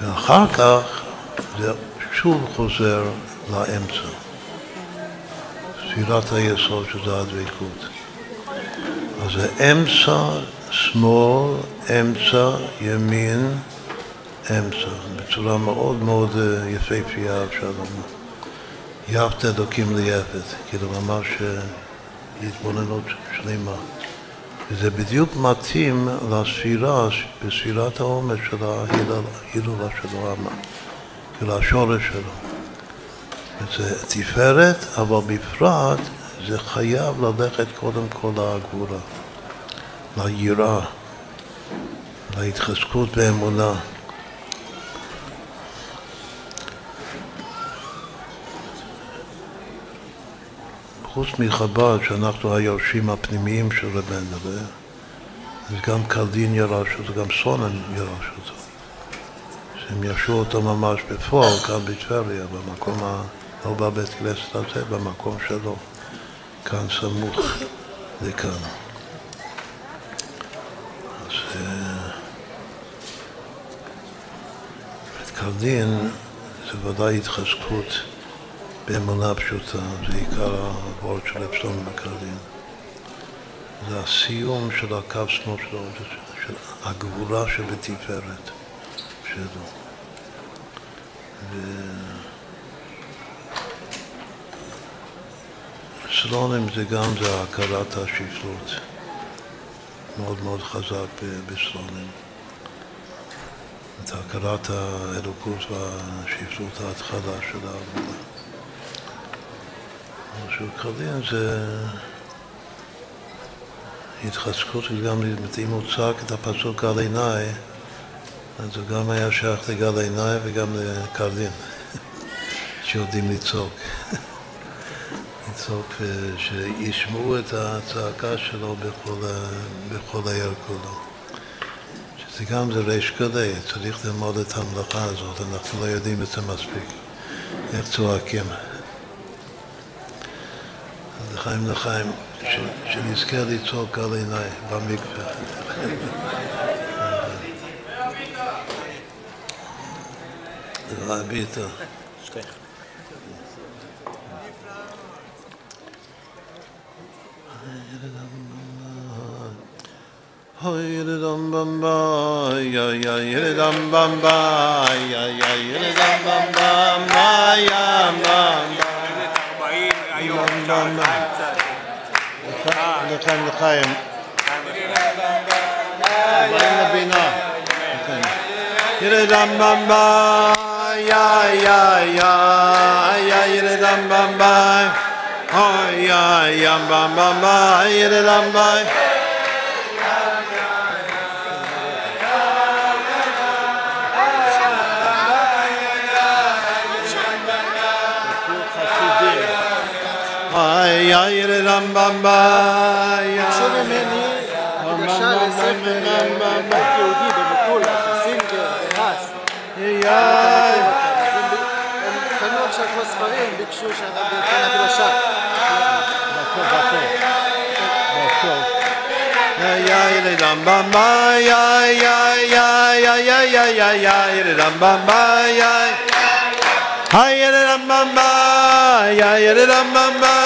ואחר כך זה שוב חוזר לאמצע. ספירת היסוד שזה הדבקות. אז זה אמצע, שמאל, אמצע, ימין, אמצע, בצורה מאוד מאוד אה, יפהפייה אפשר לומר. יפת אלוקים ליפת, כאילו ממש אה, התבוננות שלמה. וזה בדיוק מתאים לספירה, בספירת העומר של ההילולה שלו, כאילו השורש שלו. זה תפארת, אבל בפרט זה חייב ללכת קודם כל לגבורה, ליראה, להתחזקות באמונה. חוץ מחב"ד, שאנחנו היורשים הפנימיים של רבנו, אז גם קלדין ירש אותו, גם סונן ירש אותו. שהם ירשו אותו ממש בפועל, כאן בטבריה, במקום ה... לא בבית כנסת הזה, במקום שלו, כאן סמוך לכאן. אז בית קרדין זה ודאי התחזקות באמונה פשוטה, זה עיקר הוורד של אפסון בקרדין. זה הסיום של הקו שמאל שלו, של הגבורה שבתפארת שלו. ו... סלונים זה גם זה הכרת השפלות, מאוד מאוד חזק בסלונים. את הכרת האלוקות והשפלות ההתחלה של העבודה. משהו קרדין זה התחזקות וגם אם הוא צעק את הפסוק גל עיניי, אז הוא גם היה שייך לגל עיניי וגם לקרדין, שיודעים לצעוק. לצעוק, אה, שישמעו את הצעקה שלו בכל, בכל העיר כולו. זה גם זה ריש גלי, צריך ללמוד את המלאכה הזאת, אנחנו לא יודעים את זה מספיק, איך צועקים. אז לחיים לחיים, שנזכה לצעוק על עיניי במקווה. רבי איתו. Hoyre dam bam ba ya ya yere dam bam ba ya ya yere dam bam bam ba ya bam bam לחיים לחיים באים לבינה ירד דם בם בם יא יא יא יא ירד דם בם בם יא יא בם בם בם ירד דם בם ay ay ram bam ba ya שוב ממני הקדשה לספר מנדט יהודי במקולה, סינגר, רס. הם קנו עכשיו כמו ספרים, ביקשו שהרבי ייתן הקדשה. Hay yere lambamba, ya yere lambamba.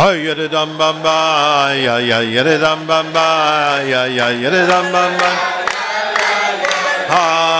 Hayır dum bum ba ya ya yere dum bum ba ya ya yere dum bum ba. Ha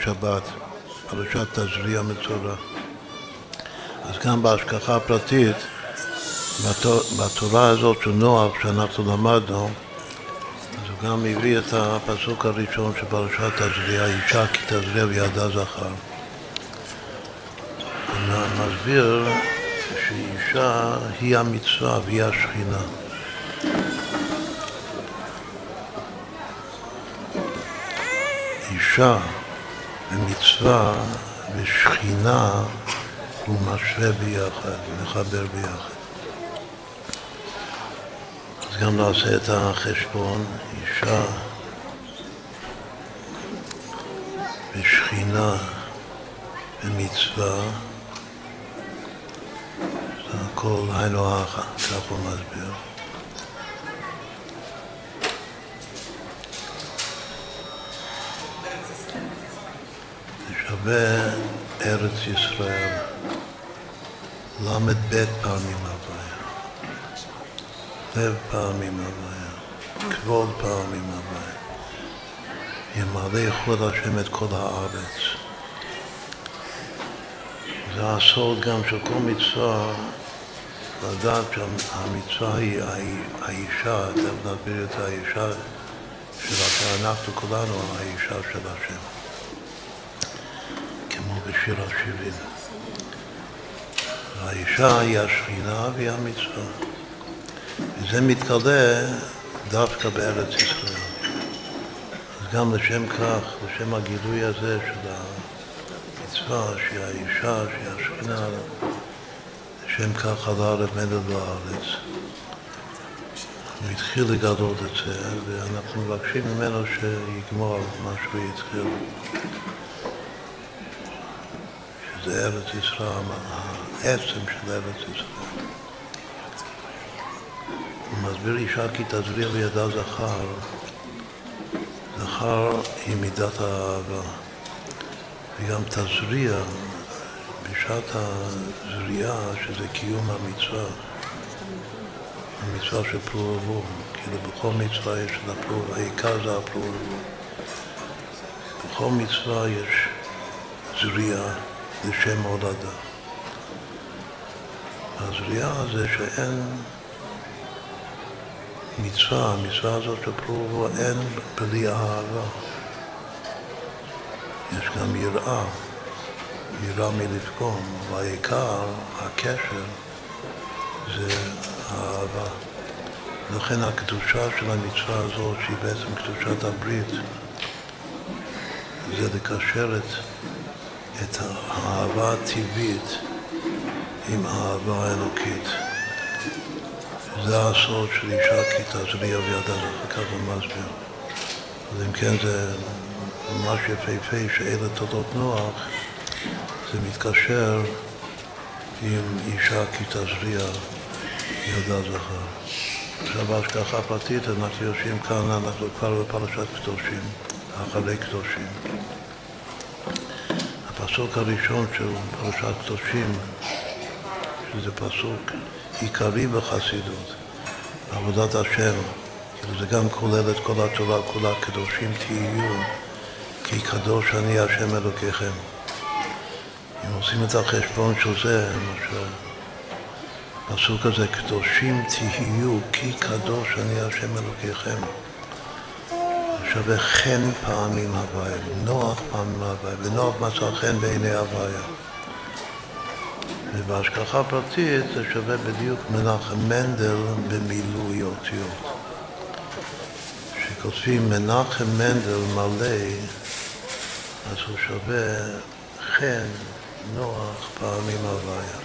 בשבת, פרשת תזריע מצורע. אז גם בהשגחה הפרטית, בתורה הזאת של נוח שאנחנו למדנו, אז הוא גם הביא את הפסוק הראשון של פרשת תזריע, אישה כי תזריע וידה זכר. הוא מסביר שאישה היא המצווה והיא השכינה. אישה ומצווה ושכינה הוא משווה ביחד, מחבר ביחד. אז גם נעשה את החשבון, אישה ושכינה ומצווה, זה הכל היינו הכה, כך הוא מסביר. שווה ארץ ישראל, ל"ב פעמים הוויה, לב פעמים הוויה, כבוד פעמים הוויה. ימלא יכבוד השם את כל הארץ. זה הסוד גם של כל מצווה, לדעת שהמצווה היא האישה, תכף נסביר את האישה של אנחנו כולנו האישה של השם. בשיר השירים. האישה היא השכינה והיא המצווה. וזה מתגלה דווקא בארץ ישראל. אז גם לשם כך, לשם הגילוי הזה של המצווה, שהיא האישה, שהיא השכינה, לשם כך עלה רב מלך בארץ. הוא התחיל לגלות את זה, ואנחנו מבקשים ממנו שיגמור מה שהוא התחיל. שזה ארץ ישראל, העצם של ארץ ישראל. הוא מסביר אישה כי תזריע בידה זכר, זכר היא מידת האהבה, וגם תזריע בשעת הזריעה, שזה קיום המצווה, המצווה של פרו ורבו, כאילו בכל מצווה יש את הפרו, העיקר זה הפרו ורבו. בכל מצווה יש זריעה. לשם הולדה. הזריעה זה שאין מצווה, המצווה הזאת של פרובו אין בלי אהבה. יש גם יראה, יראה מלפגום, אבל העיקר, הקשר, זה האהבה. לכן הקדושה של המצווה הזאת, שהיא בעצם קדושת הברית, זה לקשר את את האהבה הטבעית עם האהבה האלוקית. זה הסוד של אישה כי תזריע וידה לך, ככה הוא מסביר. אז אם כן זה ממש יפהפה שאלה תודות נוח, זה מתקשר עם אישה כי תזריע ידה זכר. עכשיו בהשגחה פרטית אנחנו יושבים כאן, אנחנו כבר בפרשת קדושים, אחרי קדושים. הפסוק הראשון של פרשת קדושים, שזה פסוק עיקרי בחסידות, בעבודת השם, כאילו זה גם כולל את כל התורה כולה, קדושים תהיו, כי קדוש אני השם אלוקיכם. אם עושים את החשבון של זה, למשל, הפסוק הזה, קדושים תהיו, כי קדוש אני השם אלוקיכם. שווה חן פעמים הוויה, נוח פעמים הוויה, ונוח מצא חן בעיני הוויה. ובהשגחה פרטית זה שווה בדיוק מנחם מנדל במילוי אותיות. כשכותבים מנחם מנדל מלא, אז הוא שווה חן, נוח פעמים הוויה.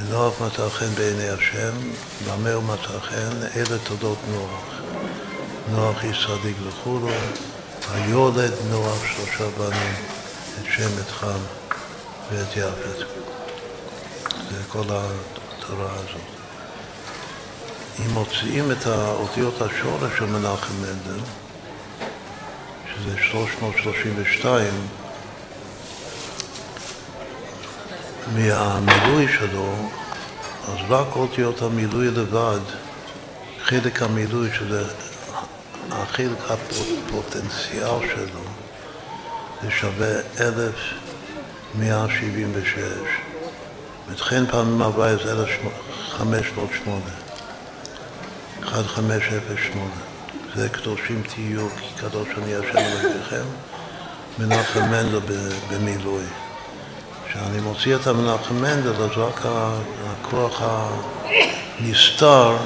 ונוח מצא חן בעיני השם, במה הוא מצא חן? אלה תודות נוח. נוח איש צדיק וכולו, היולד נוח שלושה בנים, את שם, את חם ואת יפת. זה כל התורה הזאת. אם מוציאים את האותיות השורש של מנחם מנדל, שזה 332, מהמילוי שלו, אז רק אותיות המילוי לבד, חלק המילוי שזה החלק הפוטנציאל שלו זה שווה 1,176. וכן פעמים הבאה זה 1,508. 1508. זה קדושים תהיו כי קדוש אני השם אלוהיכם. מנחם מנדל במילוי. כשאני מוציא את המנחם מנדל, אז רק הכוח הנסתר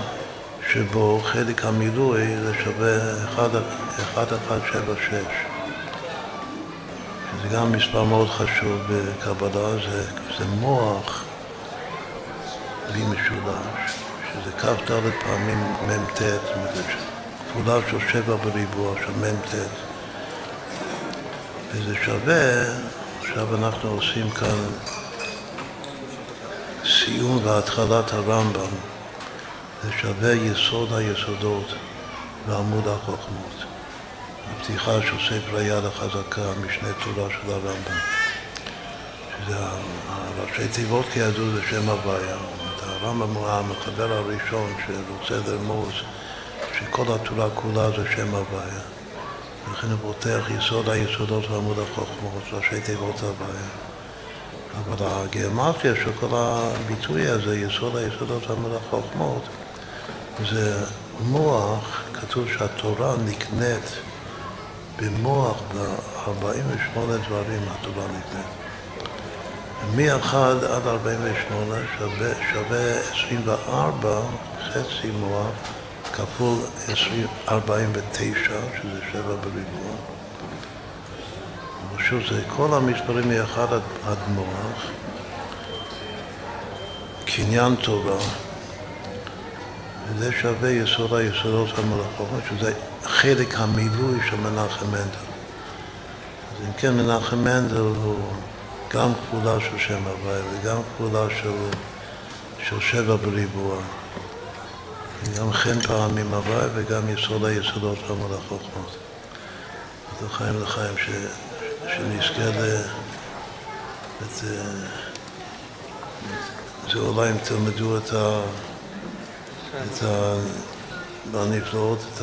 שבו חלק המילוי זה שווה 1176. שזה גם מספר מאוד חשוב בקבלה, זה, זה מוח בלי משולש, שזה כ"ד פעמים מ"ט, כפולה של שבע בריבוע של מ"ט. וזה שווה, עכשיו אנחנו עושים כאן סיום והתחלת הרמב"ם, זה שווה יסוד היסודות ועמוד החוכמות. הפתיחה של ספר היד החזקה, משנה תורה של הרמב"ם. שזה הראשי תיבות כידוע זה שם הוויה. הרמב"ם הוא המחבר הראשון שרוצה לרמוז שכל התורה כולה זה שם הוויה. לכן הוא פותח יסוד היסודות ועמוד החוכמות, ראשי תיבות הוויה. אבל הגיאומטיה של כל הביטוי הזה, יסוד היסודות ועמוד החוכמות, זה מוח, כתוב שהתורה נקנית במוח ב-48 דברים התורה נקנית. מ-1 עד 48 שווה, שווה 24 חצי מוח כפול 49, שזה 7 בריבוע. ושוב, זה כל המספרים מ-1 עד, עד מוח, קניין תורה, וזה שווה יסוד היסודות המלאכות, שזה חלק המילוי של מנחם מנדל. אז אם כן, מנחם מנדל הוא גם כפולה של שם הוואי וגם כפולה של, של שבע בריבוע. גם חן פעמים הוואי וגם יסוד היסודות והמלאכות. אז לחיים לחיים, ש, שנזכה ל... את, זה אולי אם תלמדו את ה... את ה... בנפלאות, את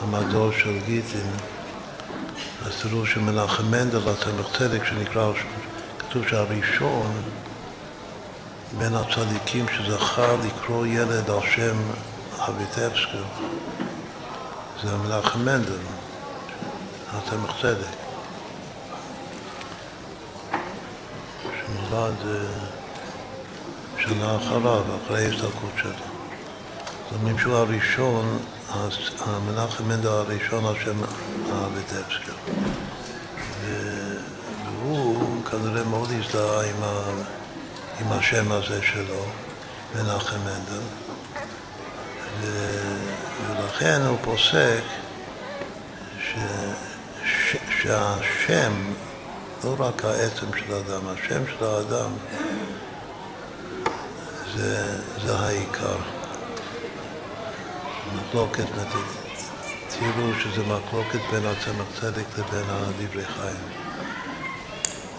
המדור של גיטין, אז תראו שמנחם מנדל, הצמח צדק, שנקרא, כתוב שהראשון בין הצדיקים שזכה לקרוא ילד על שם אביטבסקי, זה מנחם מנדל, הצמח צדק. שנולד שנה אחריו, אחרי ההסתלקות שלו. זאת אומרת שהוא הראשון, המנחם מנדל הראשון על שם אביטבסקי. והוא כנראה מאוד הזדהה עם, ה, עם השם הזה שלו, מנחם מנדל. ולכן הוא פוסק ש, ש, שהשם, לא רק העצם של האדם, השם של האדם זה, זה העיקר. מחלוקת, תראו שזה מחלוקת בין הצמח צדק לבין הדברי חיים.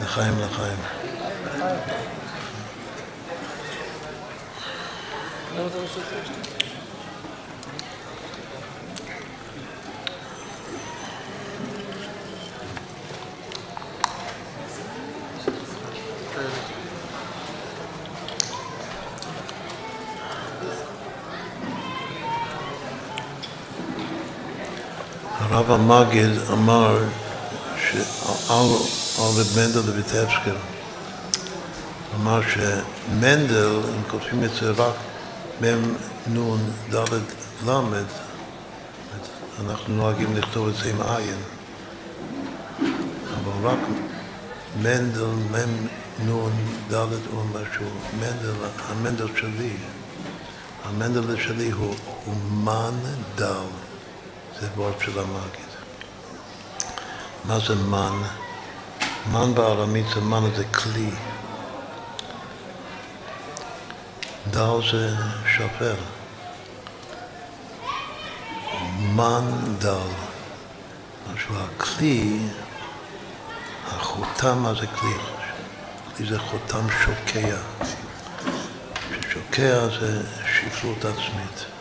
לחיים לחיים. הרב המגיד אמר שעל רב מנדל לויטבסקי אמר שמנדל, אם כותבים את זה רק מ"ם נ' ד' ל', אנחנו נוהגים לכתוב את זה עם עין, אבל רק מנדל, מ"ם נ' ד' או משהו, מנדל, המנדל שלי, המנדל שלי הוא אומן דל. זה וורד של המגיד. מה זה מן? מן בארמית זה מן זה כלי. דל זה שפר. מן דל. משהו הכלי, החותם מה זה כלי? כלי זה חותם שוקע. ששוקע זה שפלות עצמית.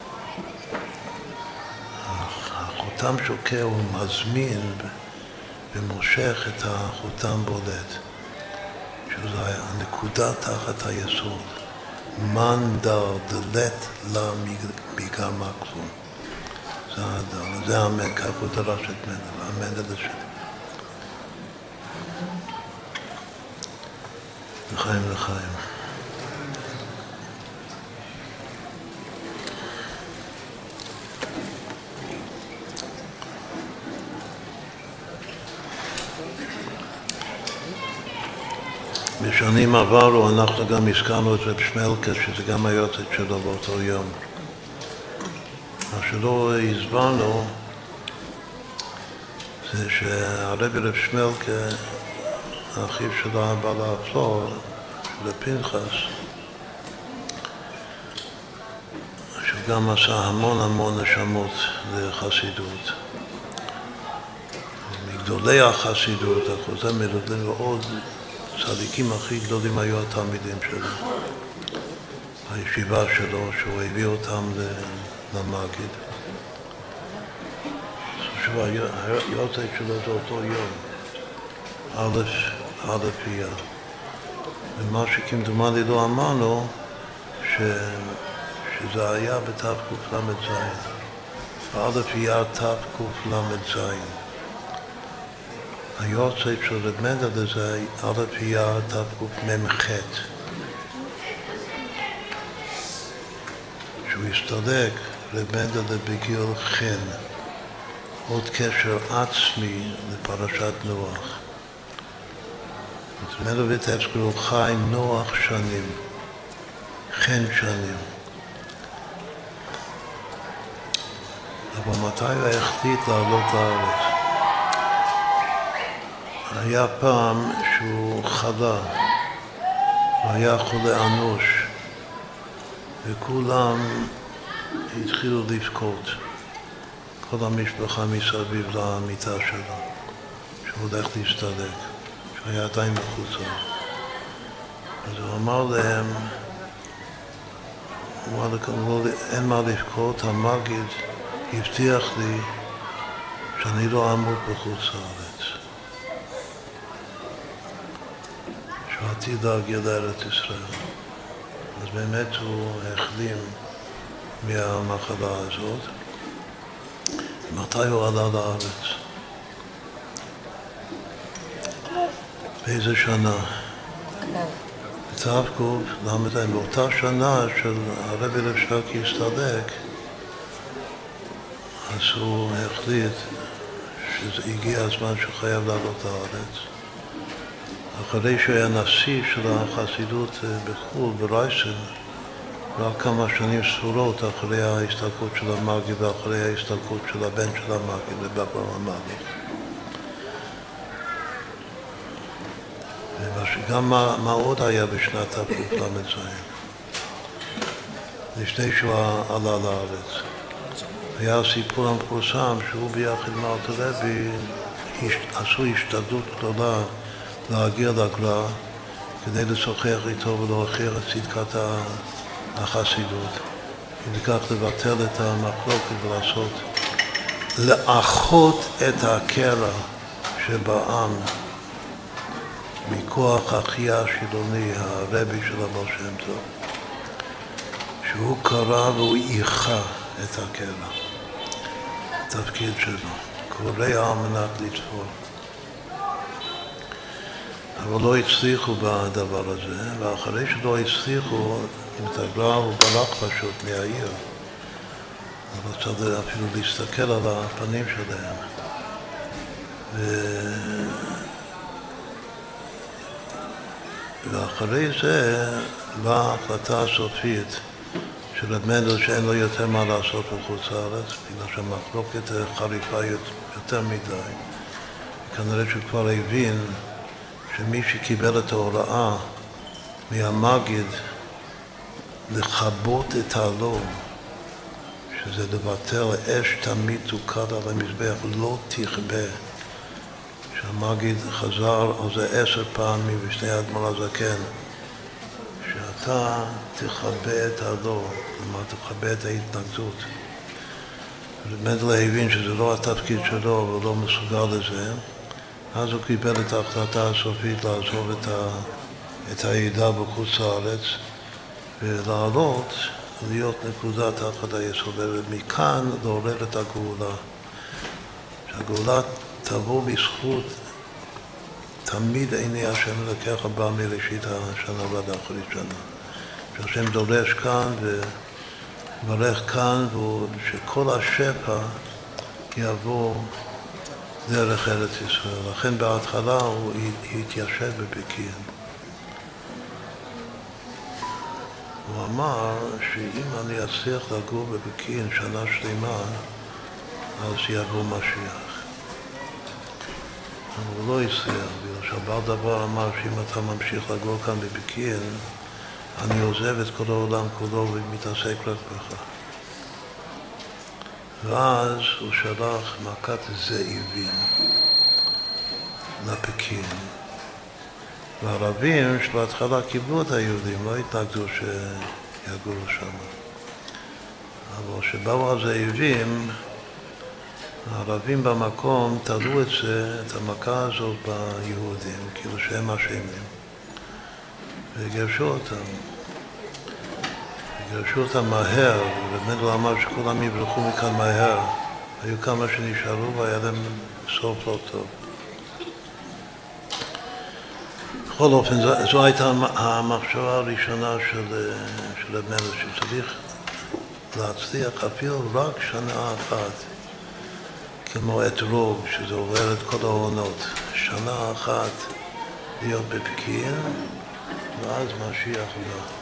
חותם שוקע הוא מזמין ומושך את החותם בולט, שזה הנקודה תחת היסוד. מן דר דלת לה מגרמה כלום. זה הדר, זה המן, כך הוא דרש את מנדל, המנדל השני. לחיים לחיים. בשנים עברו אנחנו גם הזכרנו את רב שמלקה, שזה גם היועצת שלו באותו יום. מה שלא הסברנו זה שהרבי רב שמלקה, האחיו של הבעל הפלור, לפנחס, שהוא גם עשה המון המון נשמות לחסידות. מגדולי החסידות, אחוזי מלודים ועוד הצדיקים הכי גדולים היו התלמידים שלו. הישיבה שלו, שהוא הביא אותם למגיד. שוב, היועצת שלו זה אותו יום, א', א' אייר. ומה שכמדומני לא אמרנו, ש... שזה היה בתקל"ז. בא' אייר תקל"ז. היורצייט של רב מנדל זה א' אייר תקמ"ח שהוא הסתלק רב מנדל בגיל חן. עוד קשר עצמי לפרשת נוח. רב מנדל ויטצקר חי נוח שנים. חן שנים. אבל מתי הוא החליט לעלות לארץ? היה פעם שהוא חלה, הוא היה חולה אנוש, וכולם התחילו לבכות, כל המשפחה מסביב למיטה שלו, שהוא הולך להסתלק, שהוא היה עדיין בחוצה. אז הוא אמר להם, הוא אמר לכם, אין מה לבכות, המגיד הבטיח לי שאני לא אמות בחוץ לארץ. שהוא עתיד להגיע לארץ ישראל. אז באמת הוא החלים מהמחלה הזאת. מתי הוא עלה לארץ? באיזה שנה? בתק"ל, באותה שנה של הרבי רב שקי הסתלק, אז הוא החליט שהגיע הזמן שהוא חייב לעלות לארץ. אחרי שהוא היה נשיא של החסידות בחו"ל, ברייסן, רק כמה שנים ספורות אחרי ההסתלקות של המאגי ואחרי ההסתלקות של הבן של המאגי, לבבא המאגי. וגם מה, מה עוד היה בשנת תקל"ז, לפני שהוא עלה לארץ. היה הסיפור המפורסם שהוא ביחד עם אלתרלוי עשו השתדלות גדולה להגיע לגר"א כדי לשוחח איתו ולהוכיח את צדקת החסידות. וכך לבטל את המחלוקת ולעשות, לאחות את הקרע שבעם מכוח אחיה השילוני, הרבי של הבעל שם טוב, שהוא קרא והוא איכה את הקרע, התפקיד שלו, קורא על מנת לתפור. אבל לא הצליחו בדבר הזה, ואחרי שלא הצליחו עם תגרה הוא ברח פשוט מהעיר. הוא רצה אפילו להסתכל על הפנים שלהם. ו... ואחרי זה באה ההחלטה הסופית של רב מנדל שאין לו יותר מה לעשות בחוץ לארץ, בגלל שהמחלוקת חריפה יותר מדי. כנראה שהוא כבר הבין שמי שקיבל את ההוראה מהמגיד לכבות את הלא, שזה לבטל אש תמיד תוקד על המזבח, לא תכבה. שהמגיד חזר על זה עשר פעמים בשני האדמו"ר הזקן, שאתה תכבה את הלא, כלומר תכבה את ההתנגדות. מנדלה הבין שזה לא התפקיד שלו והוא לא מסוגל לזה, אז הוא קיבל את ההחלטה הסופית לעזוב את, ה, את העידה בחוץ לארץ ולעלות, להיות נקודה תחת היסוד, ומכאן לעורר את הגאולה. שהגאולה תבוא בזכות תמיד עיני השם אלוקיך הבא מראשית השנה ועד אחרית שנה. שהשם דורש כאן ומברך כאן, ושכל השפע יבוא דרך ארץ ישראל. לכן בהתחלה הוא התיישב בפקיעין. הוא אמר שאם אני אצליח לגור בפקיעין שנה שלמה, אז יבוא משיח. אבל הוא לא הצליח, בגלל שהבעל דבר אמר שאם אתה ממשיך לגור כאן בפקיעין, אני עוזב את כל העולם כולו ומתעסק רק בך. ואז הוא שלח מכת זאבים לפקיעין. והערבים שבהתחלה קיבלו את היהודים, לא התנגדו שיגורו שם. אבל כשבאו הזאבים, הערבים במקום תלו את זה, את המכה הזאת ביהודים, כאילו שהם אשמים, וגירשו אותם. גירשו אותם מהר, ובאמת אמר שכולם יברחו מכאן מהר. היו כמה שנשארו והיה להם סוף לא טוב. בכל אופן, זו, זו הייתה המחשבה הראשונה של, של המלך, שצריך להצליח אפילו רק שנה אחת. כמו אתרוג, שזה עובר את כל העונות. שנה אחת להיות בפקיעין, ואז משיח בא.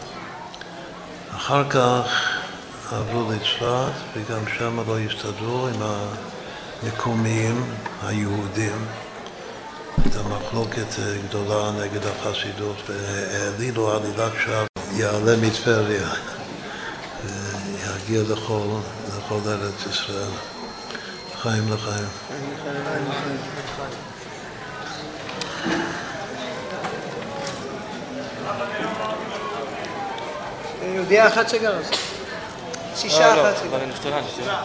אחר כך עברו לצפת, וגם שם לא הסתדרו עם המקומיים, היהודים. הייתה מחלוקת גדולה נגד החסידות, והעלילו עלילת שווא, יעלה מטבריה, ויגיע לכל, לכל ארץ ישראל. לחיים לחיים. יהודייה אחת שגרה. שישה אחת שגרה. אבל נפטרה, נפטרה.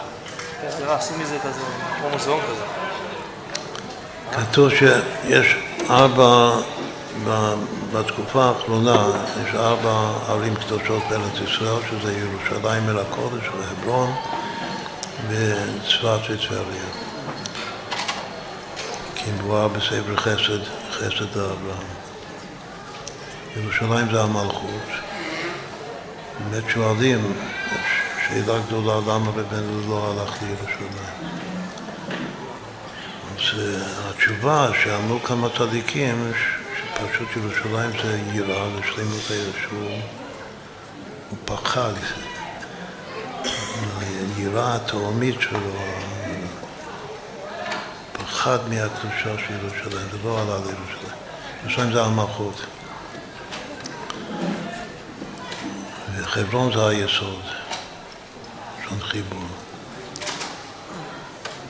נפטרה, עשו מזה כזה, כמו מוזיאון כזה. כתוב שיש ארבע, בתקופה האחרונה, יש ארבע ערים קדושות בארץ ישראל, שזה ירושלים אל הקודש והברון. בצפת וטבריה. כי מדובר בספר חסד, חסד אברהם. ירושלים זה המלכות. באמת שואלים, שאלה גדולה, למה רבנו לא הלך לירושלים? אז התשובה שאמרו כמה צדיקים, שפשוט ירושלים זה יראה לשלימות הישוע, הוא פחד. היראה התהומית שלו, פחד מהקדושה של ירושלים, זה לא עלה לירושלים. ירושלים זה המלכות. וחברון זה היסוד, שון חיבור.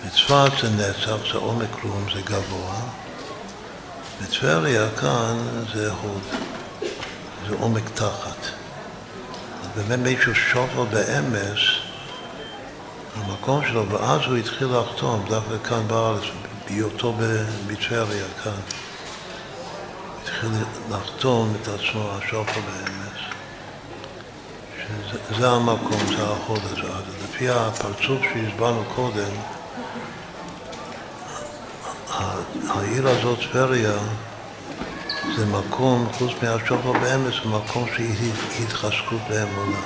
וצפת זה נצח, זה עומק רום, זה גבוה. וטבריה כאן זה הוד, זה עומק תחת. אז באמת מישהו שופר באמס המקום שלו, ואז הוא התחיל לחתום, דווקא כאן בארץ, בהיותו בטבריה, כאן. התחיל לחתום את עצמו, השופר באמס. שזה המקום, זה החוד הזה. לפי הפרצוף שהסברנו קודם, העיר הזאת, טבריה, זה מקום, חוץ מהשופר באמס, זה מקום שהיא התחזקות באמונה.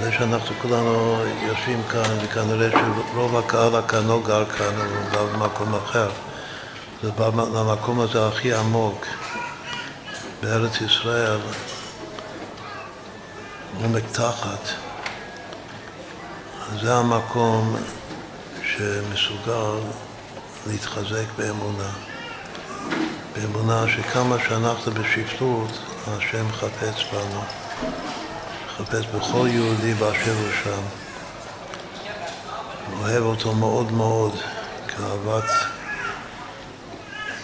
זה שאנחנו כולנו יושבים כאן, וכנראה שרוב הקהל כאן לא גר כאן, הוא גר במקום אחר. זה בא למקום הזה הכי עמוק בארץ ישראל, עומק תחת. זה המקום שמסוגל להתחזק באמונה. באמונה שכמה שאנחנו בשפלות, השם חפץ בנו. מחפש בכל יהודי באשר הוא שם. אוהב אותו מאוד מאוד, כאהבת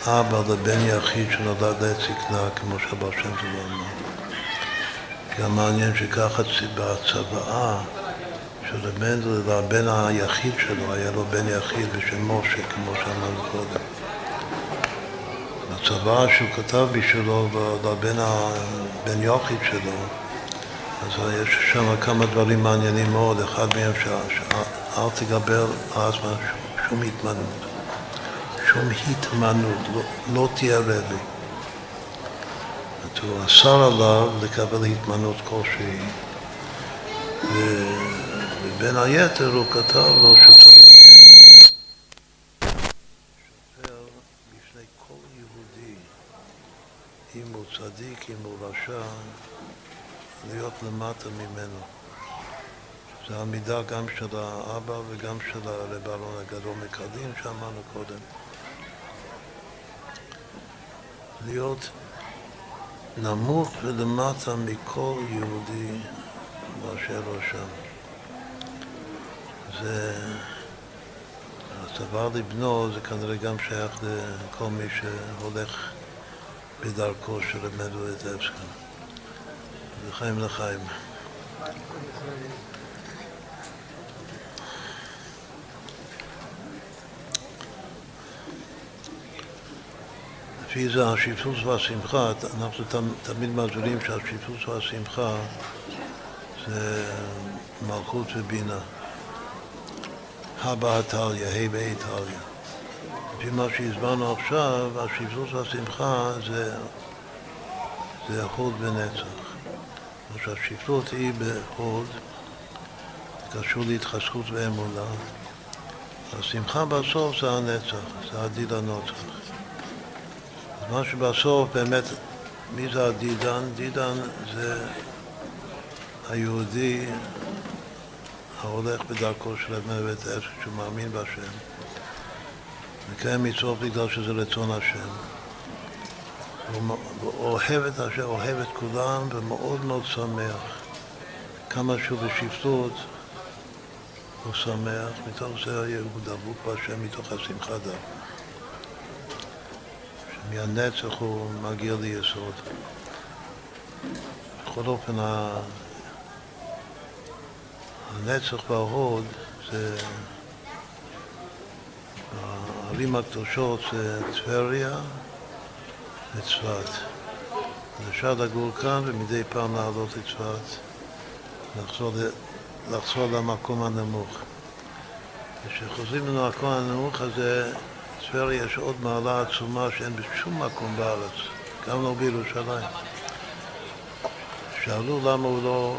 אבא לבן יחיד שנולד לעת זקנה, כמו שהבר שם טוב אמר. גם מעניין שככה בצוואה של מנדל לבן היחיד שלו, היה לו בן יחיד בשם משה, כמו שאמרנו קודם. בצבא שהוא כתב בשבילו, לבן הבן יחיד שלו, אז יש שם כמה דברים מעניינים מאוד. אחד מהם שאל תגבר אז שום התמנות. שום התמנות, לא, לא תהיה רבי. הוא אסר עליו לקבל התמנות כלשהי. ובין היתר הוא כתב לו שהוא צריך אם הוא צדיק, אם הוא רשע, להיות למטה ממנו. זה המידה גם של האבא וגם של הרב אהרון הגדול מקדין שאמרנו קודם. להיות נמוך ולמטה מכל יהודי באשר הוא שם. זה, הצבא לבנו זה כנראה גם שייך לכל מי שהולך בדרכו של רב מדוודבסקי. לחיים לחיים. לפי זה השיפוץ והשמחה, אנחנו תמיד מסבירים שהשיפוץ והשמחה זה מלכות ובינה. הבא עתליה, ה' ב' עתליה. לפי מה שהסברנו עכשיו, השיפוץ והשמחה זה, זה הוד ונצח. שהשפלות היא בהוד, קשור להתחזקות ואמונה. השמחה בסוף זה הנצח, זה הדיד הנוצח. מה שבסוף באמת, מי זה הדידן? דידן זה היהודי ההולך בדרכו של בית העסק, שהוא מאמין בהשם, מקיים מצוות בגלל שזה רצון השם. הוא אוהב את השם, אוהב את כולם ומאוד מאוד שמח. כמה שהוא בשפטות, הוא שמח, מתוך זה הוא דבוק בהשם, מתוך השמחה דווקא. שמהנצח הוא מגיע ליסוד. בכל אופן, הנצח וההוד זה הערים הקדושות זה טבריה לצפת. אז אפשר לגור כאן ומדי פעם לעלות לצפת, לחזור, לחזור למקום הנמוך. כשחוזרים למקום הנמוך הזה, טבריה יש עוד מעלה עצומה שאין בשום מקום בארץ, גם לא בירושלים. שאלו למה הוא לא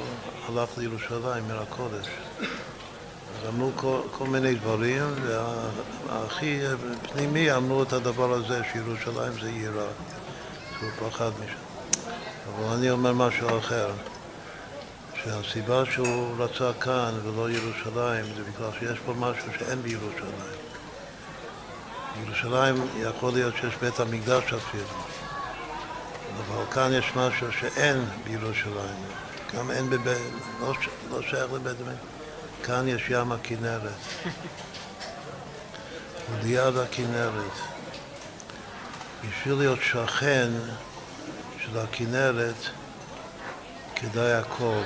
הלך לירושלים מעיר הקודש. אז אמרו כל, כל מיני דברים, והכי פנימי אמרו את הדבר הזה, שירושלים זה עיר שהוא פחד משם. אבל אני אומר משהו אחר, שהסיבה שהוא רצה כאן ולא ירושלים זה בגלל שיש פה משהו שאין בירושלים. בירושלים יכול להיות שיש בית המקדש אפילו, אבל כאן יש משהו שאין בירושלים. גם אין בבית, לא, לא שייך לבית המקדש. כאן יש ים הכנרת. וליד הכנרת. בשביל להיות שכן של הכנרת כדאי הכל.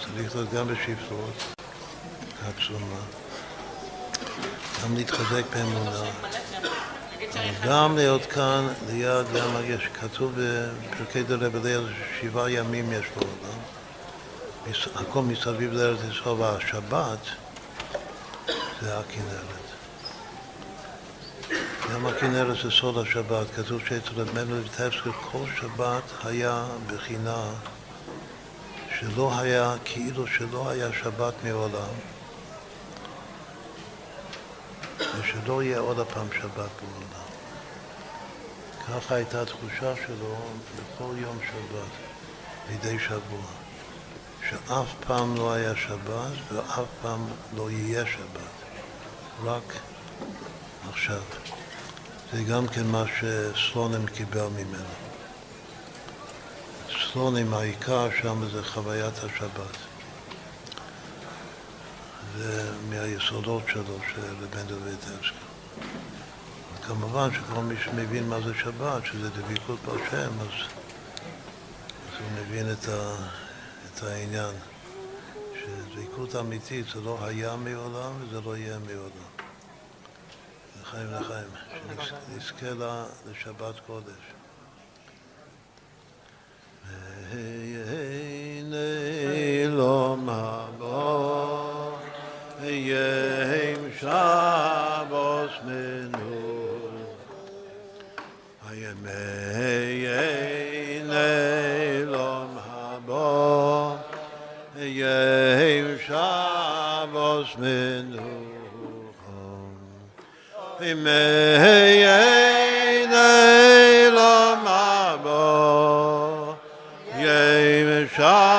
צריך להיות גם בשפלות עצומה. גם להתחזק באמונה. גם להיות כאן ליד ים הגש, כתוב בפרקי דרב אליעזר ששבעה ימים יש בעולם. הכל מסביב לארץ ישראל, והשבת זה הכנרת. גם הכנרת זה סוד השבת, כתוב שאצל רב מנדל ויטבסקי כל שבת היה בחינה שלא היה, כאילו שלא היה שבת מעולם ושלא יהיה עוד הפעם שבת בעולם. ככה הייתה התחושה שלו בכל יום שבת, מדי שבוע. שאף פעם לא היה שבת ואף פעם לא יהיה שבת, רק עכשיו. זה גם כן מה שסלונם קיבל ממנו. סלונים, העיקר שם זה חוויית השבת. זה מהיסודות שלו, של בן דוידבסקי. כמובן שכל מי שמבין מה זה שבת, שזה דביקות בהשם, אז, אז הוא מבין את, ה, את העניין. דבקות אמיתית זה לא היה מעולם וזה לא יהיה מעולם. לחיים לחיים, שנזכה לשבת קודש. והנה לא מבוא, יהיה שבוס מנור, הימי לא מבוא, יהיה שבוס מנור. Imei lo mabo Yem Shabbos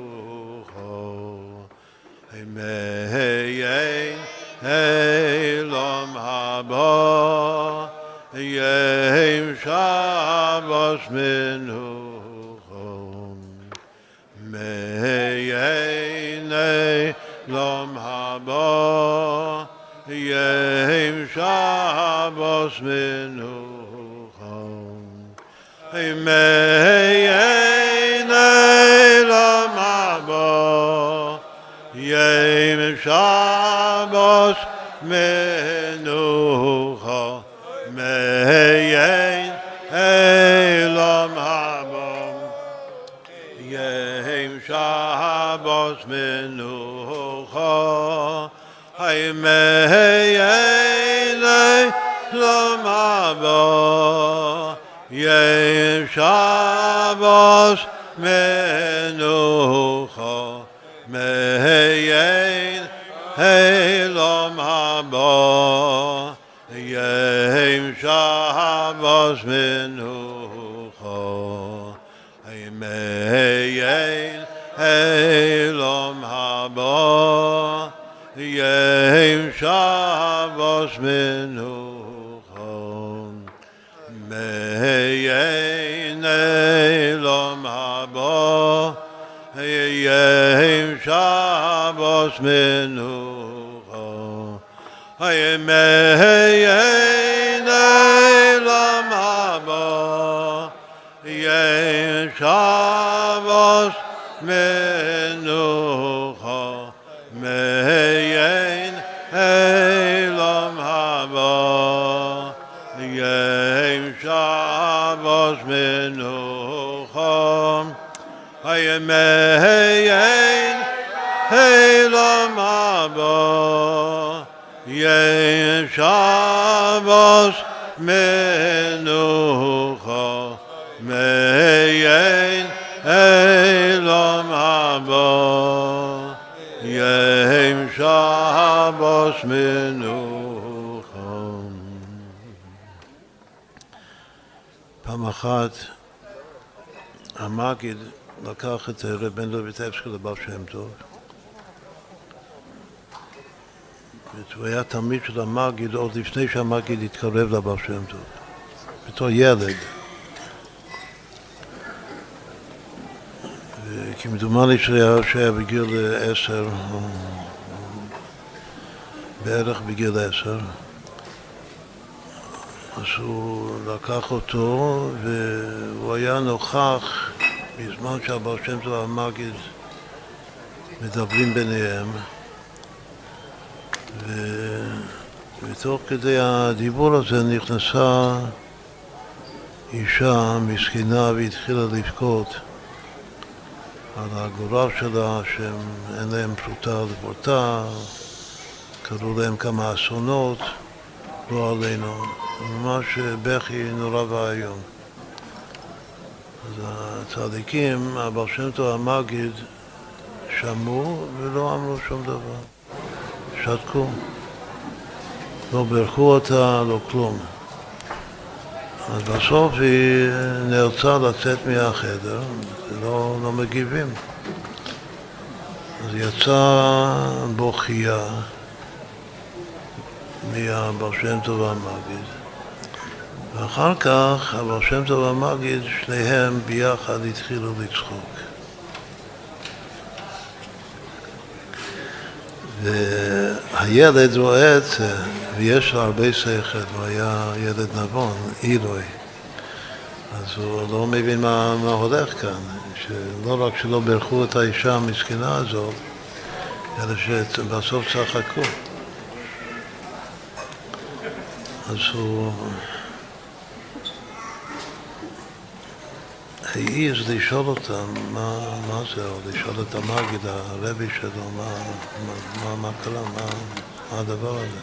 Heilom haba Yehem Shabbos minuchom Meyene Lom haba Yehem Shabbos minuchom Meyene Lom haba Yehem Shabbos מנוחה מיין אילם המום ים שבוס מנוחה מיין אילם המום ים שבוס Elom haba Yehem shahavos minucho Yemeyein Elom haba Yehem shahavos minucho Rosh Menucha. Hayemeyeinei Lam Haba Yeshavos Menucha Meyein Heilam Haba Yeshavos Menucha Hayemeyeinei elam haba Yem Shabbos menucha Meyen Elam Haba Yem Shabbos Menucha פעם אחת המגיד לקח את רב בן דויטבסקי לבעל שם טוב והוא היה תלמיד של המגיד עוד לפני שהמגיד התקרב לבעל שם טוב בתור ילד כמדומני שהיה, בגיל עשר, בערך בגיל עשר, אז הוא לקח אותו והוא היה נוכח בזמן שהבר שם טוב והמגיד מדברים ביניהם. ותוך כדי הדיבור הזה נכנסה אישה מסכנה והתחילה לבכות על הגורל שלה, שאין להם פרוטה לפורטה, קרו להם כמה אסונות, לא עלינו, ממש בכי נורא ואיום. אז הצדיקים, הבעל שם טוב המגיד, שמעו ולא אמרו שום דבר. שתקו. לא בירכו אותה, לא כלום. אז בסוף היא נאלצה לצאת מהחדר, לא, לא מגיבים. אז יצאה בוכייה מהבר שם טוב המגיד, ואחר כך הבר שם טוב המגיד, שניהם ביחד התחילו לצחוק. והילד רואה את זה, ויש לו הרבה שכל, הוא היה ילד נבון, עילוי. אז הוא לא מבין מה, מה הולך כאן, שלא רק שלא בירכו את האישה המסכנה הזאת, אלא שבסוף צחקו. אז הוא העז לשאול אותם מה, מה זה, או לשאול את המגיד, הרבי שלו, מה, מה, מה, מה קרה, מה, מה הדבר הזה.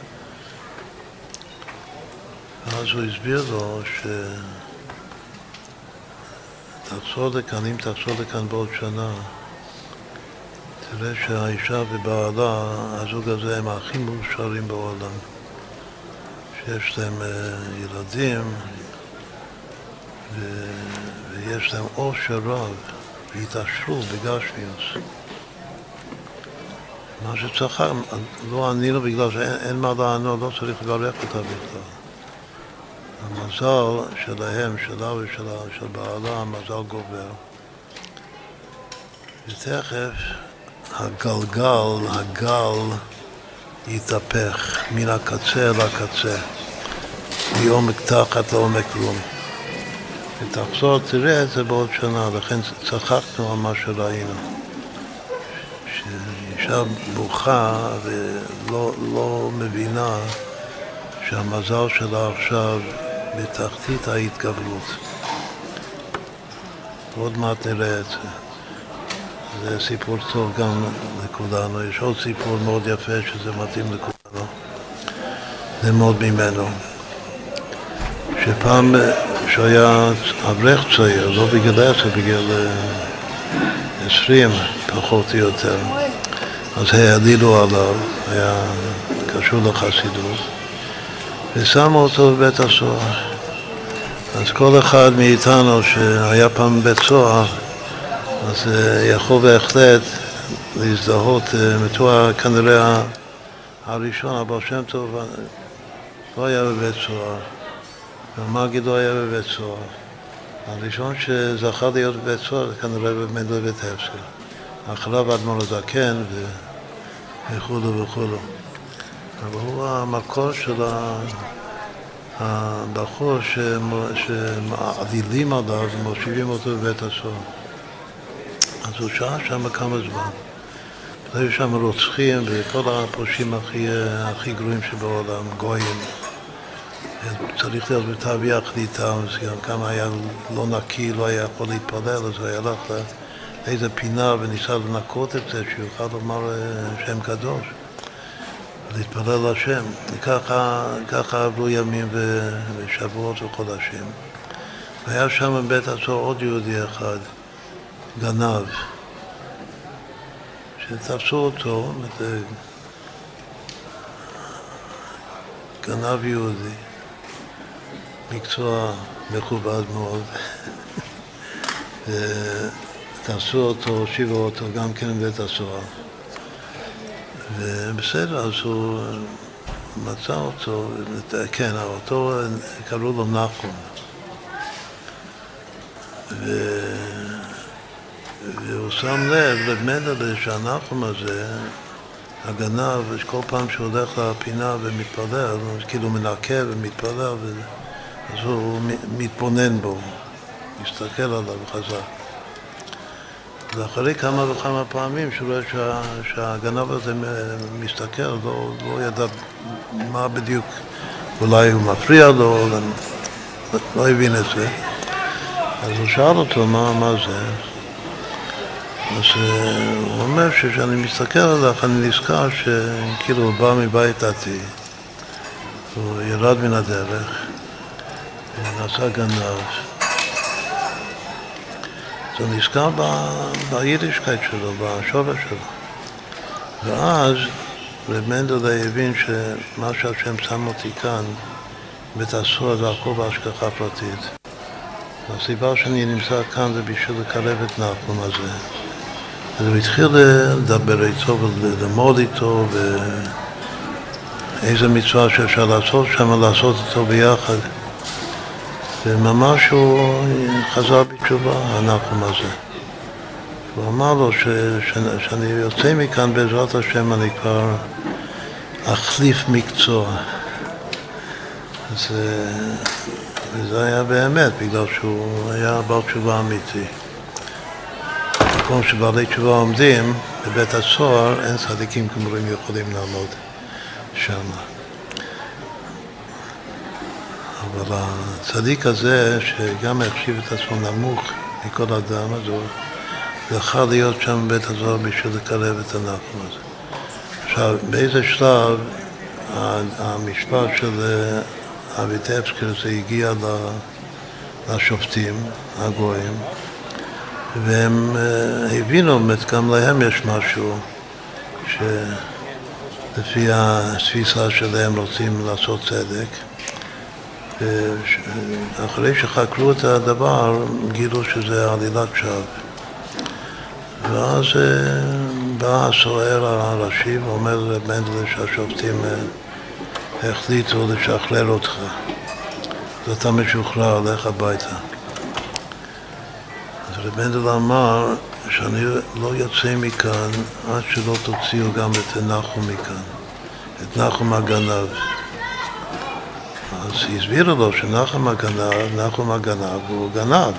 ואז הוא הסביר לו ש... תחזור לכאן, אם תחזור לכאן בעוד שנה, תראה שהאישה ובעלה, הזוג הזה הם הכי מאושרים בעולם. שיש להם אה, ילדים ו... ויש להם עושר רב, והתעשרו בגשמיוס. מה שצריך, לא ענינו בגלל שאין מה לענות, לא צריך לברך אותה בכלל. המזל שלהם, שלה ושלה, של בעלה, המזל גובר. ותכף הגלגל, הגל, יתהפך מן הקצה לקצה, מעומק תחת לעומק רום. ותחזור, תראה את זה בעוד שנה, לכן צחקנו על מה שראינו. שאישה בוכה ולא לא מבינה שהמזל שלה עכשיו בתחתית ההתגברות. עוד מעט נראה את זה. זה סיפור טוב גם לכולנו. יש עוד סיפור מאוד יפה שזה מתאים לכולנו. ללמוד ממנו. שפעם שהיה אברך צעיר, לא בגיל עשר, בגיל עשרים פחות או יותר, אז העלילו עליו, היה קשור לחסידות, ושמו אותו בבית הסוהר. אז כל אחד מאיתנו שהיה פעם בבית סוהר, אז יכול בהחלט להזדהות, מתואר כנראה הראשון, הבעל שם טוב, לא היה בבית סוהר. והמגיד לא היה בבית סוהר. הראשון שזכה להיות בבית סוהר כנראה באמת לויטבסקי. אחריו אדמו"ר הזקן וכולו וכולו. אבל הוא המקור של הבחור שמעדילים עליו ומושיבים אותו בבית הסוהר. אז הוא שהה שם כמה זמן. היו שם רוצחים וכל הפושעים הכי, הכי גרועים שבעולם, גויים. צריך להיות בתו יחד איתם, אז גם כמה היה לא נקי, לא היה יכול להתפלל, אז הוא הלך לאיזה פינה וניסה לנקות את זה, שיוכל לומר אה, שם קדוש, להתפלל לשם. וככה עברו ימים ושבועות וחודשים. והיה שם בבית הסוהר עוד יהודי אחד, גנב, שתפסו אותו, גנב יהודי. מקצוע מכובד מאוד. תעשו אותו, הושיבו אותו גם כן בבית הסוהר. ובסדר, אז הוא מצא אותו, כן, אותו קראו לו נחום. ו... והוא שם לב למדלה שהנחום הזה, הגנב, כל פעם שהוא הולך לפינה ומתפלל, כאילו מנקה ומתפלל, וזה... אז הוא מתבונן בו, מסתכל עליו חזק. ואחרי כמה וכמה פעמים שהוא רואה שה, שהגנב הזה מסתכל, לא, לא ידע מה בדיוק, אולי הוא מפריע לו, לא, לא הבין את זה. אז הוא שאל אותו מה, מה זה. אז אה, הוא אומר שכשאני מסתכל עליך אני נזכר שכאילו הוא בא מבית דתי, הוא ירד מן הדרך. נעשה גנב. זה נזכר ביידישקייט שלו, בשורש שלו. ואז רב מנדל הבין שמה שהשם שם אותי כאן, בית הסוהר זה הכל בהשגחה פרטית. והסיבה שאני נמצא כאן זה בשביל לקרב את נחום הזה. אז הוא התחיל לדבר איתו וללמוד איתו ואיזה מצווה שאפשר לעשות שם, לעשות איתו ביחד. וממש הוא חזר בתשובה, הנחום הזה. הוא אמר לו ש, ש, שאני יוצא מכאן בעזרת השם אני כבר אחליף מקצוע. זה, וזה היה באמת, בגלל שהוא היה בעל תשובה אמיתי. במקום שבעלי תשובה עומדים, בבית הסוהר אין צדיקים גמורים יכולים לעמוד שם. אבל הצדיק הזה, שגם החשיב את עצמו נמוך מכל אדם, הוא זכה להיות שם בבית הסוהר בשביל לקרב את הנחם הזה. עכשיו, באיזה שלב המשפט של אביטבסקי זה הגיע לשופטים הגויים והם הבינו, באמת גם להם יש משהו שלפי התפיסה שלהם רוצים לעשות צדק ואחרי שחקרו את הדבר גילו שזה עלילת שווא ואז בא הסוהר הראשי ואומר לבנדלר שהשופטים החליטו לשחרר אותך. אז אתה משוחרר, לך הביתה. אז רב אמר שאני לא יוצא מכאן עד שלא תוציאו גם את נחום מכאן, את נחום הגנב. אז הסבירו לו שנחום הגנב, נחום הגנב הוא גנב.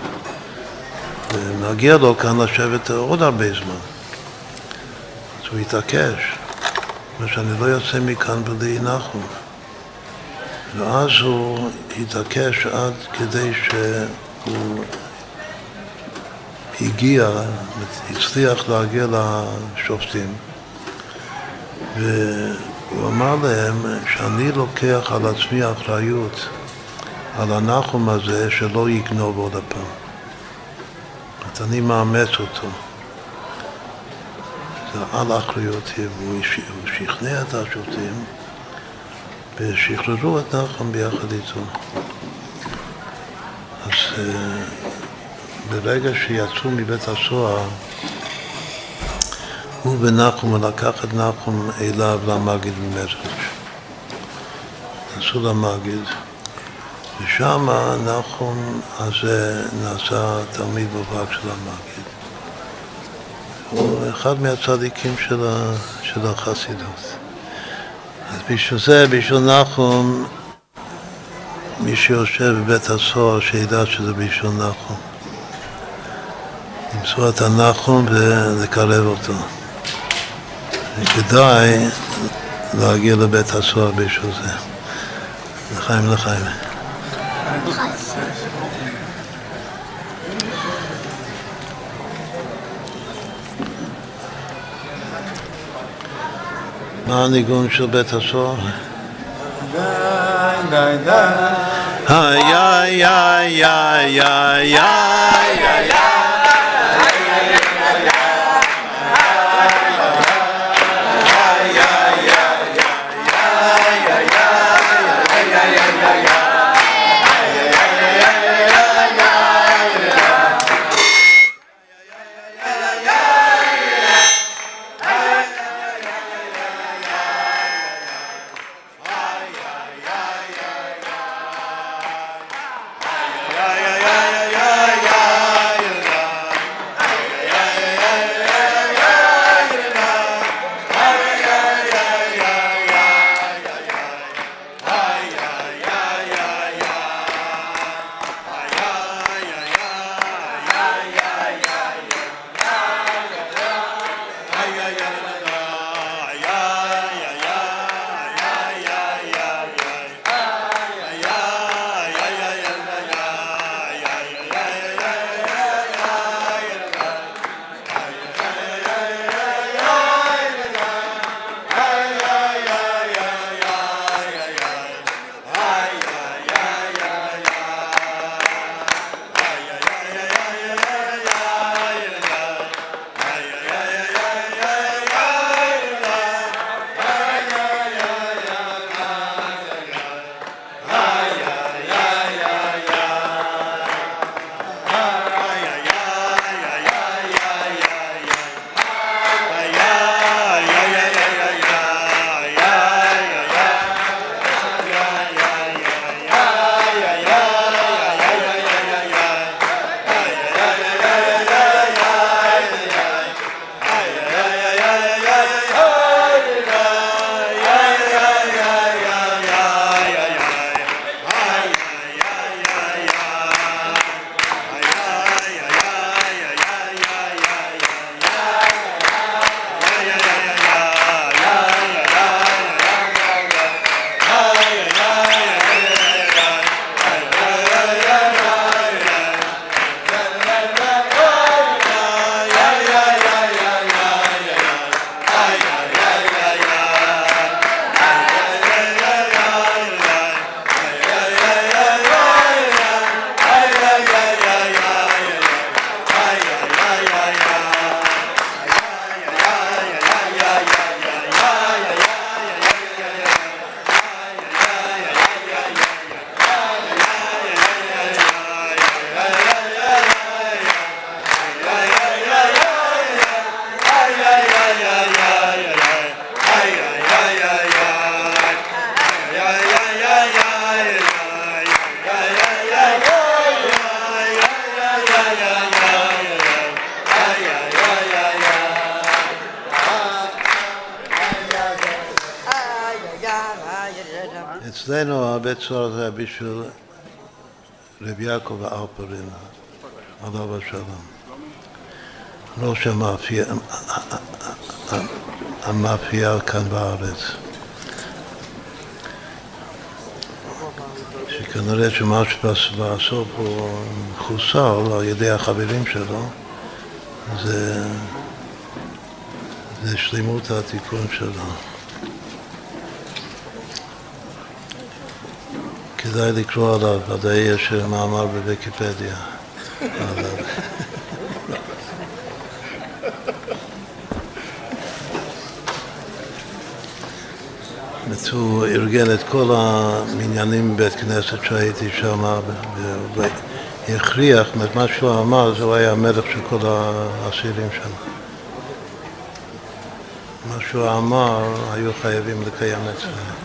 ומגיע לו כאן לשבת עוד הרבה זמן. אז הוא התעקש, שאני לא יוצא מכאן בלי נחום. ואז הוא התעקש עד כדי שהוא הגיע, הצליח להגיע לשופטים והוא אמר להם שאני לוקח על עצמי אחריות על הנחום הזה שלא יגנוב עוד הפעם. אז אני מאמץ אותו. זה על אחריותי, והוא שכנע את השופטים ושחררו את נחם ביחד איתו. אז uh, ברגע שיצאו מבית הסוהר, הוא ונחום לקח את נחום אליו למגיד במזרש. נסעו למגיד, ושם נחום הזה נעשה תלמיד מובהק של המגיד. הוא אחד מהצדיקים של, של החסידות. אז בשביל זה, בשביל נחום, מי שיושב בבית הסוהר, שידע שזה בשביל נחום. למצוא את הנחום ולקרב אותו. וכדאי להגיע לבית הסוהר בשביל זה. לחיים לחיים. מה הניגון של בית הסוהר? די, די, די. איי, איי, איי, הרבה צורת היה בשביל רבי יעקב האלפרין, עליו השלום. ראש המאפייה, המאפייה כאן בארץ. שכנראה שמה שבסוף הוא חוסל על ידי החברים שלו זה, זה שלמות התיקון שלו. כדאי לקרוא עליו, ודאי יש מאמר בוויקיפדיה הוא ארגן את כל המניינים בבית כנסת שהייתי שם והכריח, מה שהוא אמר, זה הוא היה המלך של כל האסירים שם. מה שהוא אמר, היו חייבים לקיים את זה.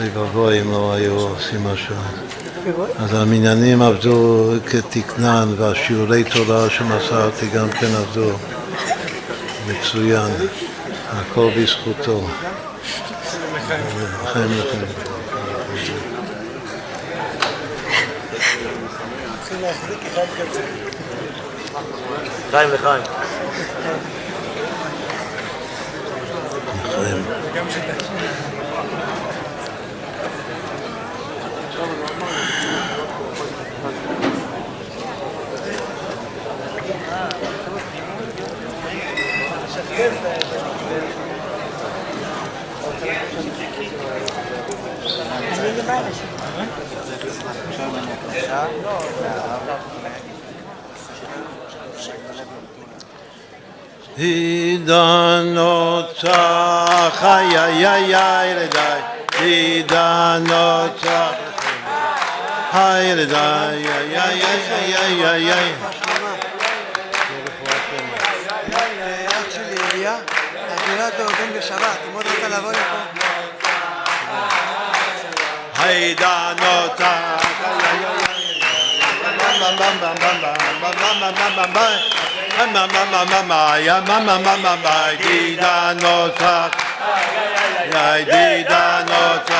אוי ואבוי אם לא היו עושים משהו. אז המניינים עבדו כתקנן והשיעורי תורה שמסרתי גם כן עבדו מצוין, הכל בזכותו. לחיים. לחיים. איי, איי. אח שלי אליה, הגירה אותו בן בשבת, הוא מאוד רצה לבוא לפה. היידה נוטה, דידה נוצח, דידה נוצח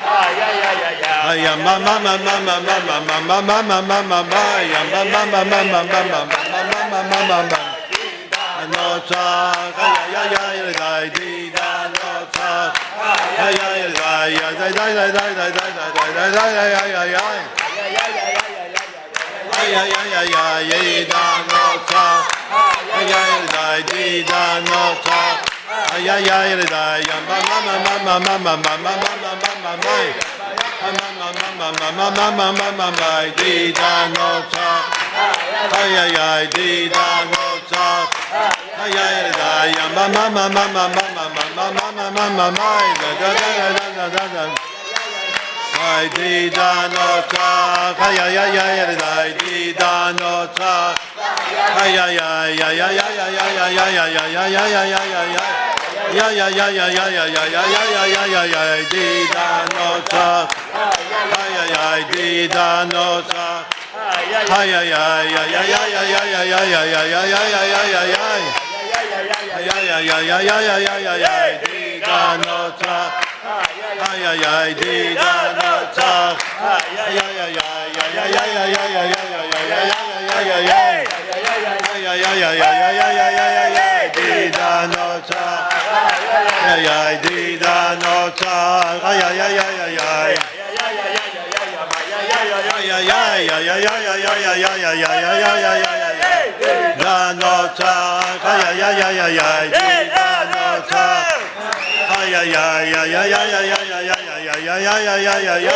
Maya Mama Mama Mama Mama Mama Mama Maya Mama Mama Mama Mama Mama Mama ma ma ma ma ma ma ma ma ma ma ma ma, ma, ma, ma, ma, ma, ma, ma, di, da, no, ta. Ay, ay, ay, di, da, no, ta. Ay, ay, da, ma, ma, ma, ma, ma, ma, ma, ma, ma, ma, ma, ma, da, da, da, da, da, da, da. Ay di da no ta, ay ay ay ay ay di da no ta, ay ay ay ay ay ay ay ay ay ay ay ay ay ay ay. Ya ya ya ya ya ya ya ya ya ya ya ya ya di da no ta, ay ay ay di da no ay ya ya ya ya ya ya ya ya ya ya ya ya ya ya ya. Ay ay ay ay ay ay ay di da no ta. Ay ay ay di da no ta. ay ay ay di da na Ay ay ay ay ay ay ay ay ay ay ay ay ay ay ay ay 呀呀呀呀呀呀呀呀呀呀呀呀呀呀呀呀呀！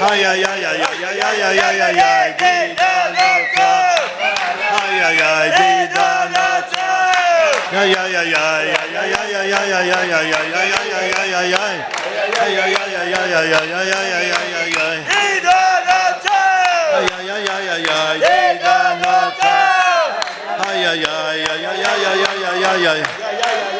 哎呀呀呀呀呀呀呀呀呀呀！滴呀呀呀，哎呀呀，滴，呀呀呀呀呀呀呀呀呀呀呀呀呀呀呀呀呀呀呀！哎呀呀呀呀呀呀呀呀呀呀呀呀！呀呀呀呀呀，哎呀呀呀呀呀呀呀呀呀呀！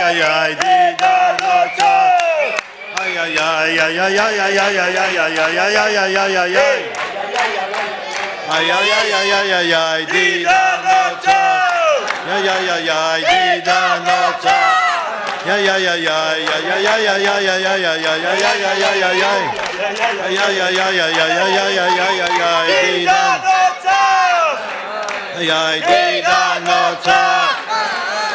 ay ay didar lacha. Ay ay ay ay ay ay ay ay ay ay ay ay ay ay ay ay ay. Ay ay ay ay ay ay ay didar lacha. Ay ay ay ay didar lacha. Ay ay ay ay ay ay ay ay ay ay ay ay ay ay ay ay ay ay ay. Ay ay ay ay ay ay ay ay ay ay ay ay didar lacha. Ay ay didar lacha.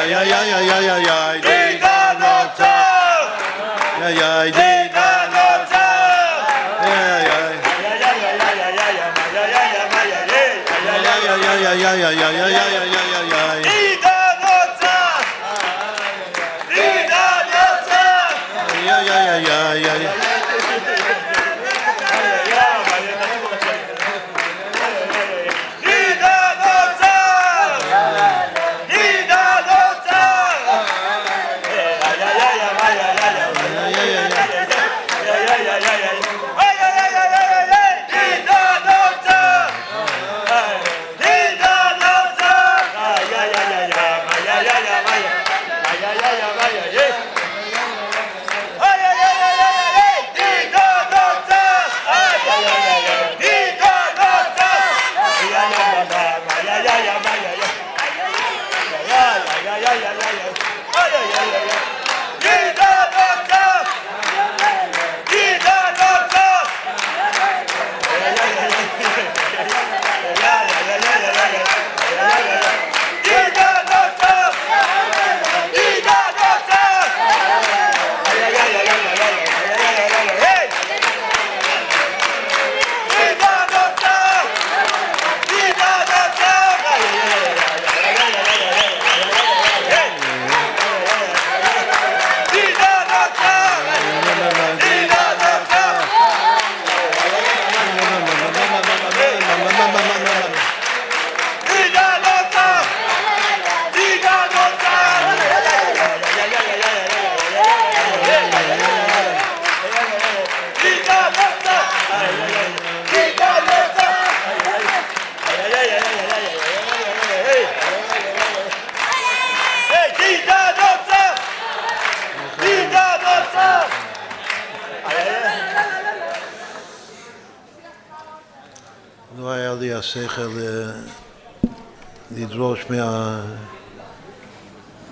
ay, ay, ay, ay, ay, ay, ay. Dina noche. Ay, ay, dina noche. Ay, ay. Ay, ay, ay, ay, ay, ay, ay, ay, ay, ay, ay, ay, ay, ay, ay, ay, ay. לדרוש מה...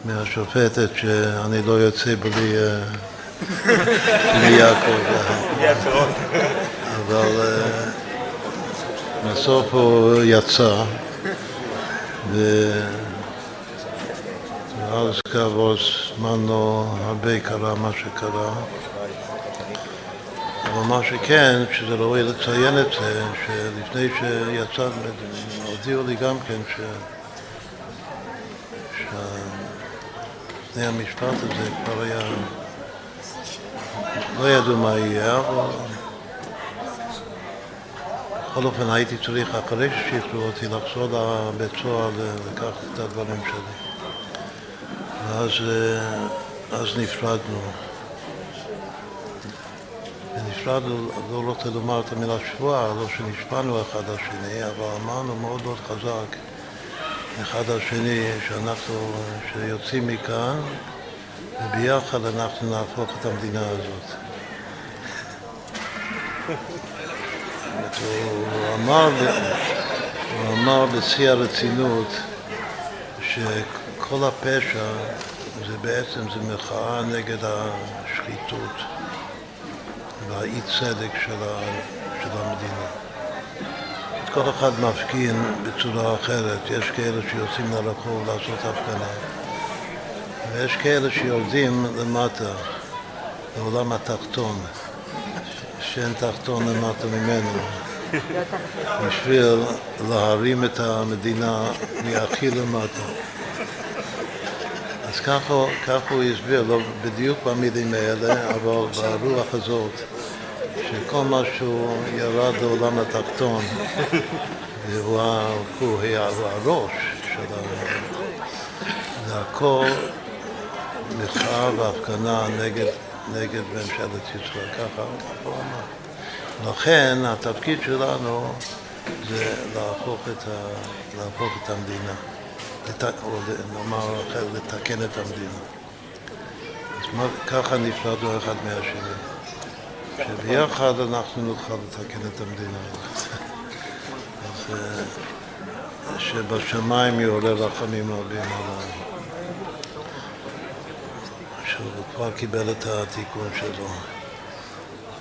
מהשופטת שאני לא יוצא בלי, אה, בלי יעקב. אבל אה, בסוף הוא יצא, ואז כעבור זמן לא הרבה קרה מה שקרה. אבל מה שכן, שזה ראוי לציין את זה, שלפני שיצא, הודיעו לי גם כן ש... לפני המשפט הזה כבר היה... לא ידעו מה יהיה, אבל... בכל אופן הייתי צריך, אחרי ששחררו אותי, לחזור לבית סוהר לקחת את הדברים שלי. ואז אה, אז נפרדנו. ונפרדנו, לא רוצה לומר את המילה שבועה, לא שנשבענו אחד לשני, אבל אמרנו מאוד מאוד חזק אחד על שני, שאנחנו, שיוצאים מכאן, וביחד אנחנו נהפוך את המדינה הזאת. הוא אמר, הוא אמר בשיא הרצינות שכל הפשע זה בעצם זה מחאה נגד השחיתות והאי צדק של המדינה. כל אחד מפגין בצורה אחרת, יש כאלה שיוצאים לרחוב לעשות הפגנה. ויש כאלה שיורדים למטה, לעולם התחתון, שאין תחתון למטה ממנו. בשביל להרים את המדינה מהכי למטה. אז ככה, הוא הסביר, לא בדיוק במילים האלה, אבל ברוח הזאת, שכל מה שהוא ירד לעולם התחתון, והוא הוא היה הראש של ה... זה הכל מחאה והפגנה נגד, נגד ממשלת ישראל, ככה הוא אמר. לכן התפקיד שלנו זה להפוך את, ה, להפוך את המדינה, לת, או נאמר אחר, לתקן את המדינה. אז מה, ככה נפרדנו אחד מהשני, שביחד אנחנו נוכל לתקן את המדינה הזאת. אז אה, שבשמיים יעורר רחמים רבים על ה... שהוא כבר קיבל את התיקון שלו.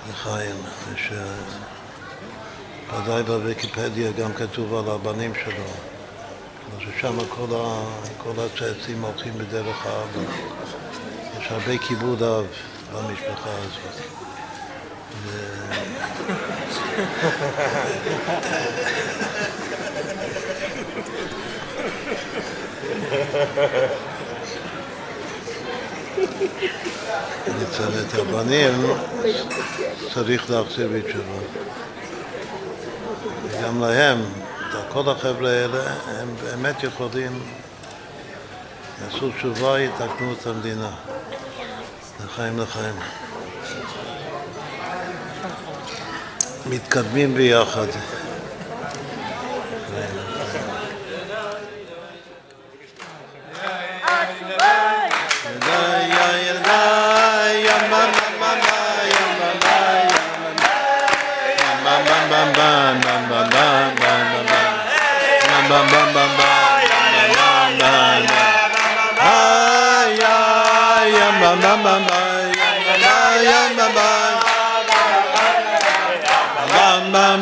לחיים, שוודאי בוויקיפדיה גם כתוב על הבנים שלו, ששם כל, ה... כל הצאצאים הולכים בדרך האבא. יש הרבה כיבוד אב במשפחה הזאת. ו... את הבנים צריך להחזיר בתשובה. וגם להם, כל החבר'ה האלה, הם באמת יכולים, יעשו תשובה, יתקנו את המדינה. לחיים לחיים. מתקדמים ביחד.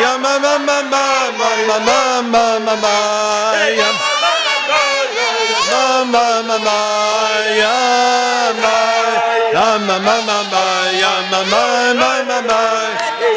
Yama,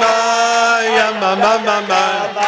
ma ya ma ma ma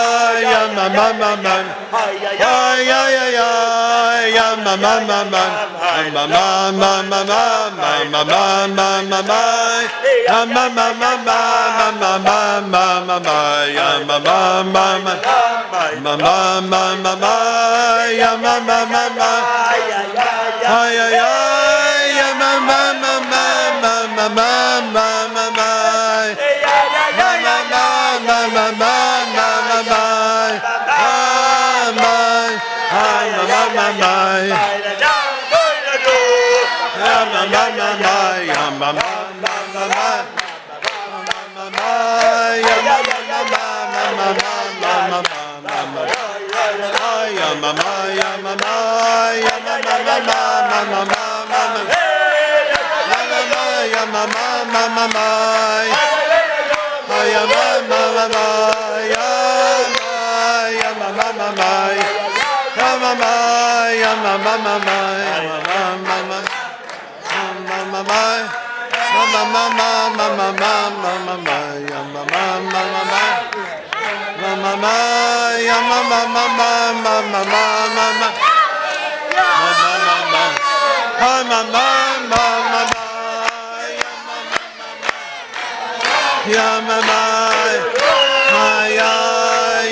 ya ya ya ya, ya ya ma ma ma ma ma ya ma ma ma ma ya ma ya ma ma ma ma ya ya ya ya ya ma ma ma ma ma ma ma ma ya ma ma ma ma ma ma ma ma ma ya ma ma ma ma ma ma ma ma ma ya ma ma ma ma ay ay ay ya ma ma ma ma ma ma ma ma ma ma mama maya mama ya mama mama mama mama mama ya mama mama maya ya mama mama ya ya mama mama ya mama ya mama mama ya mama mama mama mama mama mama mama mama mama mama mama mama, ya mama, mama, mama, mama, mama, mama, mama, ya mama, ya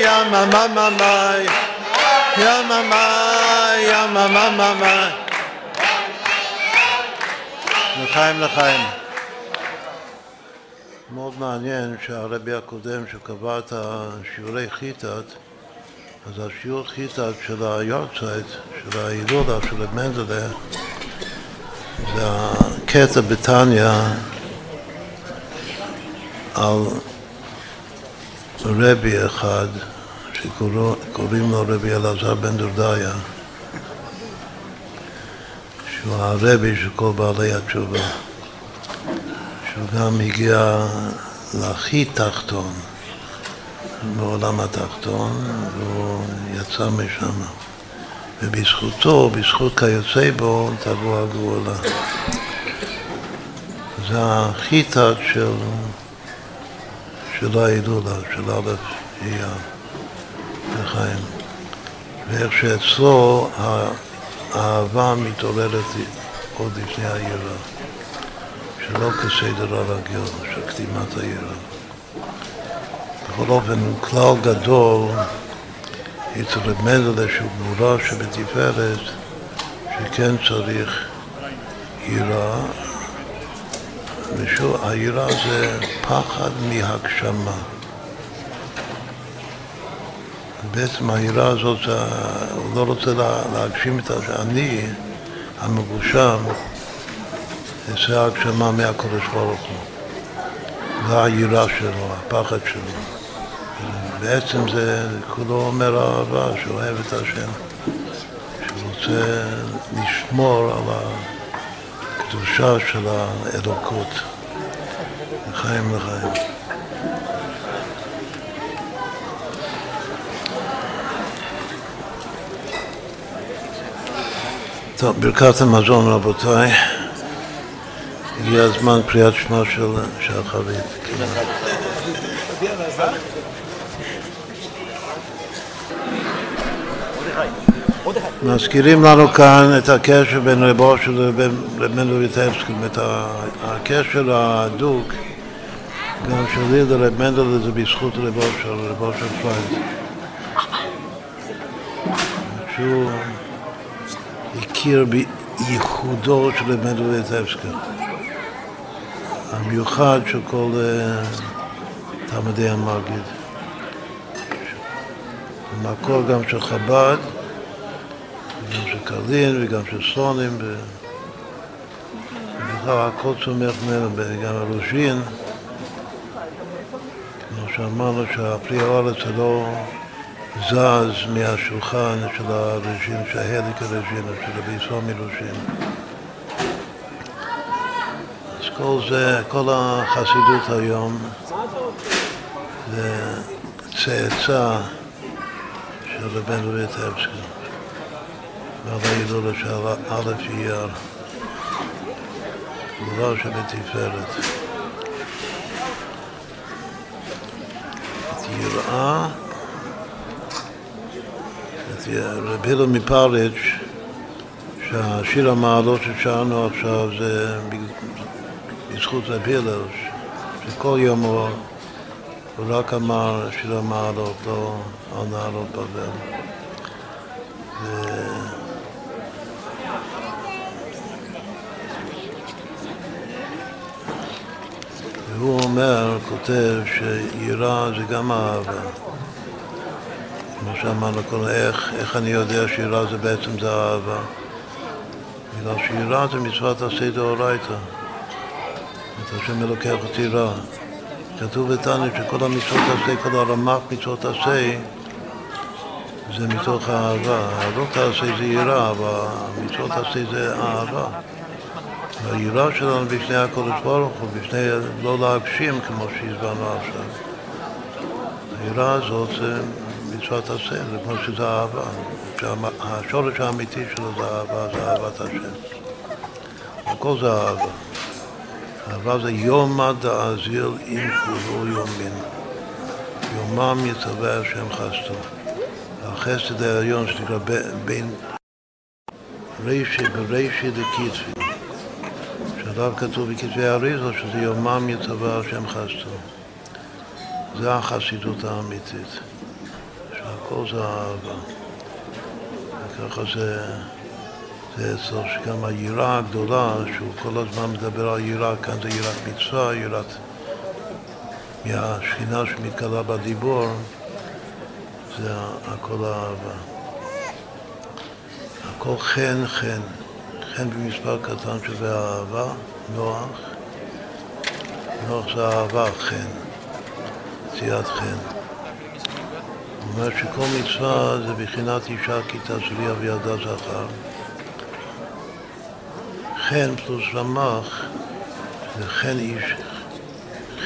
ya mama, mama, ya mama, ya mama, mama. לחיים, לחיים. מאוד מעניין שהרבי הקודם שקבע את השיעורי חיטת, אז השיעור חיטת של היורצייט, של ההילולה, של מנדלה, זה הקטע בתניא על רבי אחד שקוראים לו רבי אלעזר בן דורדיה שהוא הרבי של כל בעלי התשובה, שהוא גם הגיע להכי תחתון, בעולם התחתון, והוא יצא משם. ובזכותו, בזכות כיוצא בו, תבוא הגאולה. זה החיטת של, של ההילולה, של א' אייר לחיים. ואיך שאצלו האהבה מתעוררת עוד לפני היראה, שלא כסדר הרגיל של קדימת היראה. בכל אופן, כלל גדול רב מנדלה שהוא גמורה שבתפארת, שכן צריך יראה, ושוב, היראה זה פחד מהגשמה. בעצם היראה הזאת, הוא לא רוצה להגשים את אני המגושם, זה הגשמה מהקדוש ברוך הוא. זה היראה שלו, הפחד שלו. בעצם זה כולו אומר אהבה, שאוהב את השם, שרוצה לשמור על הקדושה של האלוקות, לחיים לחיים. טוב, ברכת המזון רבותיי, הגיע הזמן קריאת שמע של שחרית. מזכירים לנו כאן את הקשר בין רב מנדל ויטבסקי, את הקשר ההדוק גם שלי לרב מנדל זה בזכות רבו של רבו של פרייד. שהוא הכיר בייחודו של רב מנדל ויטבסקי, המיוחד של כל תלמידי המגיד. במקור גם של חב"ד, וגם של קרלין וגם של סונים, ובכלל הכל צומח ממנו, גם הרוז'ין, כמו שאמרנו שהפרי הארץ לא זז מהשולחן של הרוז'ין, שההליק הרוז'ין, של רבי סומי רוז'ין. כל זה, כל החסידות היום זה צאצא של רבנו ויטבסקי, ועל ההילולה של א' אייר. גבורה שבתפארת. את יראה, את רבי הילר מפריץ', שהשיר המעלות ששרנו עכשיו זה בזכות רבי הילר, שכל יום הוא, הוא רק אמר שיר המעלות, לא על נערות בבל. ו... והוא אומר, כותב, שיראה זה גם אהבה. כמו שאמרנו קודם, איך, איך אני יודע שיראה זה בעצם זה אהבה? בגלל שיראה זה מצוות עשה דאורייתא. את השם אלוקח אותי רע. כתוב בתניא שכל המצוות עשה, כל הרמ"ח מצוות עשה, זה מתוך האהבה. לא תעשה זה יראה, אבל מצוות עשה זה אהבה. והיראה שלנו בפני הקודש ברוך הוא, בפני לא להגשים כמו שהסברנו עכשיו. היראה הזאת זה מצוות עשה, זה כמו שזה אהבה. השורש האמיתי שלו זה אהבה, זה אהבת השם. הכל זה אהבה. אהבה זה יומא דאזיל אם כולו יומין. יומם יצווה השם חסדו. החסד העליון שנקרא בין רישי ברישי דקיצבי. שעליו כתוב בכתבי האריזו שזה יומם יצווה השם חסדו. זה החסידות האמיתית, שהכל זה אהבה. וככה זה, זה שגם היראה הגדולה, שהוא כל הזמן מדבר על יראה, כאן זה יראת מצווה, יראת מהשכינה שמתגלה בדיבור, זה הכל אהבה. הכל חן חן. חן במספר קטן שווה אהבה, נוח. נוח זה אהבה, חן, מציאת חן. אומר שכל מצווה זה בחינת אישה כי תעזבי אבידה זכר. חן פלוס רמ"ח זה חן איש,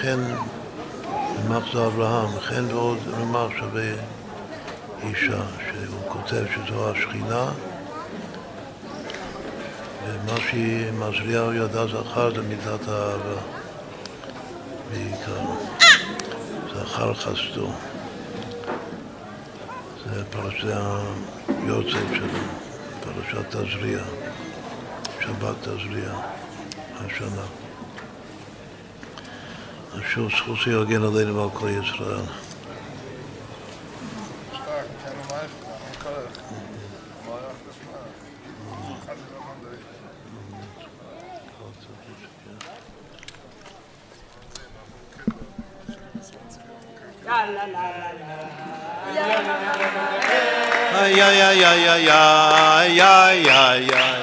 חן רמ"ח זה אברהם, חן ועוד רמ"ח שווה אישה, שהוא כותב שזו השכינה ומה שמזריהו ידע זכר זה מידת האהבה בעיקר. זכר חסדו. זה פרשת היוצא שלו, פרשת תזריע, Şabat Azriya. Maşallah. Şu hususi agel adayını balkona Yisrael. ya ya ya ya ya ya ya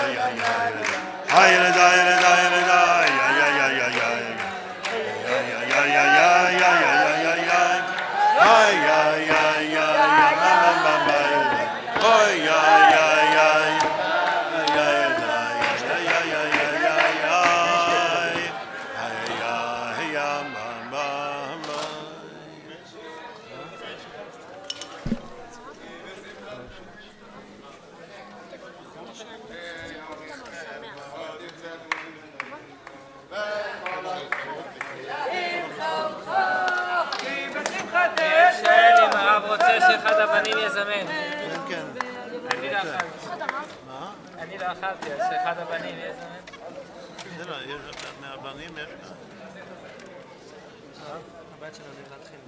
הבנים יזמן. כן, כן. אני לא אכלתי. מה? אני לא אכלתי, אז שאחד הבנים יזמן. בסדר, יש- מהבנים יש לך. הבת שלו זה להתחיל.